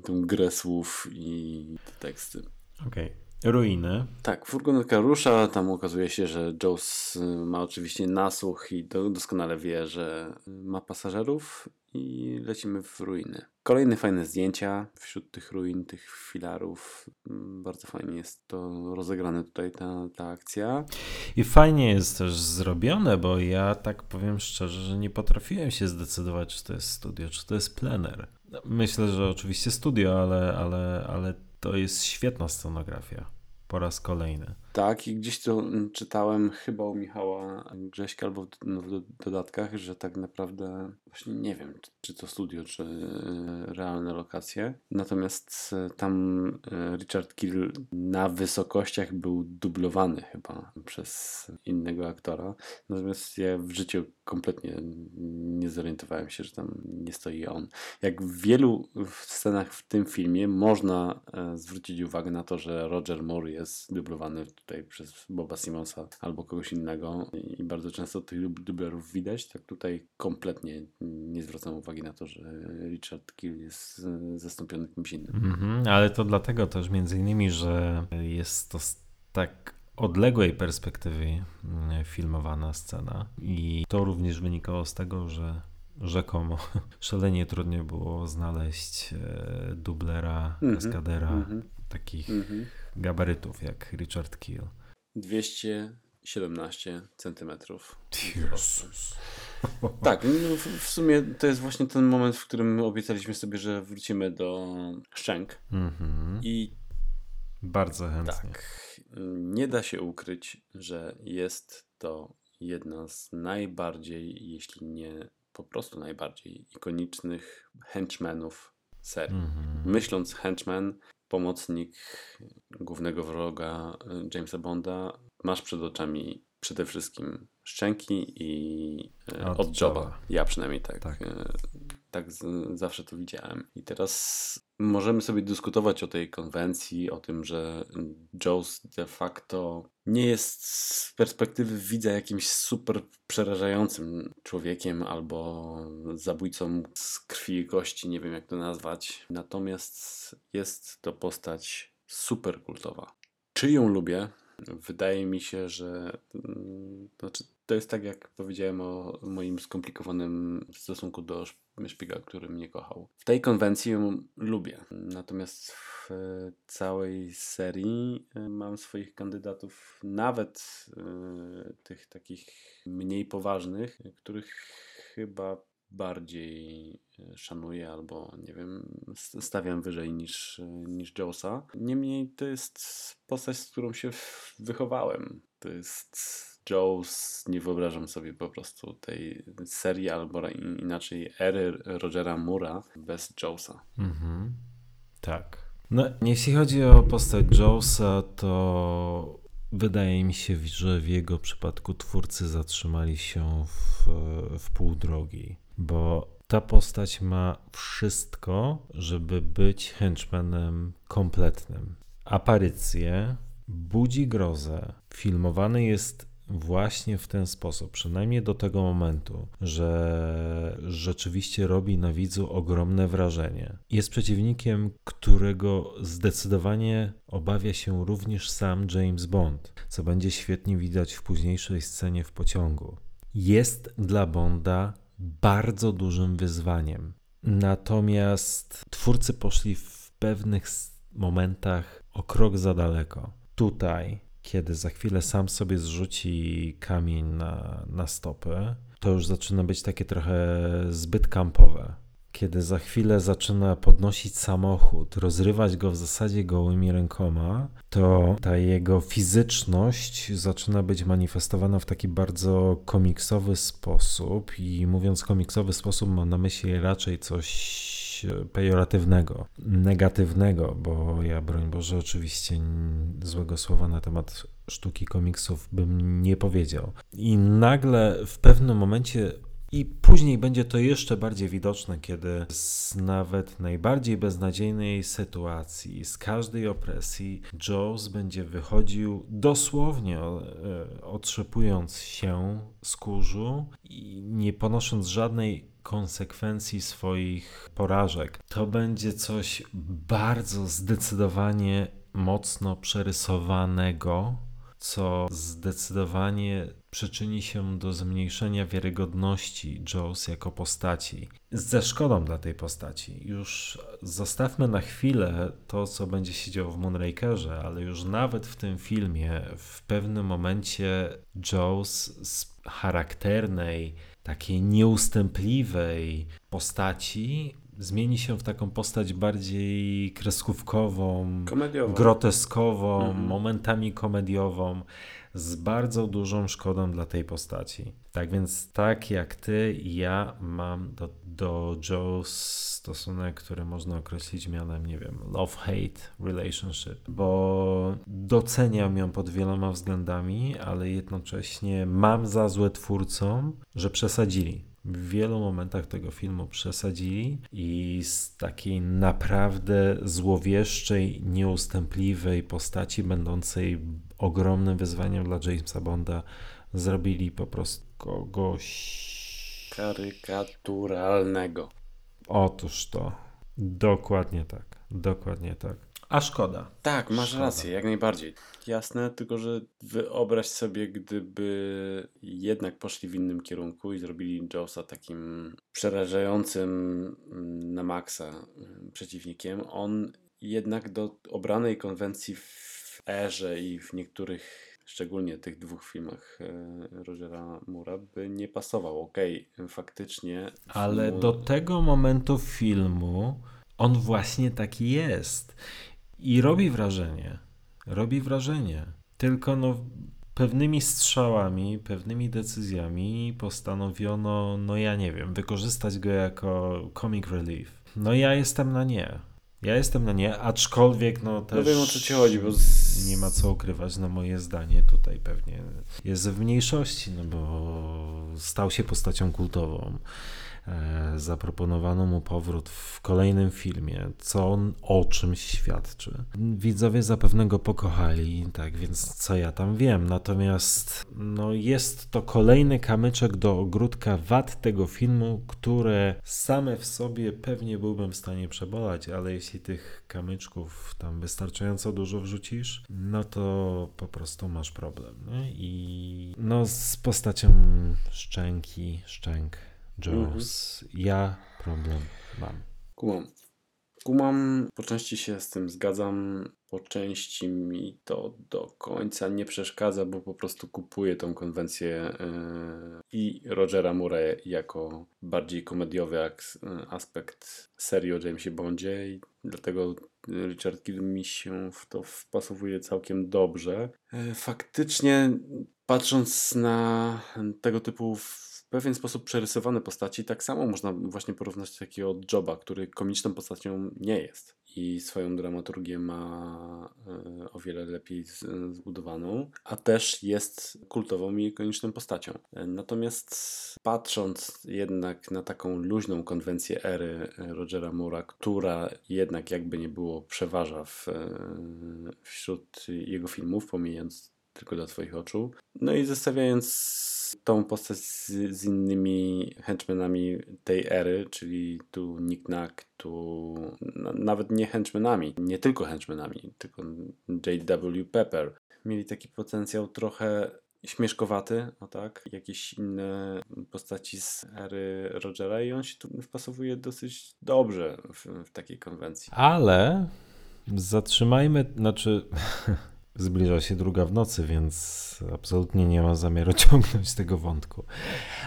tą grę słów i te teksty. Okej. Okay. Ruiny. Tak, furgonetka rusza, tam okazuje się, że Jones y, ma oczywiście nasłuch i doskonale wie, że ma pasażerów i lecimy w ruiny. Kolejne fajne zdjęcia wśród tych ruin, tych filarów. Mm, bardzo fajnie jest to rozegrane tutaj, ta, ta akcja. I fajnie jest też zrobione, bo ja tak powiem szczerze, że nie potrafiłem się zdecydować, czy to jest studio, czy to jest plener. Myślę, że oczywiście studio, ale, ale, ale to jest świetna scenografia po raz kolejny. Tak, i gdzieś to mm, czytałem chyba u Michała Grześka albo w, no, w dodatkach, że tak naprawdę właśnie nie wiem, czy to studio, czy e, realne lokacje. Natomiast e, tam e, Richard Kill na wysokościach był dublowany chyba przez innego aktora. Natomiast ja w życiu kompletnie nie zorientowałem się, że tam nie stoi on. Jak w wielu scenach w tym filmie można zwrócić uwagę na to, że Roger Moore jest dublowany tutaj przez Boba Simonsa albo kogoś innego i bardzo często tych dublerów widać, tak tutaj kompletnie nie zwracam uwagi na to, że Richard Kill jest zastąpiony kimś innym. -hmm, ale to dlatego też między innymi, że jest to tak odległej perspektywy mm, filmowana scena i to również wynikało z tego, że rzekomo szalenie trudno było znaleźć e, dublera, -hmm, kaskadera mm -hmm. takich mm -hmm. Gabarytów jak Richard Kill. 217 centymetrów. Jezus. Tak, no w sumie to jest właśnie ten moment, w którym obiecaliśmy sobie, że wrócimy do szczęk. Mm-hmm. I bardzo chętnie. Tak, nie da się ukryć, że jest to jedna z najbardziej, jeśli nie po prostu najbardziej ikonicznych henchmenów serii. Mm-hmm. Myśląc henchman, pomocnik głównego wroga y, Jamesa Bonda, masz przed oczami przede wszystkim szczęki i e, od, od joba. Ja przynajmniej tak. Tak, e, tak z, zawsze to widziałem. I teraz możemy sobie dyskutować o tej konwencji, o tym, że Jones de facto nie jest z perspektywy widza jakimś super przerażającym człowiekiem albo zabójcą z krwi i kości, nie wiem jak to nazwać. Natomiast jest to postać super kultowa. Czy ją lubię? Wydaje mi się, że mm, znaczy, to jest tak, jak powiedziałem o moim skomplikowanym stosunku do Szpiga, który mnie kochał. W tej konwencji ją lubię, natomiast w całej serii e, mam swoich kandydatów, nawet y, tych takich mniej poważnych, których chyba bardziej e, szanuję albo nie wiem, stawiam wyżej niż, niż Josa. Niemniej to jest postać, z którą się wychowałem. To jest Joes, nie wyobrażam sobie po prostu tej serii albo inaczej ery Rogera Mura bez Joesa. Mhm. Tak. No, jeśli chodzi o postać Joesa, to wydaje mi się, że w jego przypadku twórcy zatrzymali się w, w pół drogi bo ta postać ma wszystko, żeby być henchmanem kompletnym. Aparycje, budzi grozę, filmowany jest właśnie w ten sposób, przynajmniej do tego momentu, że rzeczywiście robi na widzu ogromne wrażenie. Jest przeciwnikiem, którego zdecydowanie obawia się również sam James Bond, co będzie świetnie widać w późniejszej scenie w pociągu. Jest dla Bonda bardzo dużym wyzwaniem. Natomiast twórcy poszli w pewnych momentach o krok za daleko. Tutaj, kiedy za chwilę sam sobie zrzuci kamień na, na stopę, to już zaczyna być takie trochę zbyt kampowe kiedy za chwilę zaczyna podnosić samochód, rozrywać go w zasadzie gołymi rękoma, to ta jego fizyczność zaczyna być manifestowana w taki bardzo komiksowy sposób. I mówiąc komiksowy sposób, mam na myśli raczej coś pejoratywnego, negatywnego, bo ja, broń Boże, oczywiście złego słowa na temat sztuki komiksów bym nie powiedział. I nagle w pewnym momencie i później będzie to jeszcze bardziej widoczne, kiedy z nawet najbardziej beznadziejnej sytuacji, z każdej opresji, Jones będzie wychodził dosłownie e, otrzepując się z kurzu i nie ponosząc żadnej konsekwencji swoich porażek. To będzie coś bardzo zdecydowanie mocno przerysowanego, co zdecydowanie przyczyni się do zmniejszenia wiarygodności Joes jako postaci. Ze szkodą dla tej postaci. Już zostawmy na chwilę to, co będzie się działo w Moonrakerze, ale już nawet w tym filmie w pewnym momencie Joes z charakternej, takiej nieustępliwej postaci zmieni się w taką postać bardziej kreskówkową, groteskową, Mhm. momentami komediową, z bardzo dużą szkodą dla tej postaci. Tak więc, tak jak ty, ja mam do, do Joe stosunek, który można określić mianem, nie wiem, love-hate relationship, bo doceniam ją pod wieloma względami, ale jednocześnie mam za złe twórcom, że przesadzili w wielu momentach tego filmu przesadzili i z takiej naprawdę złowieszczej, nieustępliwej postaci, będącej ogromnym wyzwaniem dla Jamesa Bonda, zrobili po prostu kogoś. Karykaturalnego. Otóż to. Dokładnie tak. Dokładnie tak. A szkoda. Tak, masz Szkoda. rację, jak najbardziej. Jasne, tylko że wyobraź sobie, gdyby jednak poszli w innym kierunku i zrobili Jawsa takim przerażającym mm, na maksa mm, przeciwnikiem. On jednak do obranej konwencji erze i w niektórych, szczególnie tych dwóch filmach e, Rogera Mura, by nie pasował. Okej, faktycznie. Ale filmu- do tego momentu filmu on właśnie taki jest. I robi wrażenie. Robi wrażenie. Tylko no, pewnymi strzałami, pewnymi decyzjami postanowiono, no ja nie wiem, wykorzystać go jako comic relief. No ja jestem na nie. Ja jestem na nie, aczkolwiek no też... No wiem o co ci chodzi, bo z... Nie ma co ukrywać, no moje zdanie tutaj pewnie jest w mniejszości, no bo stał się postacią kultową. E, Zaproponowano mu powrót w kolejnym filmie, co on o czymś świadczy. Widzowie zapewne go pokochali, tak więc co ja tam wiem. Natomiast no, jest to kolejny kamyczek do ogródka wad tego filmu, które same w sobie pewnie byłbym w stanie przebolać, ale jeśli tych kamyczków tam wystarczająco dużo wrzucisz, no to po prostu masz problem. Nie? I no z postacią szczęki, szczęk Jaws, ja problem mam. Kumam. Kumam, po części się z tym zgadzam, po części mi to do końca nie przeszkadza, bo po prostu kupuję tą konwencję yy, i Rogera Murray jako bardziej komediowy yy, aspekt serii o Jamesie Bondzie i dlatego Richard Kidd mi się w to wpasowuje całkiem dobrze. Yy, Faktycznie patrząc na tego typu pewien sposób przerysowane postaci, tak samo można właśnie porównać do takiego Joba, który komiczną postacią nie jest i swoją dramaturgię ma e, o wiele lepiej zbudowaną, a też jest kultową i ikoniczną postacią. E, Natomiast patrząc jednak na taką luźną konwencję ery e, Rogera Moore'a, która jednak jakby nie było przeważa w, wśród jego filmów, pomijając tylko dla Twoich oczu. No i zestawiając tą postać z, z innymi henchmanami tej ery, czyli tu Nick Nack, tu na, nawet nie henchmanami, nie tylko henchmanami, tylko J.W. Pepper. Mieli taki potencjał trochę śmieszkowaty, o tak, jakieś inne postaci z ery Rogera i on się tu wpasowuje dosyć dobrze w, w takiej konwencji. Ale zatrzymajmy, znaczy zbliża się druga w nocy, więc absolutnie nie ma zamiaru ciągnąć tego wątku.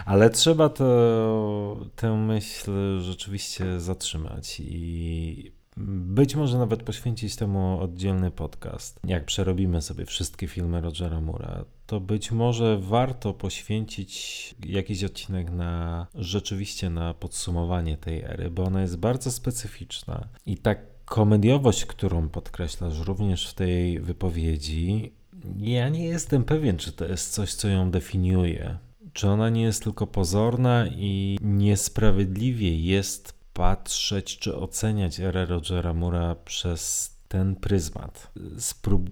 Ale trzeba to, tę myśl rzeczywiście zatrzymać i być może nawet poświęcić temu oddzielny podcast. Jak przerobimy sobie wszystkie filmy Rogera Moore'a, to być może warto poświęcić jakiś odcinek na rzeczywiście na podsumowanie tej ery, bo ona jest bardzo specyficzna i tak komediowość, którą podkreślasz również w tej wypowiedzi, ja nie jestem pewien, czy to jest coś, co ją definiuje. Czy ona nie jest tylko pozorna i niesprawiedliwie jest patrzeć czy oceniać erę Rogera Moore'a przez ten pryzmat. Sprób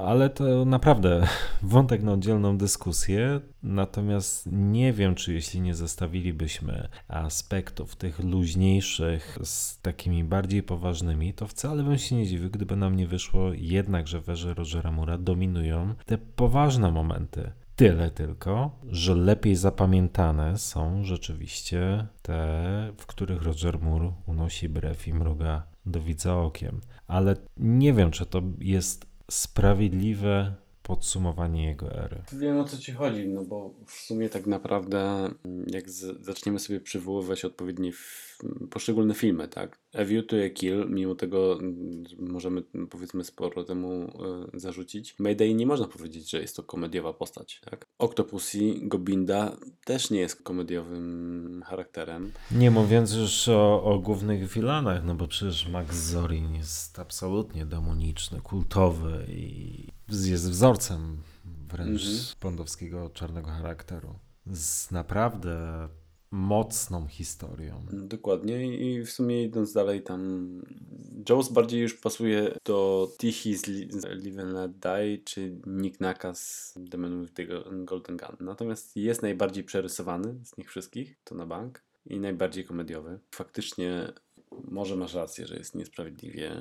ale to naprawdę wątek na oddzielną dyskusję. Natomiast nie wiem, czy jeśli nie zestawilibyśmy aspektów tych luźniejszych z takimi bardziej poważnymi, to wcale bym się nie dziwił, gdyby nam nie wyszło jednak, że w erze Rogera Moore'a dominują te poważne momenty. Tyle tylko, że lepiej zapamiętane są rzeczywiście te, w których Roger Moore unosi brew i mruga do widza okiem. Ale nie wiem, czy to jest sprawiedliwe podsumowanie jego ery. Wiem o co ci chodzi, no bo w sumie tak naprawdę jak z, zaczniemy sobie przywoływać odpowiednie f, poszczególne filmy, tak? A View to a Kill, mimo tego mm, możemy powiedzmy sporo temu y, zarzucić. Mayday nie można powiedzieć, że jest to komediowa postać, tak? Octopussy, Gobinda też nie jest komediowym charakterem. Nie mówiąc już o, o głównych wilanach, no bo przecież Max Zorin jest absolutnie demoniczny, kultowy i jest wzorcem wręcz Mhm. bondowskiego czarnego charakteru. Z naprawdę mocną historią. Dokładnie i w sumie idąc dalej tam Jaws bardziej już pasuje do Tichy's Live and Let Die czy Nick Naka z The Man with the Golden Gun. Natomiast jest najbardziej przerysowany z nich wszystkich, to na bank i najbardziej komediowy. Faktycznie może masz rację, że jest niesprawiedliwie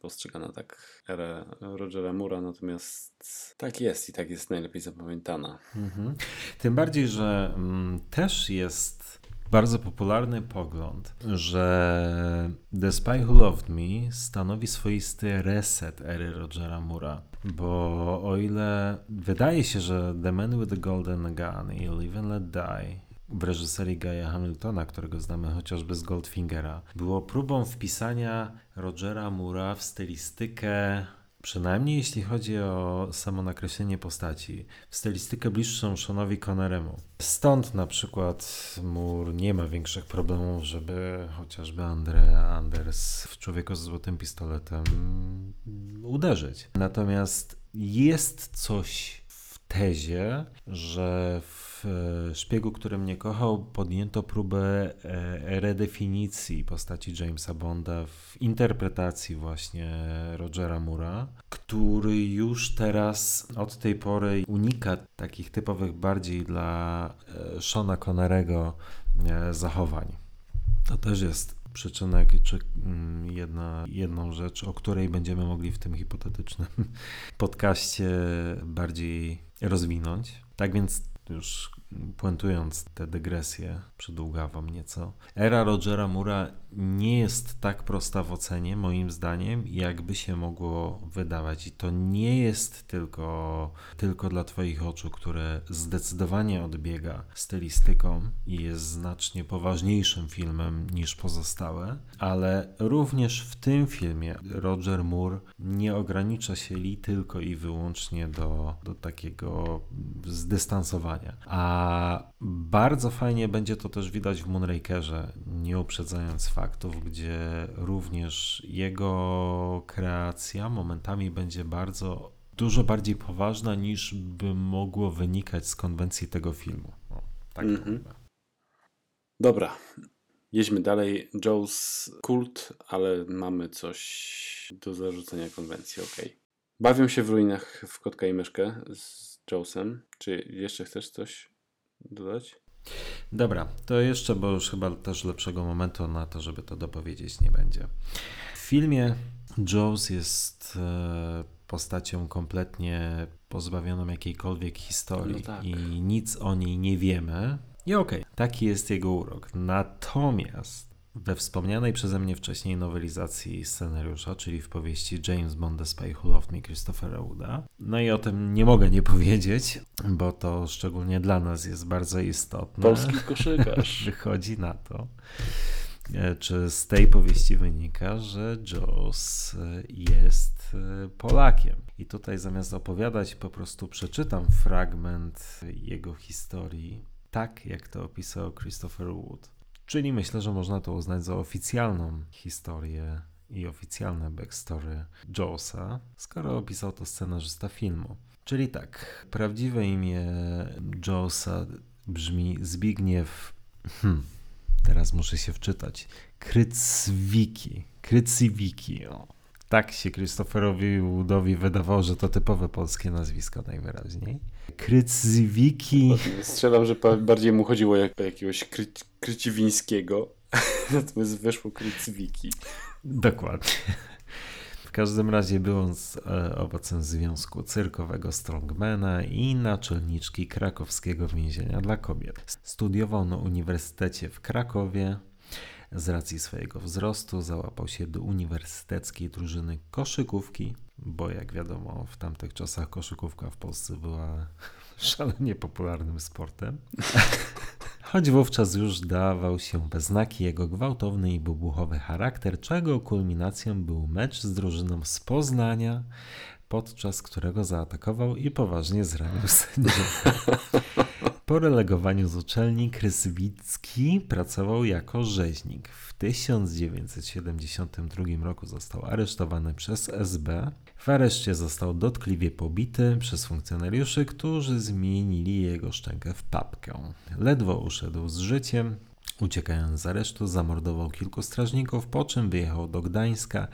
postrzegana tak era Rogera Mura, natomiast tak jest i tak jest najlepiej zapamiętana. Mhm. Tym bardziej, że mm, też jest bardzo popularny pogląd, że The Spy Who Loved Me stanowi swoisty reset ery Rogera Mura. Bo o ile wydaje się, że The Man with the Golden Gun i Live and Let Die w reżyserii Gaya Hamiltona, którego znamy chociażby z Goldfingera, było próbą wpisania Rogera Mura w stylistykę Przynajmniej jeśli chodzi o samo nakreślenie postaci, w stylistykę bliższą Seanowi Conneremu. Stąd na przykład Moore nie ma większych problemów, żeby chociażby Andrea Anders w Człowieku z złotym pistoletem uderzyć. Natomiast jest coś w tezie, że w Szpiegu, który mnie kochał, podjęto próbę e, redefinicji postaci Jamesa Bonda w interpretacji właśnie Rogera Mura, który już teraz od tej pory unika takich typowych bardziej dla e, Shona Connerego e, zachowań. To też jest przyczynek, czy mm, jedna, jedną rzecz, o której będziemy mogli w tym hipotetycznym podcaście bardziej rozwinąć. Tak więc już puentując tę dygresję przydługawą nieco, era Rogera Mura nie jest tak prosta w ocenie, moim zdaniem, jakby się mogło wydawać. I to nie jest tylko, tylko dla Twoich oczu, które zdecydowanie odbiega stylistyką i jest znacznie poważniejszym filmem niż pozostałe, ale również w tym filmie Roger Moore nie ogranicza się li tylko i wyłącznie do, do takiego zdystansowania. A bardzo fajnie będzie to też widać w Moonrakerze, nie uprzedzając faktów, gdzie również jego kreacja momentami będzie bardzo dużo bardziej poważna niż by mogło wynikać z konwencji tego filmu. O, tak Mhm. powiem. Dobra, jedźmy dalej. Joe's kult, ale mamy coś do zarzucenia konwencji, okej. Bawią się w ruinach w kotka i myszkę z Joesem. Czy jeszcze chcesz coś dodać? Dobra, to jeszcze, bo już chyba też lepszego momentu na to, żeby to dopowiedzieć nie będzie. W filmie Joes jest e, postacią kompletnie pozbawioną jakiejkolwiek historii No tak. i nic o niej nie wiemy. I okej, taki jest jego urok. Natomiast we wspomnianej przeze mnie wcześniej nowelizacji scenariusza, czyli w powieści James Bond The Spy Who Loved Me Christophera Wooda. No i o tym nie mogę nie powiedzieć, bo to szczególnie dla nas jest bardzo istotne. Polski koszykarz. Wychodzi na to, e, czy z tej powieści wynika, że Jaws e, jest e, Polakiem. I tutaj zamiast opowiadać, po prostu przeczytam fragment jego historii, tak jak to opisał Christopher Wood. Czyli myślę, że można to uznać za oficjalną historię i oficjalne backstory Jawsa, skoro opisał to scenarzysta filmu. Czyli tak, prawdziwe imię Jawsa brzmi Zbigniew. Hmm, teraz muszę się wczytać. Krycwiki. Krycywiki. O. Tak się Christopherowi Woodowi wydawało, że to typowe polskie nazwisko najwyraźniej. Krycwiki. Strzelam, że bardziej mu chodziło jak, jakiegoś kry, Kryciwińskiego. Natomiast weszło Krycwiki. Dokładnie. W każdym razie był on z, e, owocem związku cyrkowego Strongmana i naczelniczki krakowskiego więzienia dla kobiet. Studiował na Uniwersytecie w Krakowie. Z racji swojego wzrostu załapał się do uniwersyteckiej drużyny koszykówki bo jak wiadomo, w tamtych czasach koszykówka w Polsce była szalenie popularnym sportem. Choć wówczas już dawał się we znaki jego gwałtowny i wybuchowy charakter, czego kulminacją był mecz z drużyną z Poznania, podczas którego zaatakował i poważnie zranił sędziego. Po relegowaniu z uczelni Kryswicki pracował jako rzeźnik. W 1972 roku został aresztowany przez SB. W areszcie został dotkliwie pobity przez funkcjonariuszy, którzy zmienili jego szczękę w papkę. Ledwo uszedł z życiem, Uciekając z aresztu, zamordował kilku strażników, po czym wyjechał do Gdańska,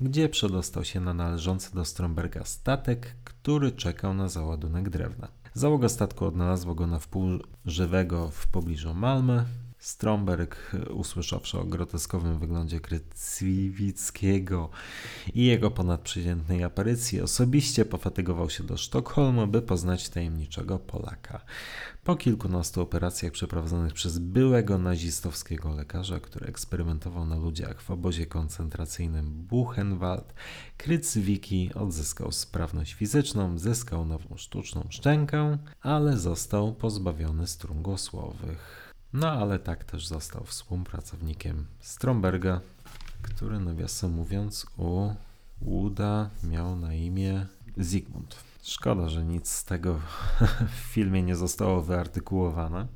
gdzie przedostał się na należący do Stromberga statek, który czekał na załadunek drewna. Załoga statku odnalazła go na wpół żywego w pobliżu Malmy. Stromberg, usłyszawszy o groteskowym wyglądzie Krycwickiego i jego ponadprzeciętnej aparycji, osobiście pofatygował się do Sztokholmu, by poznać tajemniczego Polaka. Po kilkunastu operacjach przeprowadzonych przez byłego nazistowskiego lekarza, który eksperymentował na ludziach w obozie koncentracyjnym Buchenwald, Krycwicki odzyskał sprawność fizyczną, zyskał nową sztuczną szczękę, ale został pozbawiony strun głosłowych. No ale tak też został współpracownikiem Stromberga, który nawiasem mówiąc u Łuda miał na imię Zygmunt. Szkoda, że nic z tego w filmie nie zostało wyartykułowane.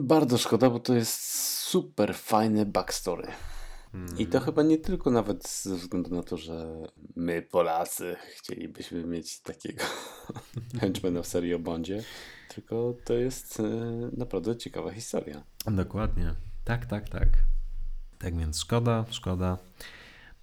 Bardzo szkoda, bo to jest super fajny backstory. I to chyba nie tylko nawet ze względu na to, że my Polacy chcielibyśmy mieć takiego henchmana w serii o Bondzie, tylko to jest e, naprawdę ciekawa historia. Dokładnie. Tak, tak, tak. Tak więc szkoda, szkoda.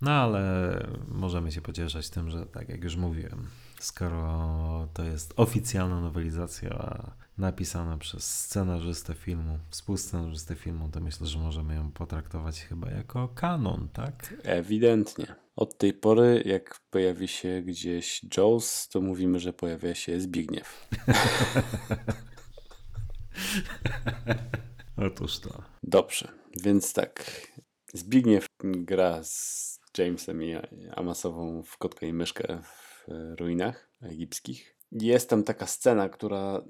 No ale możemy się pocieszać tym, że tak jak już mówiłem, skoro to jest oficjalna nowelizacja napisana przez scenarzystę filmu, współscenarzystę filmu, to myślę, że możemy ją potraktować chyba jako kanon, tak? Ewidentnie. Od tej pory, jak pojawi się gdzieś Jules, to mówimy, że pojawia się Zbigniew. Otóż to. Dobrze, więc tak. Zbigniew gra z Jamesem i Amasową w Kotka i Myszkę w ruinach egipskich. Jest tam taka scena, która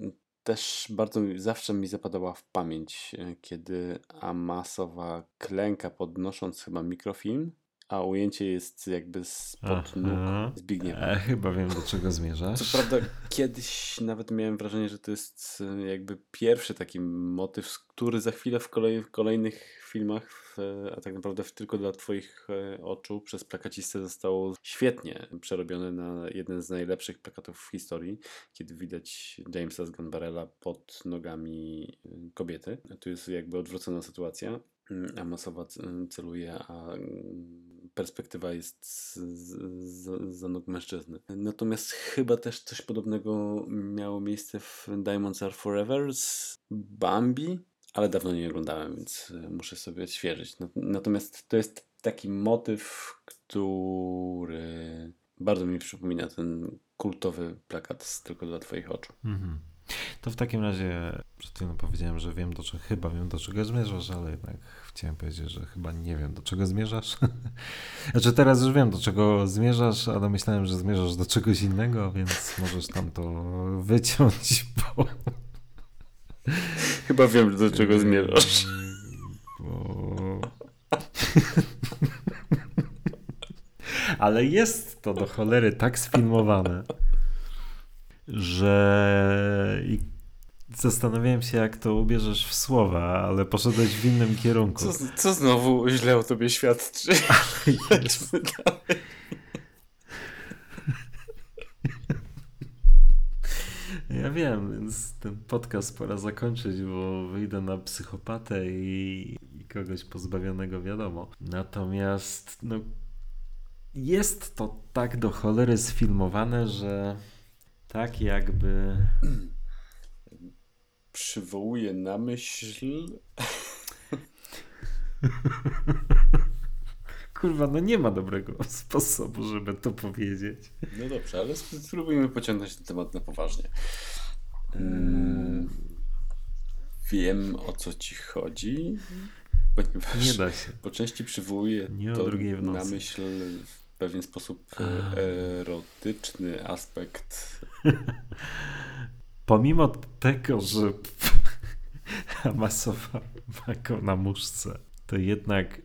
też bardzo zawsze mi zapadała w pamięć, kiedy Amasowa klęka podnosząc chyba mikrofilm, a ujęcie jest jakby spod nóg Zbigniewa. E, chyba wiem, do czego zmierzasz. Co prawda kiedyś nawet miałem wrażenie, że to jest e, jakby pierwszy taki motyw, który za chwilę w, kolej, w kolejnych filmach, w, a tak naprawdę tylko dla twoich e, oczu przez plakacistę zostało świetnie przerobione na jeden z najlepszych plakatów w historii, kiedy widać Jamesa z Gunbarella pod nogami e, kobiety. Tu jest jakby odwrócona sytuacja. A masowa celuje, a perspektywa jest za nóg mężczyzny. Natomiast chyba też coś podobnego miało miejsce w Diamonds Are Forever z Bambi, ale dawno nie oglądałem, więc e, muszę sobie odświeżyć. Natomiast to jest taki motyw, który bardzo mi przypomina ten kultowy plakat tylko dla Twoich oczu. Mhm. To w takim razie przed chwilą powiedziałem, że wiem do czego, chyba wiem do czego zmierzasz, ale jednak chciałem powiedzieć, że chyba nie wiem do czego zmierzasz. znaczy teraz już wiem do czego zmierzasz, ale myślałem, że zmierzasz do czegoś innego, więc możesz tam to wyciąć, bo... Chyba wiem do czego zmierzasz. Bo... ale jest to do cholery tak sfilmowane, że zastanawiałem się, jak to ubierzesz w słowa, ale poszedłeś w innym kierunku. Co, co znowu źle o tobie świadczy? Dalej. Ja wiem, więc ten podcast pora zakończyć, bo wyjdę na psychopatę i, i kogoś pozbawionego wiadomo. Natomiast no, jest to tak do cholery sfilmowane, że tak jakby. Przywołuje na myśl. Kurwa, no nie ma dobrego sposobu, żeby to powiedzieć. No dobrze, ale spróbujmy pociągnąć ten temat na poważnie. Hmm, wiem o co ci chodzi, ponieważ nie da się. po części przywołuje nie to na myśl pewien sposób erotyczny aspekt. Pomimo tego, że Hamasowa ma go na muszce, to jednak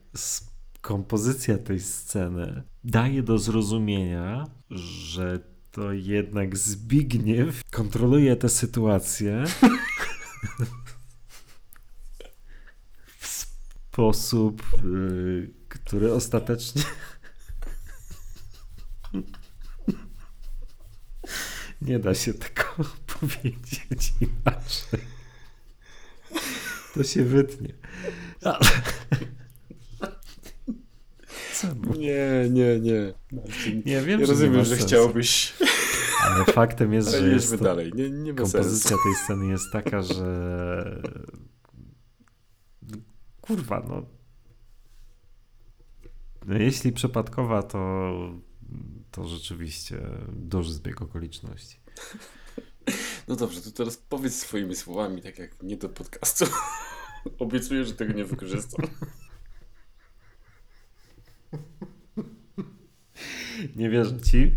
kompozycja tej sceny daje do zrozumienia, że to jednak Zbigniew kontroluje tę sytuację w sposób, y, który ostatecznie nie da się tego powiedzieć inaczej. To się wytnie. Ale... Nie, nie, nie. Marcin, nie wiem, ja rozumiem, nie że chciałbyś. Ale faktem jest, że jest to, dalej. Nie, nie kompozycja sensu. tej sceny jest taka, że kurwa, no no jeśli przypadkowa, to, to rzeczywiście duży zbieg okoliczności. No dobrze, to teraz powiedz swoimi słowami, tak jak nie do podcastu. Obiecuję, że tego nie wykorzystam. Nie wierzę ci.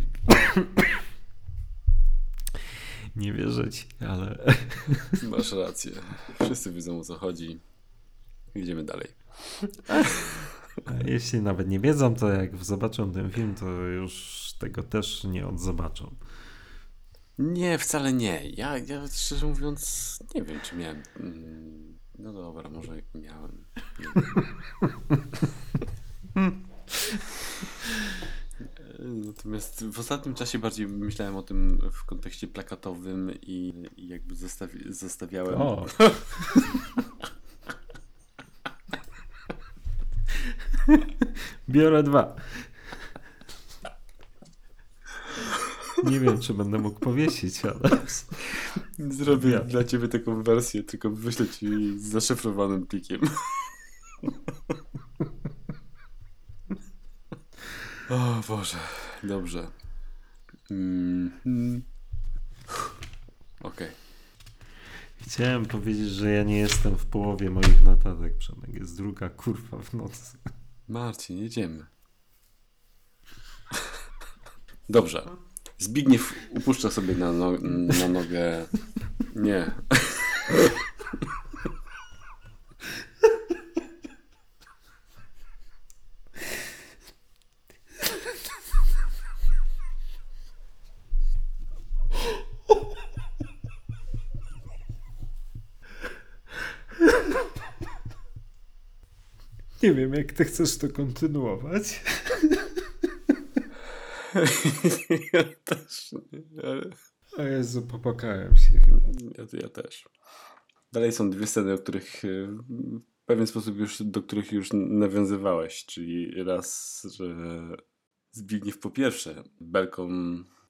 Nie wierzę ci, ale. Masz rację. Wszyscy wiedzą o co chodzi. Idziemy dalej. Jeśli nawet nie wiedzą, to jak zobaczą ten film, to już tego też nie odzobaczą. Nie, wcale nie. Ja, ja szczerze mówiąc nie wiem, czy miałem. mm, No dobra, może miałem. Natomiast w ostatnim czasie bardziej myślałem o tym w kontekście plakatowym i, i jakby zestawi- zestawiałem. O! Biorę dwa. Nie wiem, czy będę mógł powiesić, ale. Zrobię Ja. dla ciebie taką wersję, tylko wyślę ci z zaszyfrowanym plikiem. o Boże, dobrze. Mm. Okej. Chciałem powiedzieć, że ja nie jestem w połowie moich notatek, Przemek. Jest druga kurwa w nocy. Marcin, jedziemy. Dobrze. Zbigniew upuszcza sobie na, no, na nogę. Nie. Nie wiem, jak ty chcesz to kontynuować. ja też nie, ale O Jezu, popłakałem się chyba. ja, ja też. Dalej są dwie sceny, o których e, w pewien sposób już, do których już nawiązywałeś, czyli raz, że Zbigniew po pierwsze belką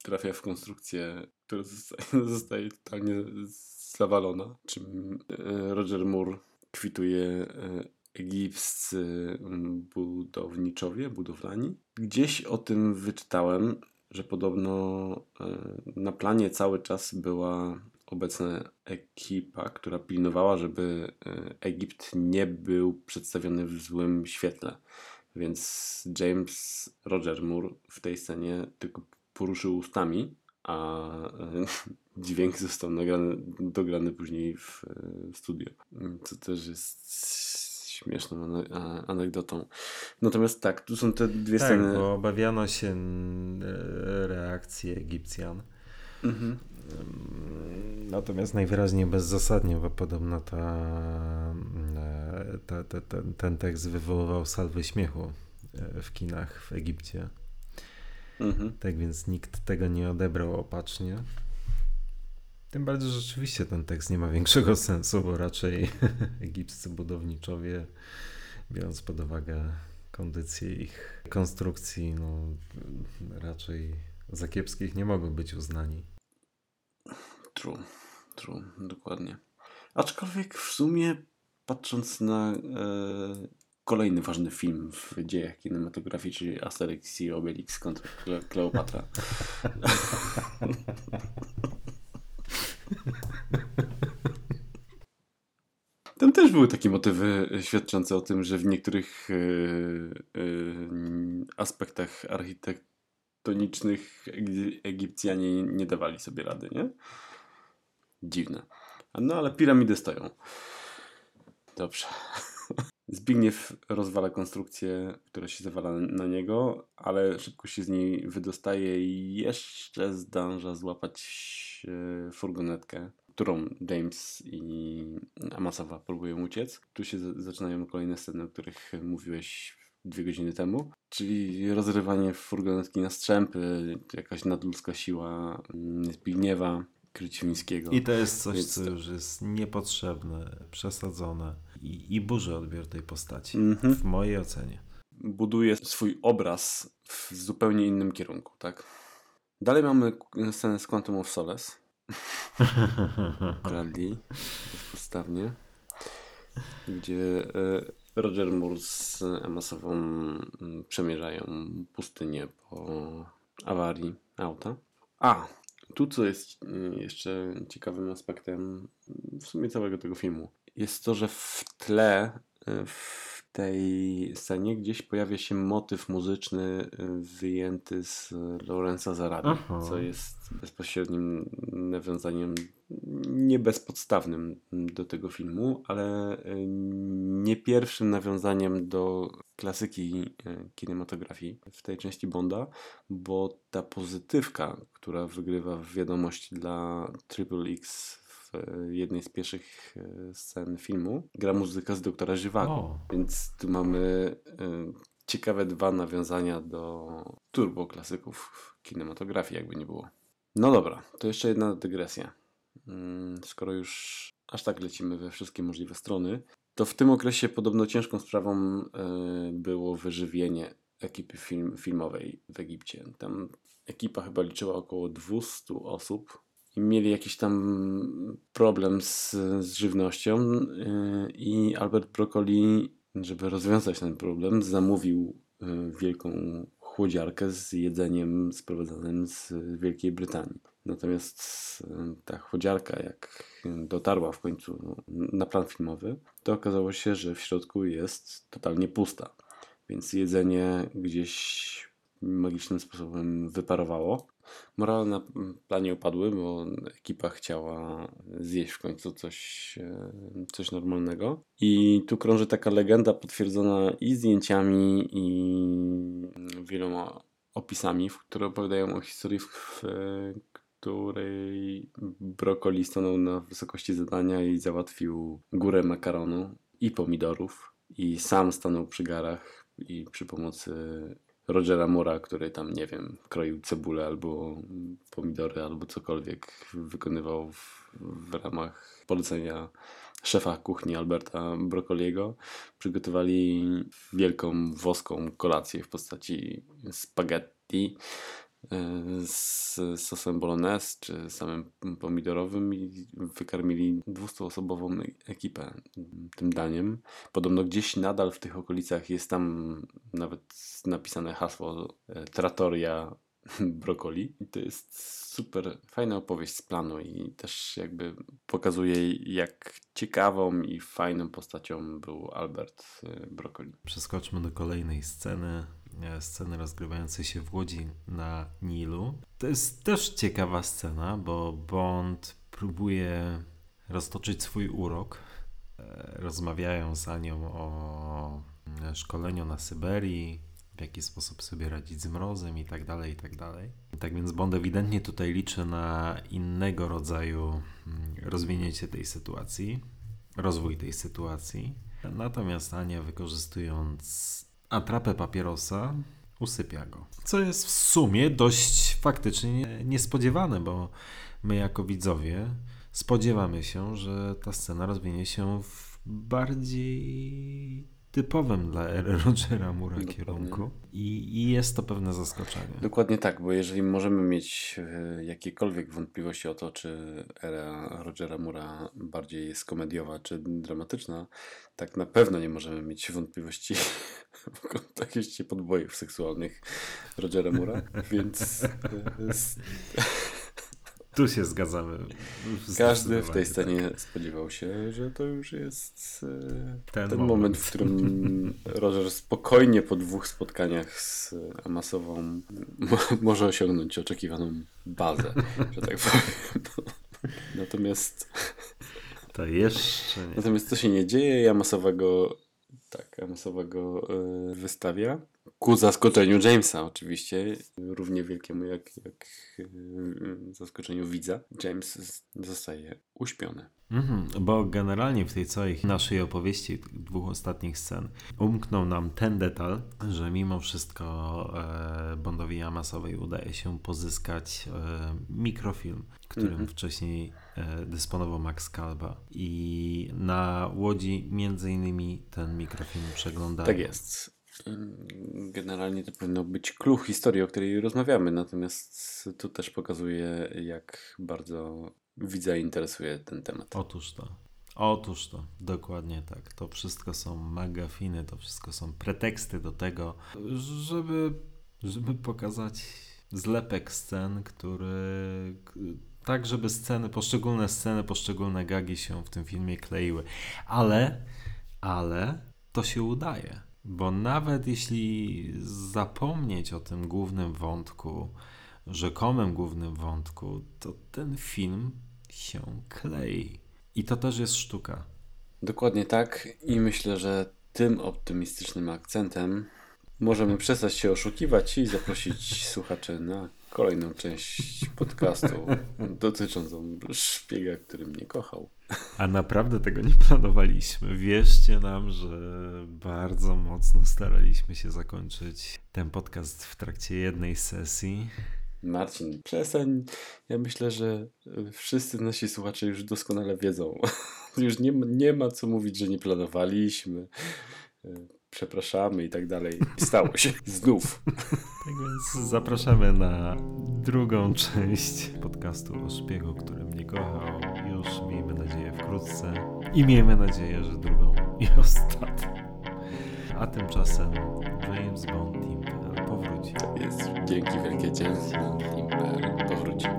trafia w konstrukcję, która zostaje, zostaje totalnie zawalona, czym e, Roger Moore kwituje e, egipscy mm, budowniczowie, budowlani. Gdzieś o tym wyczytałem, że podobno e, na planie cały czas była obecna ekipa, która pilnowała, żeby e, Egipt nie był przedstawiony w złym świetle. Więc James Roger Moore w tej scenie tylko poruszył ustami, a e, dźwięk został nagrany, dograny później w, studio. To też jest śmieszną anegdotą. Natomiast tak, tu są te dwie Tak, sceny. bo obawiano się e, reakcji Egipcjan. Mhm. Natomiast najwyraźniej bezzasadnie, bo podobno ta, e, ta, ta, ten, ten tekst wywoływał salwy śmiechu e, w kinach w Egipcie. Mhm. Tak więc nikt tego nie odebrał opacznie. Tym bardziej, że rzeczywiście ten tekst nie ma większego sensu, bo raczej egipscy budowniczowie, biorąc pod uwagę kondycję ich konstrukcji, no, raczej za kiepskich nie mogą być uznani. True, true, dokładnie. Aczkolwiek w sumie, patrząc na e, kolejny ważny film w dziejach kinematografii, czyli Asterix i Obelix kontra Kle- Kleopatra. Tam też były takie motywy świadczące o tym, że w niektórych yy, yy, aspektach architektonicznych Egi- Egipcjanie nie dawali sobie rady, nie? Dziwne. No ale piramidy stoją. Dobrze. Zbigniew rozwala konstrukcję, która się zawala na niego, ale szybko się z niej wydostaje i jeszcze zdąża złapać e, furgonetkę, którą James i Amasawa próbują uciec. Tu się zaczynają kolejne sceny, o których mówiłeś dwie godziny temu, czyli rozrywanie furgonetki na strzępy, jakaś nadludzka siła mm, Zbigniewa Kryciuńskiego. I to jest coś, Więc co to- już jest niepotrzebne, przesadzone i, i burzy odbiór tej postaci. Mhm. W mojej ocenie. buduje swój obraz w zupełnie innym kierunku, tak? Dalej mamy scenę z Quantum of Solace. Bradley, bezpodstawnie, gdzie e, Roger Moore z Emma mm, przemierzają pustynię po awarii auta. A, tu co jest mm, jeszcze ciekawym aspektem mm, w sumie całego tego filmu, jest to, że w tle e, w tej scenie gdzieś pojawia się motyw muzyczny e, wyjęty z Lorenza Aha. co jest bezpośrednim nawiązaniem nie bezpodstawnym do tego filmu, ale e, nie pierwszym nawiązaniem do klasyki kinematografii w tej części Bonda, bo ta pozytywka, która wygrywa w wiadomości dla Triple X w jednej z pierwszych e, scen filmu, gra muzyka z doktora Żywago. O. Więc tu mamy e, ciekawe dwa nawiązania do turbo klasyków kinematografii, jakby nie było. No dobra, to jeszcze jedna dygresja. Mm, Skoro już aż tak lecimy we wszystkie możliwe strony, to w tym okresie podobno ciężką sprawą e, było wyżywienie ekipy film, filmowej w Egipcie. Tam ekipa chyba liczyła około 200 osób mieli jakiś tam problem z, z żywnością e, i Albert Broccoli, żeby rozwiązać ten problem, zamówił e, wielką chłodziarkę z jedzeniem sprowadzanym z Wielkiej Brytanii. Natomiast e, ta chłodziarka, jak dotarła w końcu na plan filmowy, to okazało się, że w środku jest totalnie pusta. Więc jedzenie gdzieś magicznym sposobem wyparowało. Morale na planie opadły, bo ekipa chciała zjeść w końcu coś, e, coś normalnego. I tu krąży taka legenda potwierdzona i zdjęciami, i wieloma opisami, które opowiadają o historii, w której brokoli stanął na wysokości zadania i załatwił górę makaronu i pomidorów. I sam stanął przy garach i przy pomocy Rogera Mura, który tam, nie wiem, kroił cebulę albo pomidory, albo cokolwiek wykonywał w, w ramach polecenia szefa kuchni Alberta Broccoliego, przygotowali wielką włoską kolację w postaci spaghetti z sosem bolognese czy samym pomidorowym i wykarmili 200-osobową ekipę tym daniem. Podobno gdzieś nadal w tych okolicach jest tam nawet napisane hasło e, Trattoria Broccoli. I to jest super fajna opowieść z planu i też jakby pokazuje jak ciekawą i fajną postacią był Albert e, Broccoli. Przeskoczmy do kolejnej sceny. E, Sceny rozgrywającej się w Łodzi na Nilu. To jest też ciekawa scena, bo Bond próbuje roztoczyć swój urok. E, Rozmawiają z Anią o e, szkoleniu na Syberii, w jaki sposób sobie radzić z mrozem i tak dalej, i tak dalej. Tak więc Bond ewidentnie tutaj liczy na innego rodzaju mm, rozwinięcie tej sytuacji, rozwój tej sytuacji. Natomiast Ania wykorzystując atrapę papierosa usypia go. Co jest w sumie dość faktycznie niespodziewane, bo my jako widzowie spodziewamy się, że ta scena rozwinie się w bardziej typowym dla ery Rogera Mura Dokładnie. kierunku I, i jest to pewne zaskoczenie. Dokładnie tak, bo jeżeli możemy mieć e, jakiekolwiek wątpliwości o to, czy era Rogera Mura bardziej jest komediowa czy dramatyczna, tak na pewno nie możemy mieć wątpliwości w kontekście podbojów seksualnych Rogera Mura, więc e, Tu się zgadzamy. Każdy w tej scenie spodziewał się, że to już jest e, Ten ten, moment. moment. w którym Roger spokojnie po dwóch spotkaniach z Amasową mo- może osiągnąć oczekiwaną bazę, że tak powiem. Natomiast, Tak. To jeszcze nie. natomiast co się nie dzieje, Yamasowego tak, Amasowego e, wystawia. Ku zaskoczeniu Jamesa oczywiście, równie wielkiemu jak, jak e, zaskoczeniu widza. James zostaje uśpiony. Mhm, bo generalnie w tej całej naszej opowieści, dwóch ostatnich scen, umknął nam ten detal, że mimo wszystko e, Bondowi Amasowej udaje się pozyskać e, mikrofilm, którym Mhm. wcześniej e, dysponował Max Kalba. I na łodzi między innymi ten mikrofilm przeglądają. Tak jest. Generalnie to powinno być klucz historii, o której rozmawiamy, natomiast tu też pokazuje, jak bardzo widza interesuje ten temat. Otóż to. Otóż to, dokładnie tak. To wszystko są magafiny, to wszystko są preteksty do tego, żeby, żeby pokazać zlepek scen, który. Tak, żeby sceny, poszczególne sceny, poszczególne gagi się w tym filmie kleiły. Ale, ale to się udaje. Bo nawet jeśli zapomnieć o tym głównym wątku, rzekomym głównym wątku, to ten film się klei. I to też jest sztuka. Dokładnie tak i myślę, że tym optymistycznym akcentem możemy przestać się oszukiwać i zaprosić słuchaczy na kolejną część podcastu dotyczącą szpiega, który mnie kochał. A naprawdę tego nie planowaliśmy. Wierzcie nam, że bardzo mocno staraliśmy się zakończyć ten podcast w trakcie jednej sesji. Marcin, przestań. Ja myślę, że wszyscy nasi słuchacze już doskonale wiedzą. Już nie, ma- nie ma co mówić, że nie planowaliśmy. Przepraszamy i tak dalej. Stało się. Znów. Tak więc zapraszamy na drugą część podcastu o szpiegu, który mnie kochał. Już miejmy nadzieję wkrótce. I miejmy nadzieję, że drugą i ostatnią. A tymczasem James Bond Team powróci. Jest dzięki wielkie James Bond Timber powrócił.